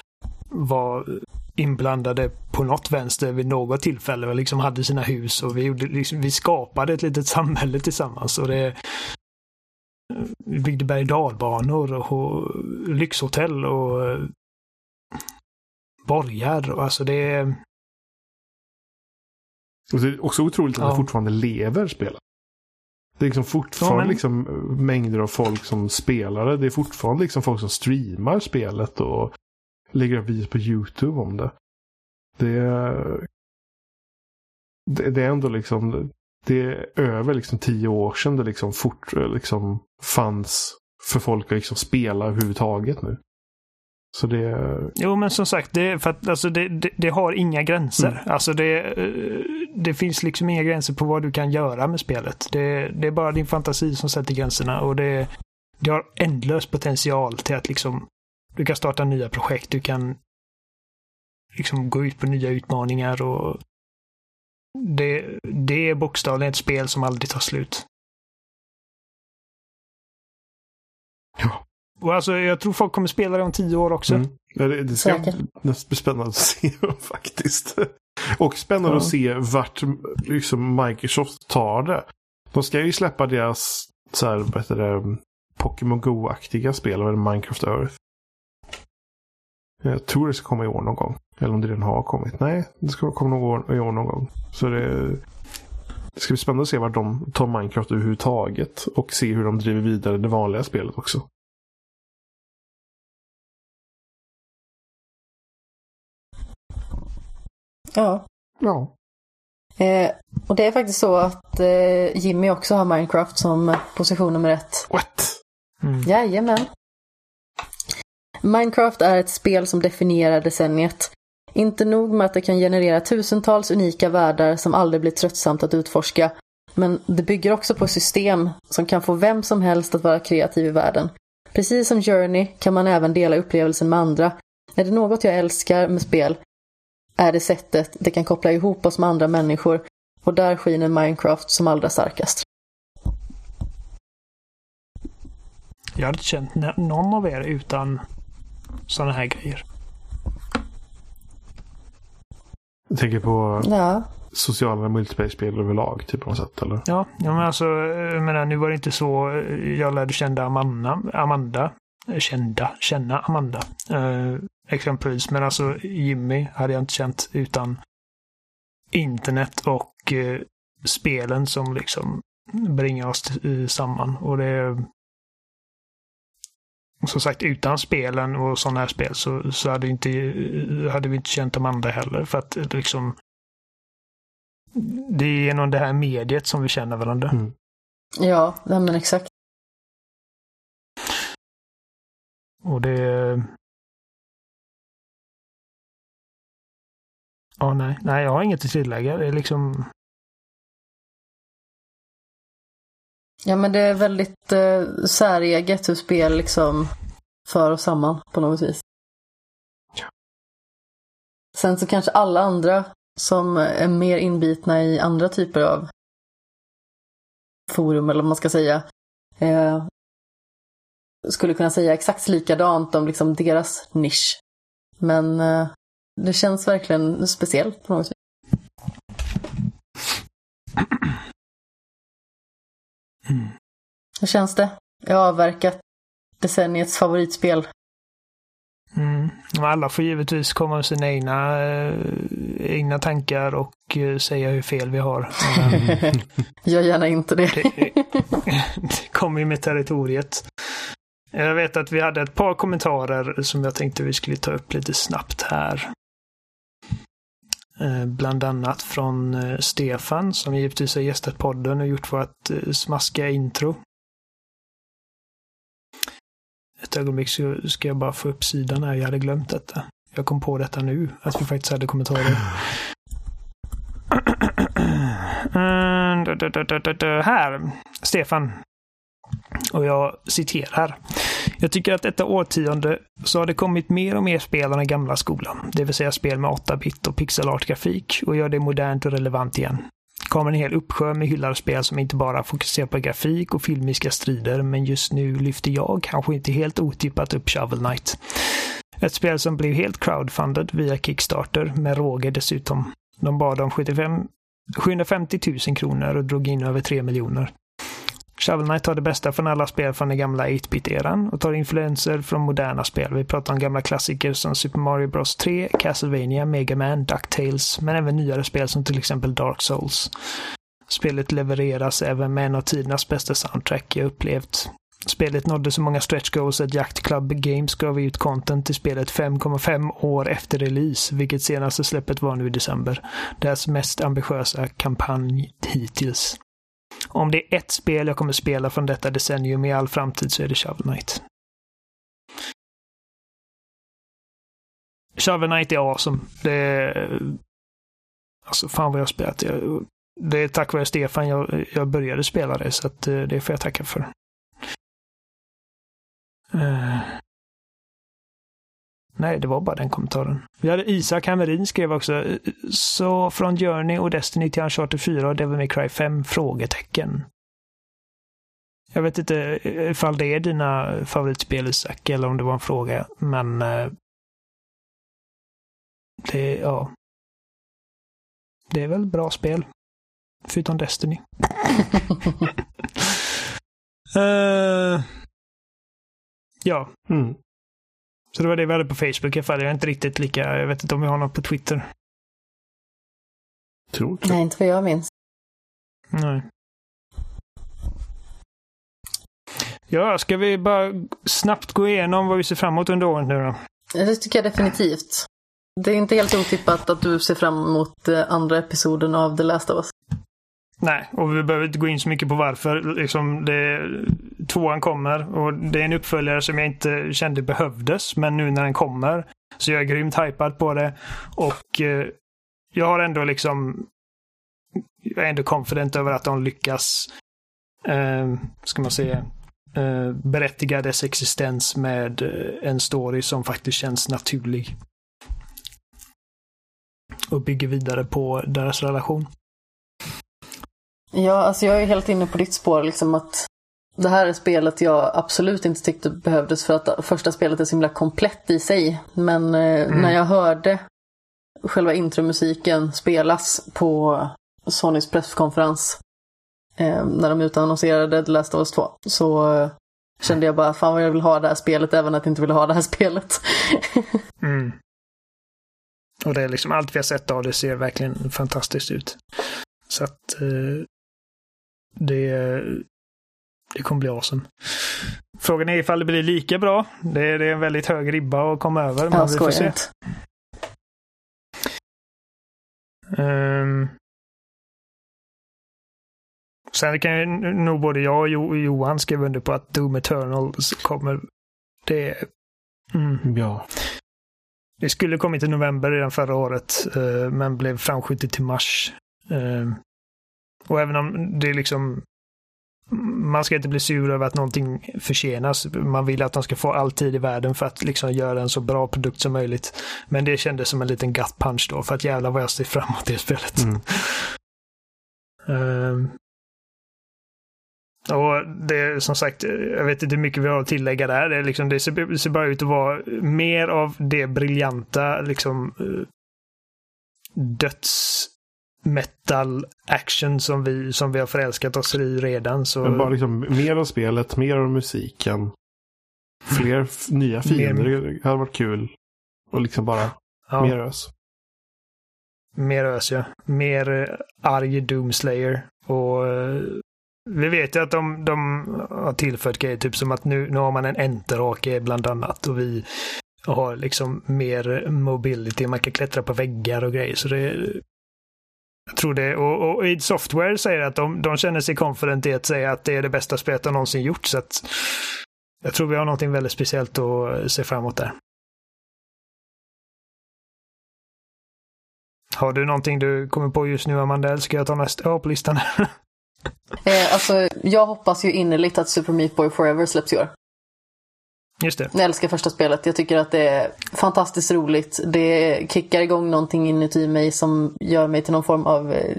var inblandade på något vänster vid något tillfälle och liksom hade sina hus och vi, gjorde, liksom, vi skapade ett litet samhälle tillsammans. Och det, vi byggde berg dalbanor och, lyxhotell och eh, borgar. Och alltså det... Och det är också otroligt att Ja. det fortfarande lever spelet. Det är liksom fortfarande Ja, men- liksom mängder av folk som spelar det. Det är fortfarande liksom folk som streamar spelet och lägger upp videos på YouTube om det. Det är, det, det är ändå liksom det är över liksom tio år sedan det liksom fort liksom fanns för folk att liksom spela överhuvudtaget nu. Så det. Jo, men som sagt, det, för att, alltså, det, det, det har inga gränser. Alltså det, eh, det finns liksom inga gränser på vad du kan göra med spelet. Det, det är bara din fantasi som sätter gränserna och det, det har ändlös potential till att liksom du kan starta nya projekt, du kan liksom gå ut på nya utmaningar och det, det är bokstavligen ett spel som aldrig tar slut. Ja. Och alltså, jag tror folk kommer spela det om tio år också. Mm. Det, det ska bli spännande att se faktiskt. Och spännande Ja. att se vart liksom, Microsoft tar det. De ska ju släppa deras så här, vad heter det, Pokémon Go-aktiga spel, det, Minecraft Earth. Jag tror det ska komma i år någon gång. Eller om det redan har kommit. Nej, det ska komma någon år, i år någon gång. Så det, det ska bli spännande att se vart de tar Minecraft överhuvudtaget. Och se hur de driver vidare det vanliga spelet också. Ja. Ja. Eh, och det är faktiskt så att eh, Jimmy också har Minecraft som position nummer ett. What? Mm. Jajamän. Minecraft är ett spel som definierar decenniet. Inte nog med att det kan generera tusentals unika världar som aldrig blir tröttsamt att utforska, men det bygger också på system som kan få vem som helst att vara kreativ i världen. Precis som Journey kan man även dela upplevelsen med andra. Är det något jag älskar med spel är det sättet det kan koppla ihop oss med andra människor och där skiner Minecraft som allra starkast. Jag hade inte känt någon av er utan sådana här grejer. Jag tänker på Ja, sociala multiplayer-spel överlag, typ på något sätt, eller? Ja, ja men alltså, jag menar, nu var det inte så eh, jag lärde känna Amanda, Amanda eh, kända, känna Amanda. Eh, exempelvis, men alltså Jimmy hade jag inte känt utan internet och eh, spelen som liksom bringar oss t- eh, samman. Och det som sagt, utan spelen och sådana här spel så, så hade, inte, hade vi inte känt Amanda heller. För att liksom det är genom det här mediet som vi känner varandra. Mm. ja, men exakt. Och det... Ja, nej. Nej, jag har inget att tillägga. Det är liksom... Ja, men det är väldigt eh, säreget hur spel liksom för oss samman på något vis. Sen så kanske alla andra som är mer inbitna i andra typer av forum, eller vad man ska säga, eh, skulle kunna säga exakt likadant om liksom deras nisch. Men eh, det känns verkligen speciellt på något vis. Mm. Hur känns det? Jag har avverkat decenniets favoritspel. Mm. Alla får givetvis komma med sina egna, eh, egna tankar och eh, säga hur fel vi har. Men Gör gärna inte det. det, det kommer ju med territoriet. Jag vet att vi hade ett par kommentarer som jag tänkte vi skulle ta upp lite snabbt här. Eh, bland annat från eh, Stefan som givetvis har gästat podden och gjort vårt eh, smaskiga intro. Ett ögonblick så ska jag bara få upp sidan här. Jag hade glömt detta. Jag kom på detta nu, att vi faktiskt hade kommentarer. Här, Stefan. Och jag citerar. Jag tycker att detta årtionde så har det kommit mer och mer spel av den gamla skolan. Det vill säga spel med 8-bit och pixelart-grafik och gör det modernt och relevant igen. kommer en hel uppsjö med hyllade spel som inte bara fokuserar på grafik och filmiska strider, men just nu lyfter jag, kanske inte helt otippat, upp Shovel Knight. Ett spel som blev helt crowdfunded via Kickstarter, med råge dessutom. De bad om 75, 750 000 kronor och drog in över 3 miljoner. Shovel Knight tar det bästa från alla spel från den gamla 8-bit-eran och tar influenser från moderna spel. Vi pratar om gamla klassiker som Super Mario Bros 3, Castlevania, Mega Man, DuckTales, men även nyare spel som till exempel Dark Souls. Spelet levereras även med en av tidernas bästa soundtrack jag upplevt. Spelet nådde så många stretch goals att Jakt Club Games gav ut content till spelet 5,5 år efter release, vilket senaste släppet var nu i december. Deras mest ambitiösa kampanj hittills. Om det är ett spel jag kommer spela från detta decennium i all framtid så är det Shovel Knight. Shovel Knight är awesome. Det är... Alltså fan vad jag har spelat. det är tack vare Stefan jag, jag började spela det, så att eh, det får jag tacka för. Uh... Nej, det var bara den kommentaren. Vi hade Isak Hammerin skrev också. Så från Journey och Destiny till Uncharted 4 och Devil May Cry 5? Frågetecken. Jag vet inte ifall det är dina favoritspel Isak, eller om det var en fråga, men... Uh... Det, ja. Det är väl bra spel. Förutom Destiny. uh... Ja. Mm. Så det var det vi hade på Facebook i alla fall. Jag är inte riktigt lika, jag vet inte om vi har något på Twitter. Tror inte. Nej, inte vad jag minns. Nej. Ja, ska vi bara snabbt gå igenom vad vi ser fram emot under året nu då? Det tycker jag definitivt. Det är inte helt otippat att du ser fram emot eh, andra episoden av The Last of Us. Nej, och vi behöver inte gå in så mycket på varför. Liksom det, tvåan kommer och det är en uppföljare som jag inte kände behövdes. Men nu när den kommer så jag är grymt hypad på det. Och eh, jag har ändå liksom... Jag är ändå confident över att de lyckas, eh, ska man säga, eh, berättiga dess existens med eh, en story som faktiskt känns naturlig. Och bygger vidare på deras relation. Ja, alltså jag är helt inne på ditt spår, liksom att det här är spelet jag absolut inte tyckte behövdes för att första spelet är så himla komplett i sig. Men eh, mm. när jag hörde själva intromusiken spelas på Sonys presskonferens eh, när de utannonserade The Last of Us 2 så eh, kände jag bara fan vad jag vill ha det här spelet även att jag inte vill ha det här spelet. mm. Och det är liksom allt vi har sett av det ser verkligen fantastiskt ut. Så att eh, det, det kommer bli awesome. Frågan är ifall det blir lika bra. Det är, det är en väldigt hög ribba att komma över. Men vi får se. Um, sen kan ju nog både jag och Johan skriva under på att Doom Eternal kommer. Det... Mm. Ja. Det skulle kommit i november redan förra året, uh, men blev framskjutet till mars. Uh, och även om det är liksom man ska inte bli sur över att någonting försenas. Man vill att de ska få all tid i världen för att liksom göra en så bra produkt som möjligt. Men det kändes som en liten gut punch då, för att jävla vad jag ser fram emot det spelet. Mm. um, och det är som sagt, jag vet inte hur mycket vi har att tillägga där. Det, är liksom, det ser, ser bara ut att vara mer av det briljanta, liksom uh, döds metal action som vi, som vi har förälskat oss i redan. Så... Men bara liksom mer av spelet, mer av musiken. Fler nya fiender mer... hade varit kul. Och liksom bara ja. mer ös. Mer ös ja. Mer uh, arg Doomslayer. Och uh, vi vet ju att de, de har tillfört grejer, typ som att nu, nu har man en enterhake bland annat. Och vi har liksom mer mobility, man kan klättra på väggar och grejer. Så det, jag tror det. Och, och id Software säger att de, de känner sig confident i att säga att det är det bästa spelet de någonsin gjort. Så att jag tror vi har någonting väldigt speciellt att se fram emot där. Har du någonting du kommer på just nu Amanda? Eller ska jag ta nästa på listan? Eh, alltså, jag hoppas ju innerligt att Super Meat Boy Forever släpps i år. Just det. Jag älskar första spelet. Jag tycker att det är fantastiskt roligt. Det kickar igång någonting inuti mig som gör mig till någon form av eh,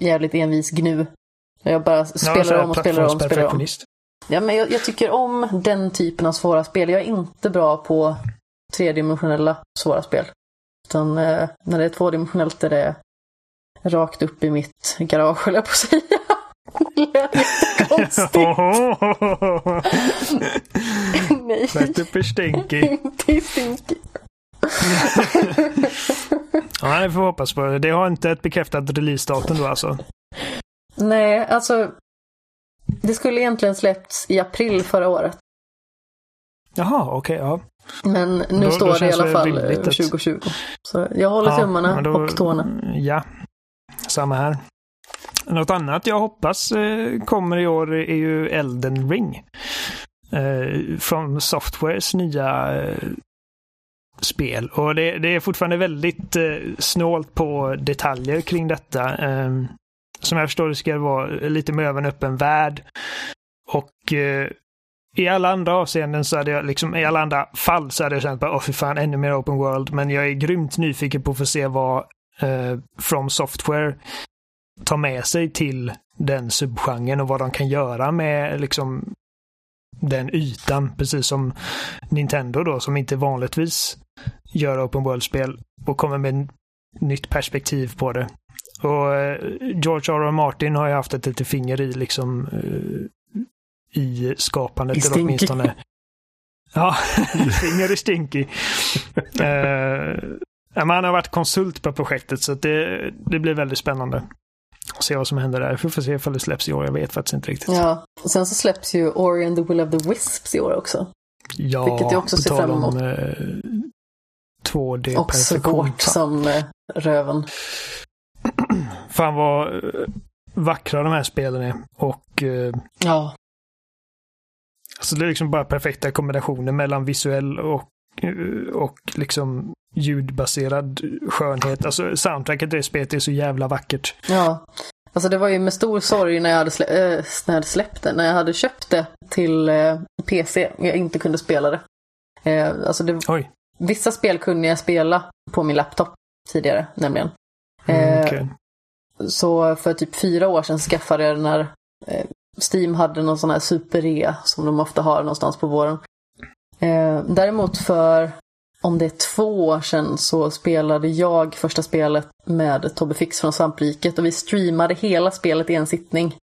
jävligt envis gnu. Jag bara spelar Ja, om och spelar om och spelar om. Ja, men jag, jag tycker om den typen av svåra spel. Jag är inte bra på tredimensionella svåra spel. Utan eh, när det är tvådimensionellt är det rakt upp i mitt garage, höll jag på att säga. Jättekonstigt. Nej, i stinky. inte stinky. Ja, det får vi hoppas på. Det har inte ett bekräftat releasedatum då alltså? Nej, alltså. Det skulle egentligen släppts i april förra året. Jaha, okej. ja. Men nu Då- då står det i alla det fall rimligt eh, att- 2020. Så jag håller Ja, tummarna då- och tårna. Ja, samma här. Något annat jag hoppas eh, kommer i år är ju Elden Ring. Eh, från Softwares nya eh, spel. Och det, det är fortfarande väldigt eh, snålt på detaljer kring detta. Eh, som jag förstår det ska det vara lite mer av en öppen värld. Och eh, i alla andra avseenden så hade jag liksom, i alla andra fall så hade jag känt bara, åh fy fan, ännu mer open world. Men jag är grymt nyfiken på att få se vad eh, From Software tar med sig till den subgenren och vad de kan göra med liksom den ytan, precis som Nintendo då, som inte vanligtvis gör open world-spel och kommer med nytt perspektiv på det. Och eh, George R. R. Martin har ju haft ett litet finger i liksom eh, i skapandet. I eller åtminstone- Ja, finger i Stinky. Ja, men han har varit konsult på projektet så det, det blir väldigt spännande. Se vad som händer där. Vi får se ifall det släpps i år. Jag vet faktiskt inte riktigt. Ja, och sen så släpps ju Ori and the Will of the Wisps i år också. Ja, Vilket jag också ser fram om, emot. eh, 2D Och svårt som eh, röven. Fan vad eh, vackra de här spelen är. Och eh, Ja, alltså det är liksom bara perfekta kombinationer mellan visuell och, och liksom ljudbaserad skönhet. Alltså soundtracket i det spelet är så jävla vackert. ja. Alltså det var ju med stor sorg när jag hade, slä- äh, när jag hade släppt det. När jag hade köpt det till eh, PC. Jag inte kunde spela det. Eh, alltså det, Oj. vissa spel kunde jag spela på min laptop tidigare nämligen. Mm, okej. Så för typ fyra år sedan skaffade jag den när eh, Steam hade någon sån här superrea som de ofta har någonstans på våren. Eh, däremot för, om det är två år sedan, så spelade jag första spelet med Tobbe Fix från Svampriket och vi streamade hela spelet i en sittning.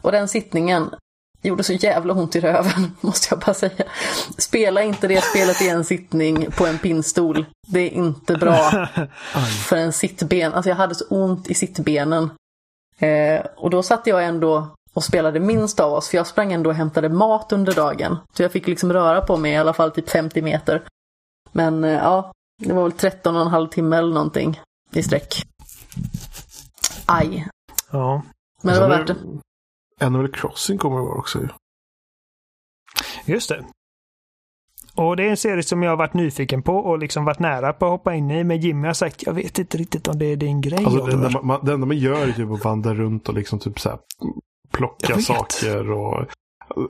Och den sittningen gjorde så jävla ont i röven, måste jag bara säga. Spela inte det spelet i en sittning på en pinnstol. Det är inte bra för en sittben. Alltså jag hade så ont i sittbenen. Eh, och då satt jag ändå och spelade minst av oss, för jag sprang ändå och hämtade mat under dagen. Så jag fick liksom röra på mig i alla fall typ 50 meter. Men eh, ja, det var väl 13 och en halv timme eller någonting i sträck. Aj. Ja, Men det var värt det. Animal Crossing kommer det vara också ju. just det. Och det är en serie som jag har varit nyfiken på och liksom varit nära på att hoppa in i. Men Jimmy har sagt, jag vet inte riktigt om det är din grej. Alltså, det, Oliver." enda man, det enda man gör är typ att vandra runt och liksom typ så här plocka saker och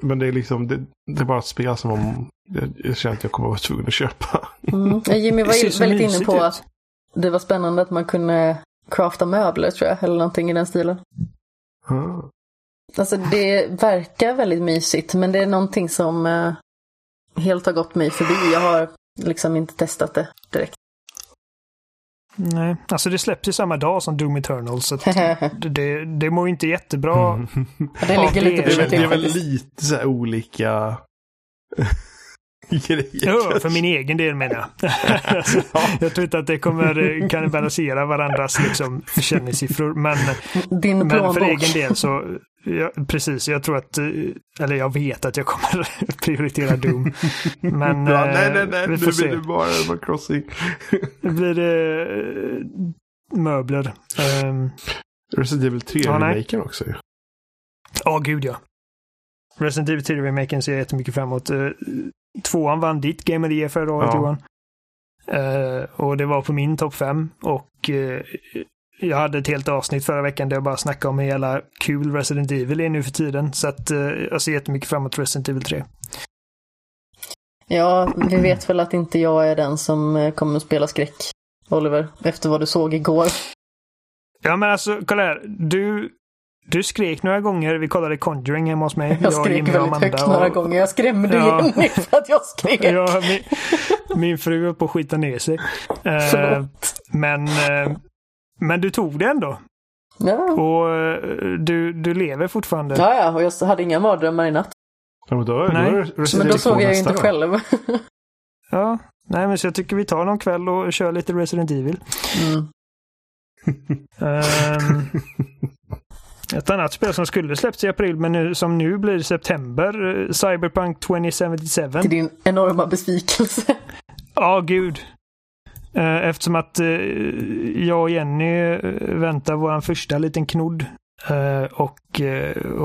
men det är liksom, det, det är bara ett spel som om, jag, jag känner att jag kommer att vara tvungen att köpa. Mm. Jimmy var väldigt inne på att det var spännande att man kunde crafta möbler tror jag, eller någonting i den stilen. Ah. Alltså det verkar väldigt mysigt, men det är någonting som eh, helt har gått mig förbi. Jag har liksom inte testat det direkt. Nej, alltså det släpps ju samma dag som Doom Eternal. Så det, det, det mår inte jättebra. Mm. det ligger det lite är Det är, det är väl lite så här olika. Ja, för min egen del menar jag. jag tror inte att det kommer eh, kannibalisera varandras liksom, försäljningssiffror. Men, Din men för egen del så, ja, precis, jag tror att, eh, eller jag vet att jag kommer prioritera Doom. Men Ja, eh, nej, nej, nej. vi Nu får blir se. det bara Animal Crossing. Blir det möbler. Ehm, Resident Evil 3 Ja, nej. också ju. Ja, gud ja. Resident Evil 3 remaken ser jag jättemycket fram emot. Tvåan vann ditt Game of the Year förra året Ja. Johan. Uh, och det var på min topp 5. Och uh, jag hade ett helt avsnitt förra veckan där jag bara snackade om hur jävla kul Resident Evil är nu för tiden. Så att uh, jag ser jättemycket fram emot Resident Evil 3. Ja, vi vet väl att inte jag är den som kommer att spela skräck, Oliver, efter vad du såg igår. Ja, men alltså, kolla här. Du, du skrek några gånger. Vi kollade Conjuring hemma hos mig. Jag skrek jag, väldigt högt och... några gånger. Jag skrämde ja. Jenny för att jag skrek. Ja, min, min fru höll på att skita ner sig. Uh, men, uh, men du tog det ändå. Ja. Och uh, du, du lever fortfarande. Ja, ja, och jag hade inga mardrömmar i natt. Ja, men då, Nej. Då men då såg jag ju inte då. själv. ja, nej men så jag tycker vi tar någon kväll och kör lite Resident Evil. Mm. um, ett annat spel som skulle släppts i april men nu, som nu blir september, eh, Cyberpunk 2077. Till din enorma besvikelse. Ja, gud. Eh, eftersom att eh, jag och Jenny väntar vår första liten knodd. Och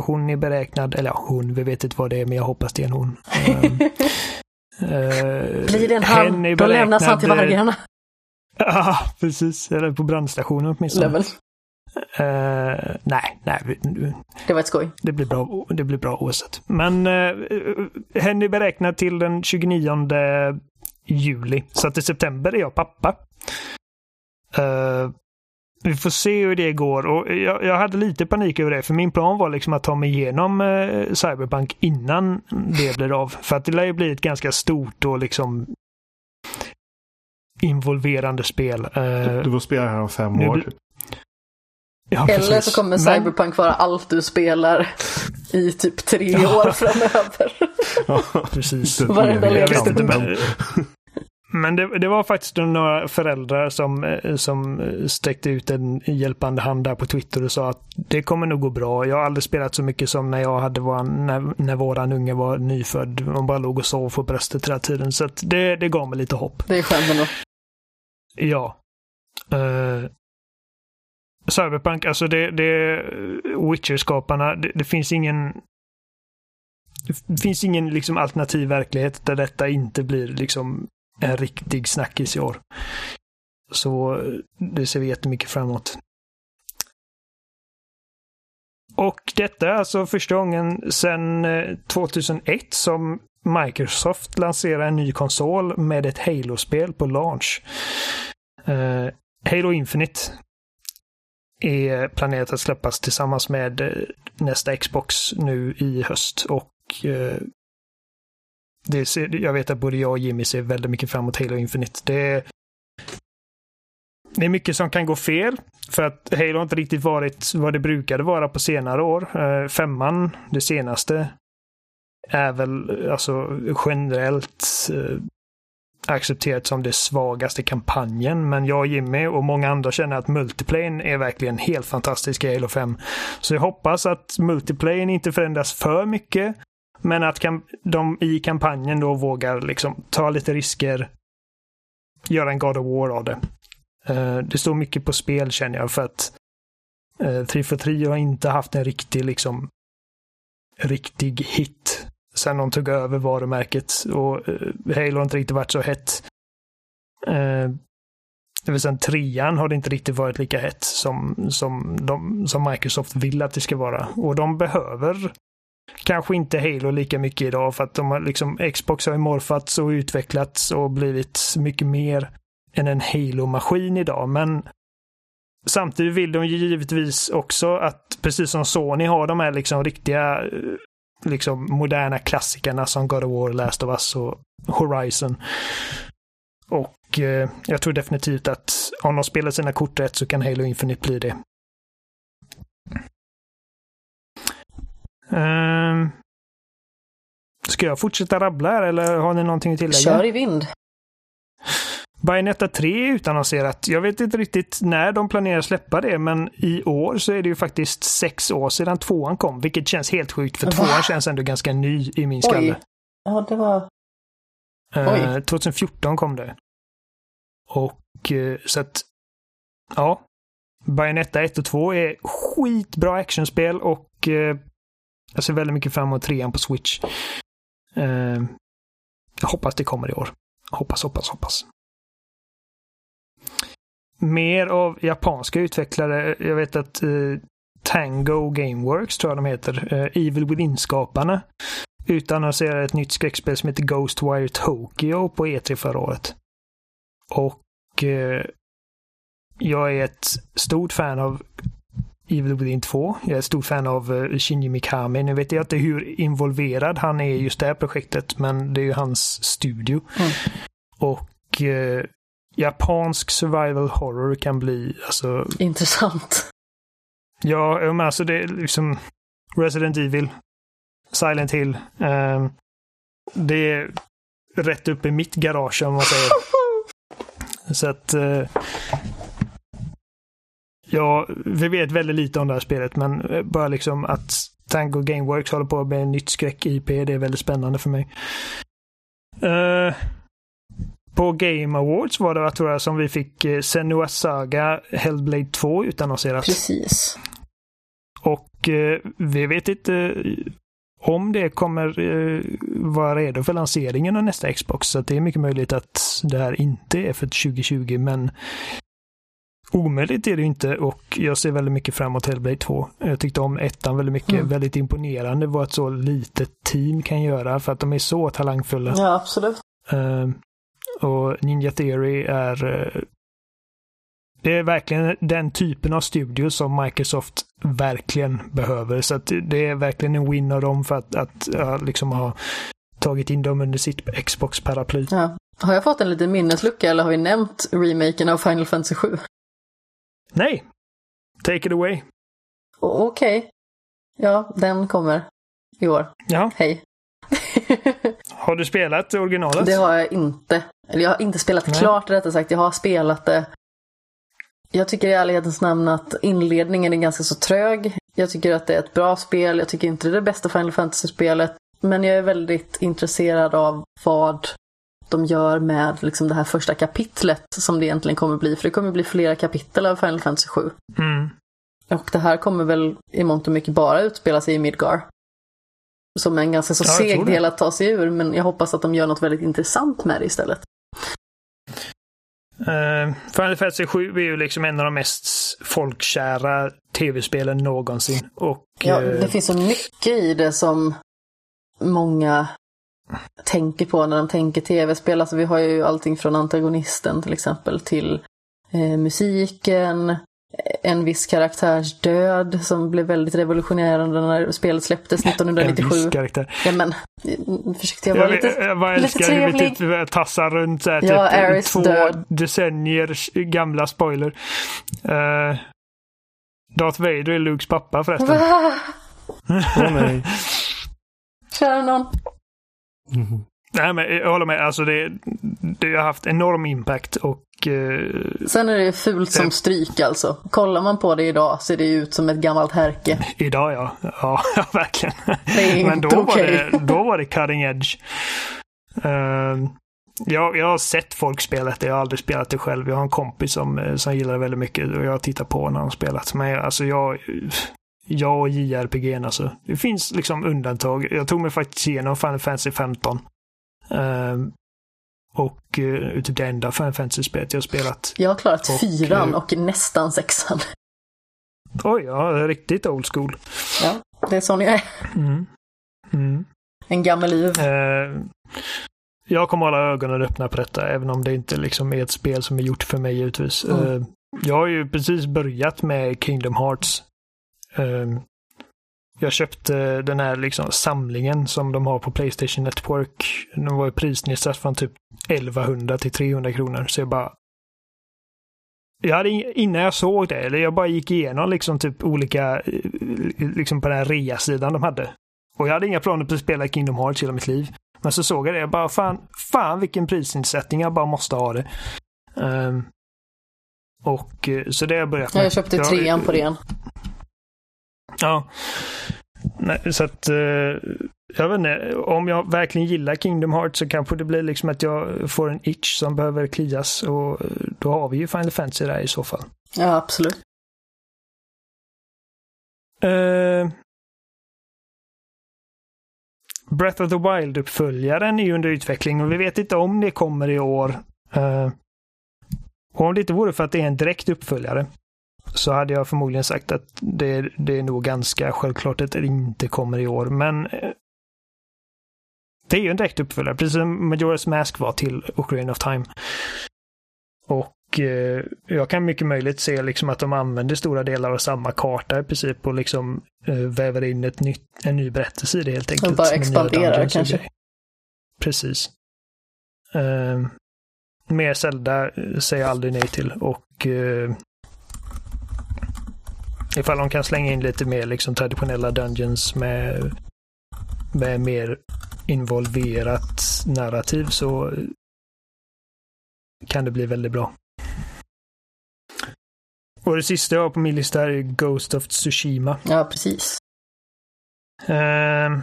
hon är beräknad, eller ja, hon, vi vet inte vad det är men jag hoppas det är en hon. Blir det en han, då lämnas han till vargarna. Ja, precis. Eller på brandstationen åtminstone. Level. Uh, nej, nej. Det var ett skoj. Det blir bra, det blir bra oavsett. Men uh, hen är beräknad till den 29 juli. Så att i september är jag pappa. Uh, vi får se hur det går och jag, jag, hade lite panik över det för min plan var liksom att ta mig igenom uh, Cyberpunk innan det blir av. För att det lär ju bli ett ganska stort och liksom involverande spel. Uh, du får spela här om fem år. Typ. Ja, Eller så kommer Cyberpunk vara allt du spelar i typ tre ja. år framöver. Ja, precis. Varenda levande men, men det, det, var faktiskt några föräldrar som, eh, som sträckte ut en hjälpande hand där på Twitter och sa att det kommer nog gå bra. Jag har aldrig spelat så mycket som när jag hade våran, när, när våran unge var nyfödd. Man bara låg och sov på bröstet hela tiden. Så det, det gav mig lite hopp. Det är skönt ändå. Ja. Uh, Cyberpunk, alltså det, det Witcher-skaparna, det, det, finns ingen det finns ingen liksom alternativ verklighet där detta inte blir liksom en riktig snackis i år. Så det ser vi jättemycket framåt. Och detta är alltså första gången sedan eh, 2001 som Microsoft lanserar en ny konsol med ett Halo-spel på launch. Uh, Halo Infinite är planerat att släppas tillsammans med eh, nästa Xbox nu i höst. Och eh, det ser, jag vet att både jag och Jimmy ser väldigt mycket fram emot Halo Infinite. Det, det är mycket som kan gå fel. För att Halo har inte riktigt varit vad det brukade vara på senare år. Eh, femman, det senaste, är väl alltså generellt eh, accepterat som det svagaste kampanjen. Men jag, Jimmy och många andra känner att multiplayen är verkligen helt fantastisk i Halo 5. Så jag hoppas att multiplayen inte förändras för mycket. Men att de i kampanjen då vågar liksom ta lite risker. Göra en God of War av det. Eh, det står mycket på spel känner jag för att eh, 343 har inte haft en riktig liksom riktig hit sen de tog över varumärket och eh, Halo har inte riktigt varit så hett. Eh, det vill säga trean har det inte riktigt varit lika hett som, som, de, som Microsoft vill att det ska vara. Och de behöver kanske inte Halo lika mycket idag för att de har liksom Xbox har ju morfats och utvecklats och blivit mycket mer än en Halo-maskin idag. Men samtidigt vill de ju givetvis också att precis som Sony har de här liksom riktiga eh, liksom moderna klassikerna som God of War, Last of Us och Horizon. Och eh, jag tror definitivt att om de spelar sina kort rätt så kan Halo Infinite bli det. Um, ska jag fortsätta rabbla här eller har ni någonting att tillägga? Kör i vind. Bayonetta 3 är utannonserat. Jag vet inte riktigt när de planerar släppa det, men i år så är det ju faktiskt sex år sedan tvåan kom, vilket känns helt sjukt för Va? tvåan känns ändå ganska ny i min skalle. Oj. Ja, det var... Eh, 2014 kom det. Och eh, så att, ja. Bayonetta 1 och 2 är skitbra actionspel och eh, jag ser väldigt mycket fram emot trean på Switch. Eh, jag hoppas det kommer i år. Hoppas, hoppas, hoppas. Mer av japanska utvecklare. Jag vet att uh, Tango Gameworks tror jag de heter. Uh, Evil Within-skaparna utannonserade ett nytt skräckspel som heter Ghostwire Tokyo på E3 förra året. Och uh, jag är ett stort fan av Evil Within 2. Jag är ett stort fan av uh, Shinji Mikami. Nu vet jag inte hur involverad han är i just det här projektet, men det är ju hans studio. Mm. Och uh, japansk survival horror kan bli alltså... Intressant. Ja, men alltså det är liksom Resident Evil, Silent Hill. Uh, det är rätt upp i mitt garage om man säger. Så att uh, Ja, vi vet väldigt lite om det här spelet, men eh, bara liksom att Tango Gameworks håller på med en nytt skräck-IP, det är väldigt spännande för mig. Uh, på Game Awards var det, tror jag, som vi fick uh, Senua Saga Hellblade 2 utannonserat. Precis. Och uh, vi vet inte uh, om det kommer vara redo för lanseringen av nästa Xbox. Så det är mycket möjligt att det här inte är för 2020, men Omöjligt är det inte och jag ser väldigt mycket fram emot Hellblade 2. Jag tyckte om ettan väldigt mycket. Mm. Väldigt imponerande vad ett så litet team kan göra för att de är så talangfulla. Ja, absolut. Uh, och Ninja Theory är uh, det är verkligen den typen av studio som Microsoft verkligen behöver. Så det är verkligen en win av dem för att, att liksom ha tagit in dem under sitt Xbox-paraply. Ja. Har jag fått en liten minneslucka eller har vi nämnt remaken av Final Fantasy 7? Nej. Take it away. Okej. Okay. Ja, den kommer i år. Ja. Hej. har du spelat originalet? Det har jag inte. Eller jag har inte spelat Nej. klart rättare sagt. Jag har spelat det. Jag tycker i ärlighetens namn att inledningen är ganska så trög. Jag tycker att det är ett bra spel. Jag tycker inte det är det bästa Final Fantasy-spelet. Men jag är väldigt intresserad av vad de gör med liksom det här första kapitlet som det egentligen kommer bli. För det kommer bli flera kapitel av Final Fantasy 7. Mm. Och det här kommer väl i mångt och mycket bara utspela sig i Midgar. Som en ganska så ja, seg del att ta sig ur, men jag hoppas att de gör något väldigt intressant med det istället. Uh, Final Fantasy 7 är ju liksom en av de mest folkkära tv-spelen någonsin. Och, ja, det uh... finns så mycket i det som många tänker på när de tänker tv-spel. Alltså vi har ju allting från antagonisten till exempel till eh, musiken, en viss karaktärs död som blev väldigt revolutionerande när spelet släpptes 1997. En viss karaktär. Ja men, försökte jag vara lite, jag bara lite trevlig. hur vi typ tassar runt så här, ja, typ Aris två död. decennier gamla spoiler. Uh, Darth Vader är Lukes pappa förresten. Åh oh, nej. Kära någon. Mm. Nej, men jag håller med. Alltså det, det har haft enorm impact och... Eh, Sen är det fult som stryk alltså. Kollar man på det idag ser det ut som ett gammalt härke. Idag ja. Ja, verkligen. Det är men då, okay. var det, då var det cutting edge. Uh, jag, jag har sett folk spela det. Jag har aldrig spelat det själv. Jag har en kompis som, eh, som gillar det väldigt mycket och jag tittar på när han spelat. Men alltså jag, jag och JRPG alltså. Det finns liksom undantag. Jag tog mig faktiskt igenom Final Fantasy 15. Uh, ehm, och uh, typ det enda Final Fantasy-spelet jag spelat. Jag har klarat och, fyran uh, och nästan sexan. Oj, ja, riktigt old school. Ja, det är sån jag är. Mm. Mm. En gammal liv. Uh, jag kommer hålla ögonen öppna på detta, även om det inte liksom är ett spel som är gjort för mig givetvis. Mm. jag har ju precis börjat med Kingdom Hearts jag köpte den här liksom samlingen som de har på Playstation Network. Den var ju prisnedsatt från typ 1100 till 300 kronor. Så jag bara... Jag hade, innan jag såg det, eller jag bara gick igenom liksom typ olika, eh, liksom på den här rea-sidan de hade. Och jag hade inga planer på att spela Kingdom Hearts hela mitt liv. Men så såg jag det, jag bara fan, fan vilken prisnedsättning, jag bara måste ha det. Um, och eh, så det har jag börjat med. Jag köpte trean på det. Ja. Nej, så att, eh, jag vet inte, om jag verkligen gillar Kingdom Hearts så kanske det blir liksom att jag får en itch som behöver klias och eh, då har vi ju Final Fantasy där i så fall. Ja, absolut. Uh, Breath of the Wild-uppföljaren är ju under utveckling och vi vet inte om det kommer i år. Uh, Och om det inte vore för att det är en direkt uppföljare så hade jag förmodligen sagt att det, det är nog ganska självklart att det inte kommer i år. Men eh, det är ju en direkt uppföljare, precis som Majora's Mask var till Ocarina of Time. Och eh, jag kan mycket möjligt se liksom att de använder stora delar av samma karta i princip och liksom eh, väver in ett nytt, en ny berättelse i det helt enkelt. Och bara expanderar kanske. Precis. Uh, mer Zelda säger jag aldrig nej till och uh, ifall de kan slänga in lite mer liksom traditionella dungeons med, med mer involverat narrativ så kan det bli väldigt bra. Och det sista jag har på min lista är Ghost of Tsushima. Ja, precis. Uh,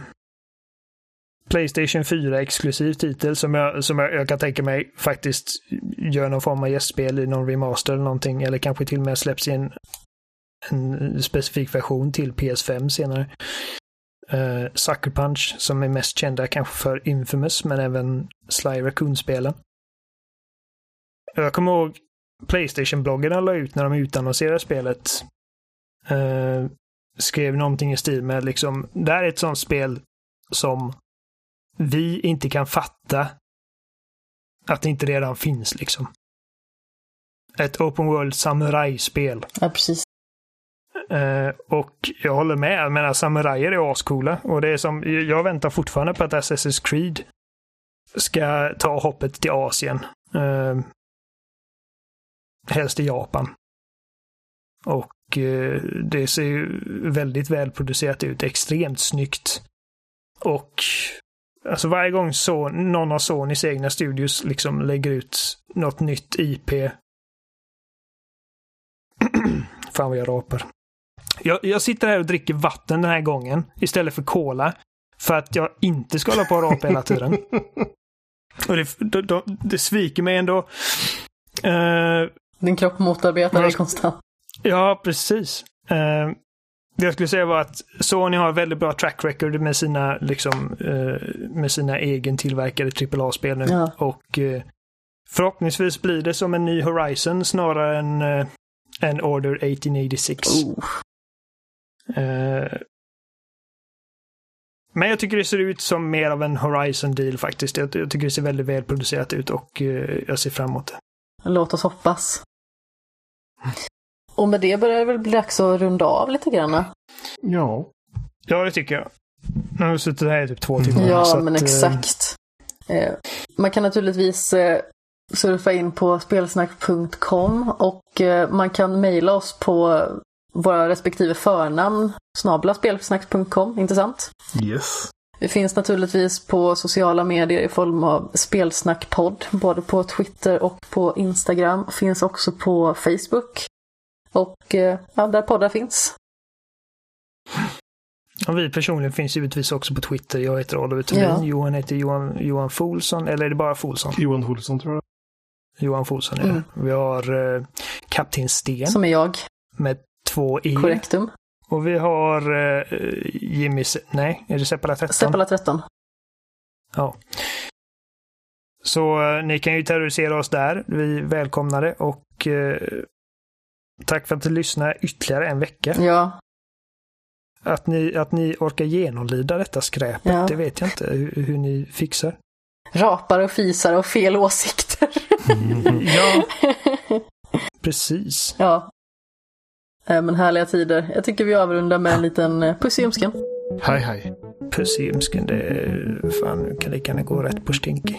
Playstation 4 exklusiv titel som, jag, som jag, jag, kan tänka mig faktiskt gör någon form av gästspel i någon remaster eller någonting. Eller kanske till och med släpps i en, en specifik version till PS5 senare. Uh, Sucker Punch som är mest kända kanske för Infamous men även Sly Raccoon-spelen. Jag kommer ihåg Playstation-bloggarna la ut när de utannonserade spelet. Uh, skrev någonting i stil med liksom, det här är ett sånt spel som vi inte kan fatta att det inte redan finns liksom. Ett open world samurajspel. Ja, precis. Eh, och jag håller med. Jag menar, samurajer är ascoola. Och det är som, jag väntar fortfarande på att Assassin's Creed ska ta hoppet till Asien. Eh, helst i Japan. Och eh, det ser ju väldigt välproducerat ut. Extremt snyggt. Och Alltså varje gång så, någon av Sonys egna studios liksom lägger ut något nytt IP. Fan vad jag rapar. Jag, jag, sitter här och dricker vatten den här gången istället för cola. För att jag inte ska hålla på och rapa hela tiden. Och det, det, det, det sviker mig ändå. Uh, Din kropp motarbetar dig konstant. Ja, precis. Uh, det jag skulle säga var att Sony har väldigt bra track record med sina, liksom, uh, med sina egen tillverkade AAA-spel nu. Ja. Och förhoppningsvis blir det som en ny Horizon snarare än en Order 1886. Oh. Uh, men jag tycker det ser ut som mer av en Horizon-deal faktiskt. Jag, jag, tycker det ser väldigt välproducerat ut och uh, jag ser fram emot det. Låt oss hoppas. Och med det börjar det väl bli dags att runda av lite grann? Ja. Ja, det tycker jag. Nu har vi suttit här i typ två timmar. Ja, men att, exakt. Eh, man kan naturligtvis eh, surfa in på spelsnack.com och eh, man kan mejla oss på våra respektive förnamn snabla spelsnack.com, inte sant? Yes. Vi finns naturligtvis på sociala medier i form av spelsnackpodd, både på Twitter och på Instagram. Finns också på Facebook. Och eh, ja, där poddar finns. Ja, vi personligen finns givetvis också på Twitter. Jag heter Oliver Thulin. Ja. Johan heter Johan, Johan Folsson. Eller är det bara Folsson? Johan Folsson tror jag. Johan Folsson, ja. Mm. Vi har eh, Kapten Sten. Som är jag. Med två E. Korrektum. Och vi har eh, Jimmy... Nej, är det Seppala 13? Seppala 13. Ja. Så eh, ni kan ju terrorisera oss där. Vi välkomnar det och eh, tack för att ni lyssnar ytterligare en vecka. Ja. Att ni, att ni orkar genomlida detta skräpet, ja. det vet jag inte hur, hur ni fixar. Rapar och fisar och fel åsikter. Mm. ja, precis. Ja. Eh, men härliga tider. Jag tycker vi avrundar med en liten eh, puss i ljumsken. Hej hej. Puss i ljumsken, det är fan, kan lika gärna gå rätt på stinky.